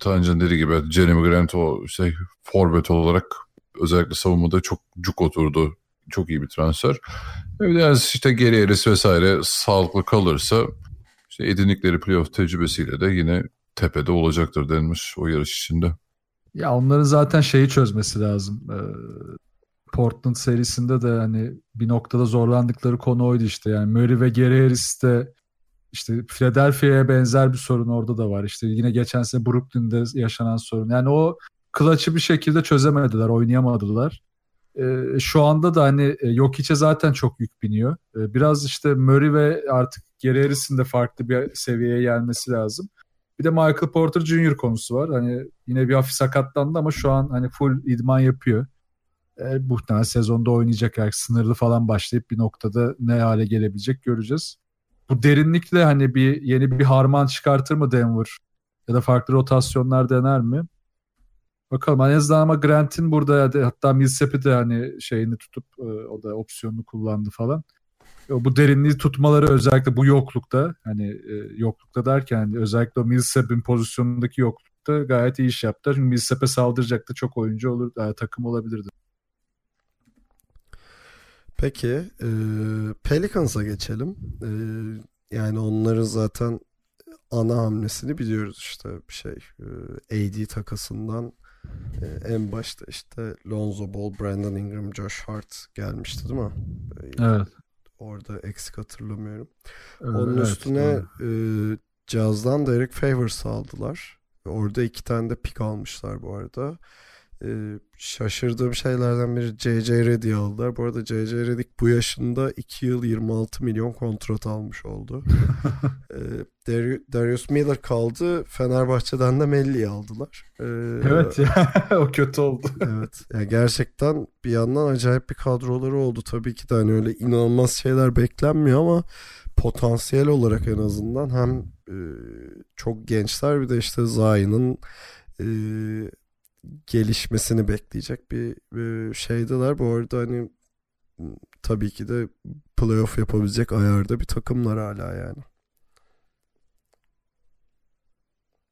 Tancan dediği gibi Jeremy Grant o şey forvet olarak özellikle savunmada çok cuk oturdu. Çok iyi bir transfer. Yani işte geri eris vesaire sağlıklı kalırsa işte edindikleri playoff tecrübesiyle de yine tepede olacaktır denmiş o yarış içinde. Ya onların zaten şeyi çözmesi lazım. Ee, Portland serisinde de hani bir noktada zorlandıkları konu oydu işte. Yani Murray ve Gary Harris işte Philadelphia'ya benzer bir sorun orada da var. İşte yine geçen sene Brooklyn'de yaşanan sorun. Yani o clutch'ı bir şekilde çözemediler, oynayamadılar. Ee, şu anda da hani yok içe zaten çok yük biniyor. Ee, biraz işte Murray ve artık Gary de farklı bir seviyeye gelmesi lazım. Bir de Michael Porter Jr. konusu var. Hani yine bir hafif sakatlandı ama şu an hani full idman yapıyor. E, muhtemelen sezonda oynayacak. Yani sınırlı falan başlayıp bir noktada ne hale gelebilecek göreceğiz. Bu derinlikle hani bir yeni bir harman çıkartır mı Denver? Ya da farklı rotasyonlar dener mi? Bakalım en azından ama Grant'in burada hatta Millsap'i de hani şeyini tutup e, o da opsiyonunu kullandı falan bu derinliği tutmaları özellikle bu yoklukta hani e, yoklukta derken hani özellikle o Millsap'in pozisyonundaki yoklukta gayet iyi iş yaptılar. Çünkü Millsap'e saldıracak da çok oyuncu olur, e, takım olabilirdi. Peki e, Pelicans'a geçelim. E, yani onların zaten ana hamlesini biliyoruz işte bir şey e, AD takasından e, en başta işte Lonzo Ball, Brandon Ingram, Josh Hart gelmişti değil mi? E, evet orada eksik hatırlamıyorum. Evet, Onun üstüne evet. e, Caz'dan da Eric Favors aldılar. Orada iki tane de pik almışlar bu arada. E, şaşırdığım şeylerden biri J.J. Reddy aldılar. Bu arada J.J. Redick bu yaşında 2 yıl 26 milyon kontrat almış oldu. e, Darius Miller kaldı. Fenerbahçe'den de Melli'yi aldılar. E, evet ya o kötü oldu. evet. Yani gerçekten bir yandan acayip bir kadroları oldu. Tabii ki de hani öyle inanılmaz şeyler beklenmiyor ama potansiyel olarak en azından hem e, çok gençler bir de işte Zayn'ın e, gelişmesini bekleyecek bir, bir şeydeler. Bu arada hani tabii ki de playoff yapabilecek ayarda bir takımlar hala yani.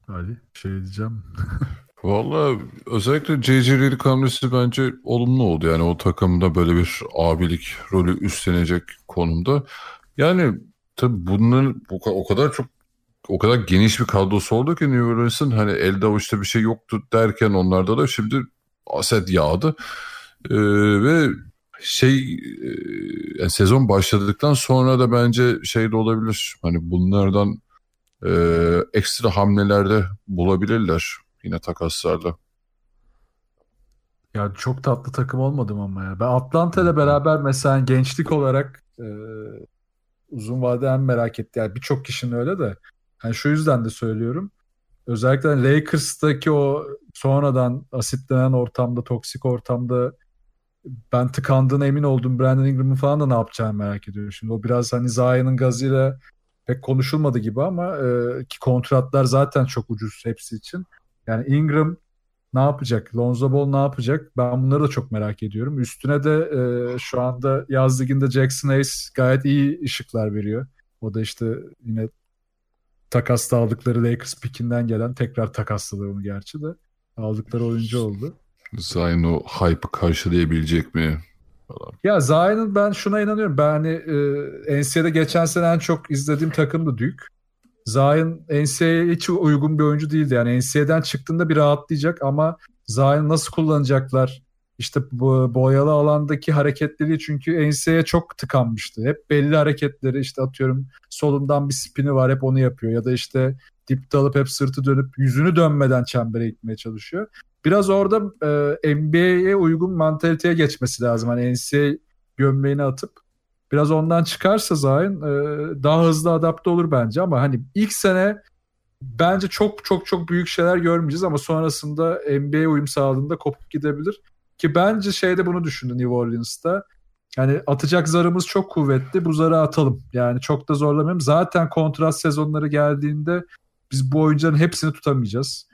Ali şey diyeceğim. Valla özellikle JJ Redick hamlesi bence olumlu oldu. Yani o takımda böyle bir abilik rolü üstlenecek konumda. Yani tabii bunların o kadar çok o kadar geniş bir kadrosu oldu ki New Orleans'ın hani elde avuçta bir şey yoktu derken onlarda da şimdi aset yağdı. Ee, ve şey e, yani sezon başladıktan sonra da bence şey de olabilir. Hani bunlardan e, ekstra hamlelerde bulabilirler yine takaslarla. Ya çok tatlı takım olmadım ama ya. Ben Atlanta ile beraber mesela gençlik olarak e, uzun vadeden merak etti. Yani birçok kişinin öyle de yani şu yüzden de söylüyorum. Özellikle Lakers'taki o sonradan asitlenen ortamda, toksik ortamda ben tıkandığına emin oldum. Brandon Ingram'ın falan da ne yapacağını merak ediyorum. Şimdi o biraz hani Zion'ın gazıyla pek konuşulmadı gibi ama e, ki kontratlar zaten çok ucuz hepsi için. Yani Ingram ne yapacak? Lonzo Ball ne yapacak? Ben bunları da çok merak ediyorum. Üstüne de e, şu anda yaz liginde Jackson Hayes gayet iyi ışıklar veriyor. O da işte yine takasla aldıkları Lakers pikinden gelen tekrar takasladı onu gerçi de aldıkları oyuncu oldu. Zion o hype'ı karşılayabilecek mi? Falan. Ya Zion'ın ben şuna inanıyorum. Ben hani e, NCAA'de geçen sene en çok izlediğim takım da Duke. Zion NCAA'ye hiç uygun bir oyuncu değildi. Yani NCAA'den çıktığında bir rahatlayacak ama Zion nasıl kullanacaklar? İşte bu boyalı alandaki hareketleri çünkü NCAA'ye çok tıkanmıştı. Hep belli hareketleri işte atıyorum solundan bir spini var hep onu yapıyor. Ya da işte dipte alıp hep sırtı dönüp yüzünü dönmeden çembere gitmeye çalışıyor. Biraz orada e, NBA'ye uygun mantaliteye geçmesi lazım. Hani NCAA gömleğini atıp biraz ondan çıkarsa Zion e, daha hızlı adapte olur bence ama hani ilk sene bence çok çok çok büyük şeyler görmeyeceğiz ama sonrasında NBA uyum sağladığında kopup gidebilir. Ki bence şeyde bunu düşündü New Orleans'ta. Yani atacak zarımız çok kuvvetli. Bu zarı atalım. Yani çok da zorlamayalım. Zaten kontrat sezonları geldiğinde biz bu oyuncuların hepsini tutamayacağız.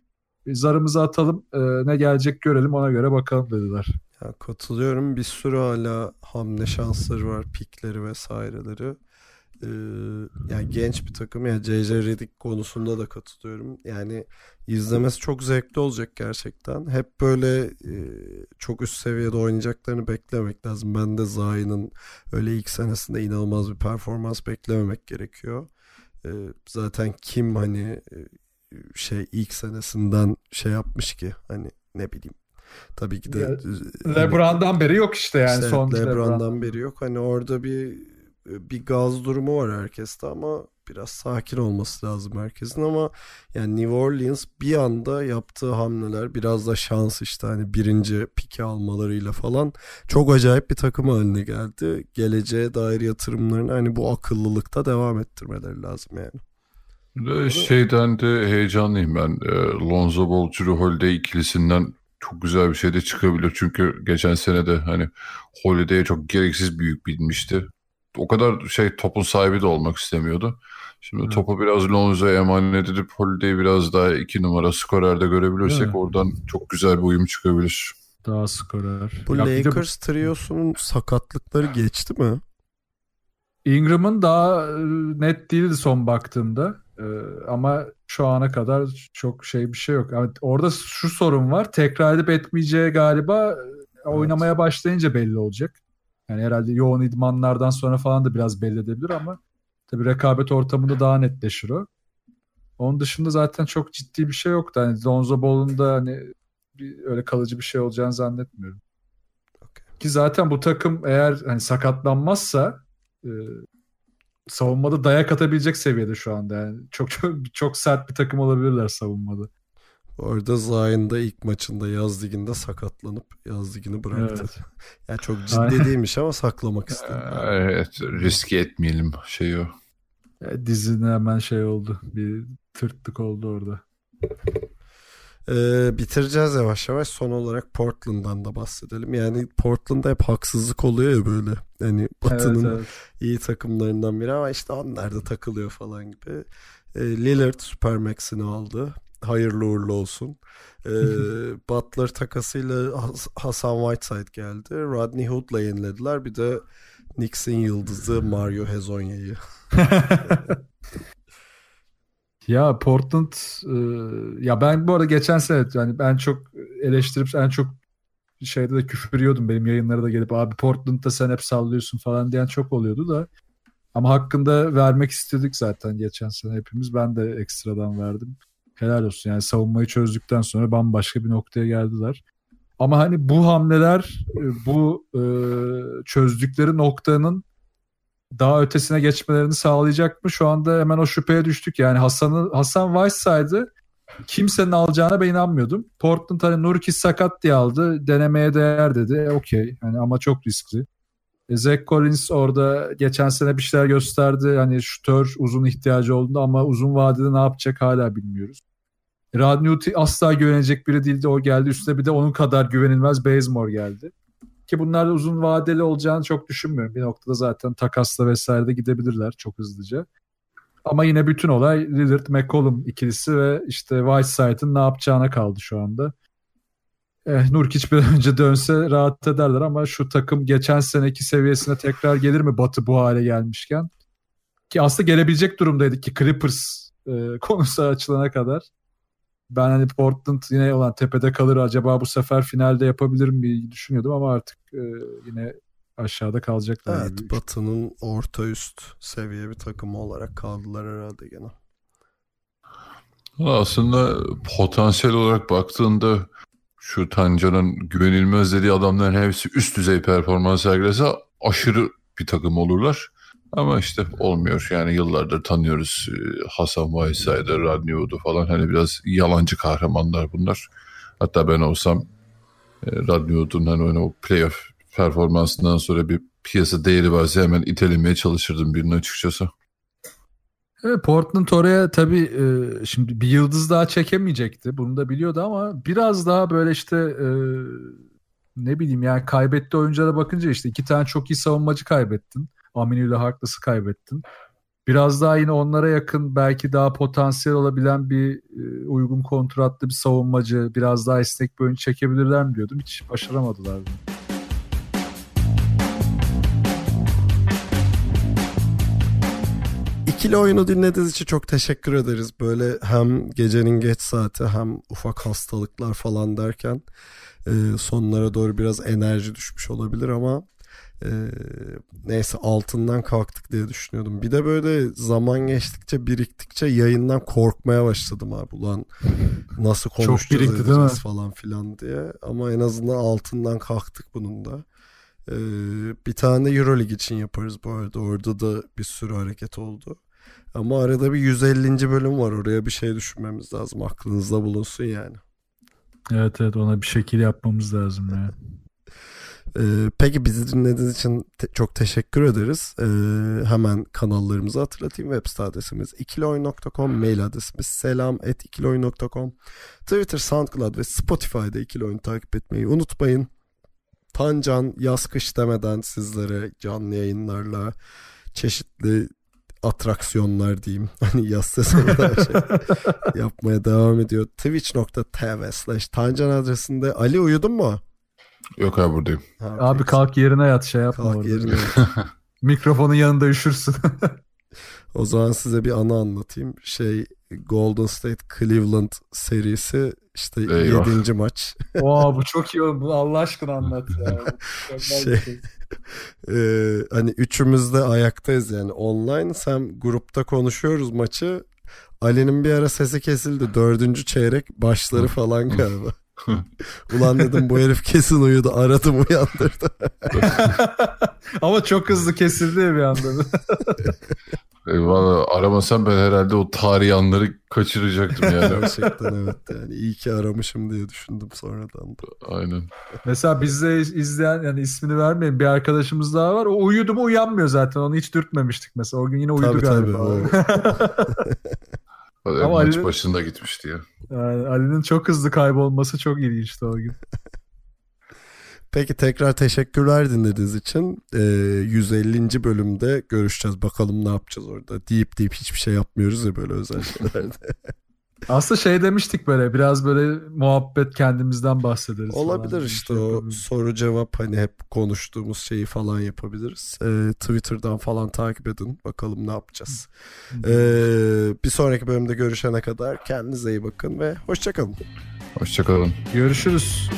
Zarımızı atalım. E, ne gelecek görelim ona göre bakalım dediler. Ya katılıyorum. Bir sürü hala hamle şansları var. Pikleri vesaireleri. Ee, yani genç bir takım. Yani JJ Redick konusunda da katılıyorum. Yani izlemesi çok zevkli olacak gerçekten. Hep böyle e, çok üst seviyede oynayacaklarını beklemek lazım. Ben de Zion'ın öyle ilk senesinde inanılmaz bir performans beklememek gerekiyor. Ee, zaten kim hani e, şey ilk senesinden şey yapmış ki hani ne bileyim tabii ki de Ya, hani- LeBron'dan beri yok işte yani işte son LeBron'dan LeBron. beri yok. Hani orada bir bir gaz durumu var herkeste ama biraz sakin olması lazım herkesin ama yani New Orleans bir anda yaptığı hamleler biraz da şans işte hani birinci piki almalarıyla falan çok acayip bir takım haline geldi. Geleceğe dair yatırımlarını hani bu akıllılıkta devam ettirmeleri lazım yani. Ve şeyden de heyecanlıyım ben. E, Lonzo Ball, Drew Holiday ikilisinden çok güzel bir şey de çıkabilir. Çünkü geçen sene de hani Holiday'e çok gereksiz büyük bilmişti. O kadar şey topun sahibi de olmak istemiyordu. Şimdi Evet. topu biraz Lonzo'ya emanet edip Holiday'i biraz daha iki numara skorerde görebilirsek mi? oradan çok güzel bir uyum çıkabilir. Daha skorer. Bu Ya bir de Lakers triosunun sakatlıkları geçti mi? Ingram'ın daha e, net değildi son baktığımda. E, ama şu ana kadar çok şey bir şey yok. Ama orada şu sorun var. Tekrar edip etmeyeceği galiba e, oynamaya başlayınca belli olacak. Yani herhalde yoğun idmanlardan sonra falan da biraz belli edebilir ama tabii rekabet ortamında daha netleşir o. Onun dışında zaten çok ciddi bir şey yoktu. Hani Lonzo Ball'un da hani bir, öyle kalıcı bir şey olacağını zannetmiyorum. Ki zaten bu takım eğer hani sakatlanmazsa e, savunmada dayak atabilecek seviyede şu anda. Yani çok çok çok sert bir takım olabilirler savunmada. Bu arada Zion da ilk maçında yaz liginde sakatlanıp yaz ligini bıraktı. Evet. Yani çok ciddi değilmiş ama saklamak Ee, istedi. Evet riske etmeyelim şey o. E, Dizine hemen şey oldu. Bir tırtlık oldu orada. Ee, bitireceğiz yavaş yavaş. Son olarak Portland'dan da bahsedelim. Yani Portland'da hep haksızlık oluyor ya böyle. Yani Batı'nın Evet, evet. iyi takımlarından biri ama işte onlar da takılıyor falan gibi. Ee, Lillard Supermax'ini aldı. Hayırlı uğurlu olsun. Ee, Butler takasıyla Has- Hasan Whiteside geldi. Rodney Hood'la yenilediler. Bir de Knicks'in yıldızı Mario Hezonya'yı. Ya Portland e, ya ben bu arada geçen sene yani ben çok eleştirip en çok şeyde de küfür yiyordum benim yayınlara da gelip abi Portland'da sen hep sallıyorsun falan diyen çok oluyordu da ama hakkında vermek istedik zaten geçen sene hepimiz ben de ekstradan verdim. Helal olsun yani savunmayı çözdükten sonra bambaşka bir noktaya geldiler. Ama hani bu hamleler e, bu e, çözdükleri noktanın daha ötesine geçmelerini sağlayacak mı? Şu anda hemen o şüpheye düştük. Yani Hasan'ı Hasan Whiteside'ı kimsenin alacağına ben inanmıyordum. Portland hani Nurkic sakat diye aldı. Denemeye değer dedi. E, Okey. Yani ama çok riskli. E, Zach Collins orada geçen sene bir şeyler gösterdi. Hani şutör uzun ihtiyacı olduğunda ama uzun vadede ne yapacak hala bilmiyoruz. Radnewt asla güvenecek biri değildi. O geldi. Üstüne bir de onun kadar güvenilmez Bazemore geldi. Ki bunlar da uzun vadeli olacağını çok düşünmüyorum. Bir noktada zaten takasla vesaire de gidebilirler çok hızlıca. Ama yine bütün olay Lillard McCollum ikilisi ve işte Whiteside'ın ne yapacağına kaldı şu anda. Eh, Nurkic bir önce dönse rahat ederler ama şu takım geçen seneki seviyesine tekrar gelir mi Batı bu hale gelmişken? Ki aslında gelebilecek durumdaydık ki Clippers e, konusu açılana kadar. Ben hani Portland yine olan tepede kalır acaba bu sefer finalde yapabilir mi düşünüyordum ama artık e, yine aşağıda kalacaklar. Evet Batı'nın orta üst seviye bir takımı olarak kaldılar herhalde gene. Aslında potansiyel olarak baktığında şu Tancan'ın güvenilmez dediği adamların hepsi üst düzey performans sergilese aşırı bir takım olurlar. Ama işte olmuyor yani yıllardır tanıyoruz e, Hasan Rodney Hood'u falan hani biraz yalancı kahramanlar bunlar. Hatta ben olsam e, Rodney Hood'un hani o playoff performansından sonra bir piyasa değeri varsa hemen itelemeye çalışırdım birini açıkçası. Evet, Portland oraya tabii e, şimdi bir yıldız daha çekemeyecekti. Bunu da biliyordu ama biraz daha böyle işte ne bileyim yani kaybetti oyunculara bakınca işte iki tane çok iyi savunmacı kaybettin. Aminu ile Harkless'ı kaybettin. Biraz daha yine onlara yakın belki daha potansiyel olabilen bir e, uygun kontratlı bir savunmacı, biraz daha esnek bir oyuncu çekebilirler mi diyordum. Hiç başaramadılar. İkili oyunu dinlediğiniz için çok teşekkür ederiz. Böyle hem gecenin geç saati hem ufak hastalıklar falan derken e, sonlara doğru biraz enerji düşmüş olabilir ama e, neyse altından kalktık diye düşünüyordum. Bir de böyle zaman geçtikçe biriktikçe yayından korkmaya başladım abi. Ulan nasıl konuşacağız birikti, değil mi? falan filan diye. Ama en azından altından kalktık bunun da. Ee, bir tane Euroleague için yaparız bu arada. Orada da bir sürü hareket oldu. Ama arada bir 150. bölüm var. Oraya bir şey düşünmemiz lazım. Aklınızda bulunsun yani. Evet evet ona bir şekil yapmamız lazım ya. Ee, peki bizi dinlediğiniz için te- çok teşekkür ederiz. Ee, hemen kanallarımızı hatırlatayım. Web site adresimiz ikiloyun.com, mail adresimiz selam et ikiloyun.com, Twitter, SoundCloud ve Spotify'da ikili oyun takip etmeyi unutmayın. Tancan yaz kış demeden sizlere canlı yayınlarla çeşitli atraksiyonlar diyeyim. Hani yaz sezonunda her şey yapmaya devam ediyor. Twitch.tv slash Tancan adresinde. Ali uyudun mu? Yok abi buradayım. Ha, Abi peki. kalk yerine yat şey yapma Kalk yerine. Mikrofonun yanında üşürsün. O zaman size bir anı anlatayım. Şey Golden State Cleveland serisi işte Eyvah. 7. maç. Oo bu çok iyi. Bunu Allah aşkına anlat ya. Bir Şey- Ee, hani üçümüz de ayaktayız yani online. Hem grupta konuşuyoruz maçı. Ali'nin bir ara sesi kesildi. Dördüncü çeyrek başları falan galiba. Ulan dedim bu herif kesin uyudu. Aradım uyandırdı. Ama çok hızlı kesildi bir anda. E, Valla aramasam ben herhalde o tarihi anları kaçıracaktım yani. Gerçekten evet yani. iyi ki aramışım diye düşündüm sonradan da. Aynen. Mesela bizde izleyen yani ismini vermeyin bir arkadaşımız daha var. O uyudu mu uyanmıyor zaten. Onu hiç dürtmemiştik mesela. O gün yine uyudu Tabii tabii. galiba. Hadi Ama maç Ali- başında gitmişti ya. Yani Ali'nin çok hızlı kaybolması çok ilginçti o gün. Peki tekrar teşekkürler dinlediğiniz için. Ee, 150. bölümde görüşeceğiz. Bakalım ne yapacağız orada. Deyip deyip hiçbir şey yapmıyoruz ya böyle özel şeylerde. Aslında şey demiştik böyle biraz böyle muhabbet kendimizden bahsederiz. falan Olabilir bir işte şey o soru cevap hani hep konuştuğumuz şeyi falan yapabiliriz. Ee, Twitter'dan falan takip edin. Bakalım ne yapacağız. Ee, bir sonraki bölümde görüşene kadar kendinize iyi bakın ve hoşçakalın. Hoşçakalın. Görüşürüz.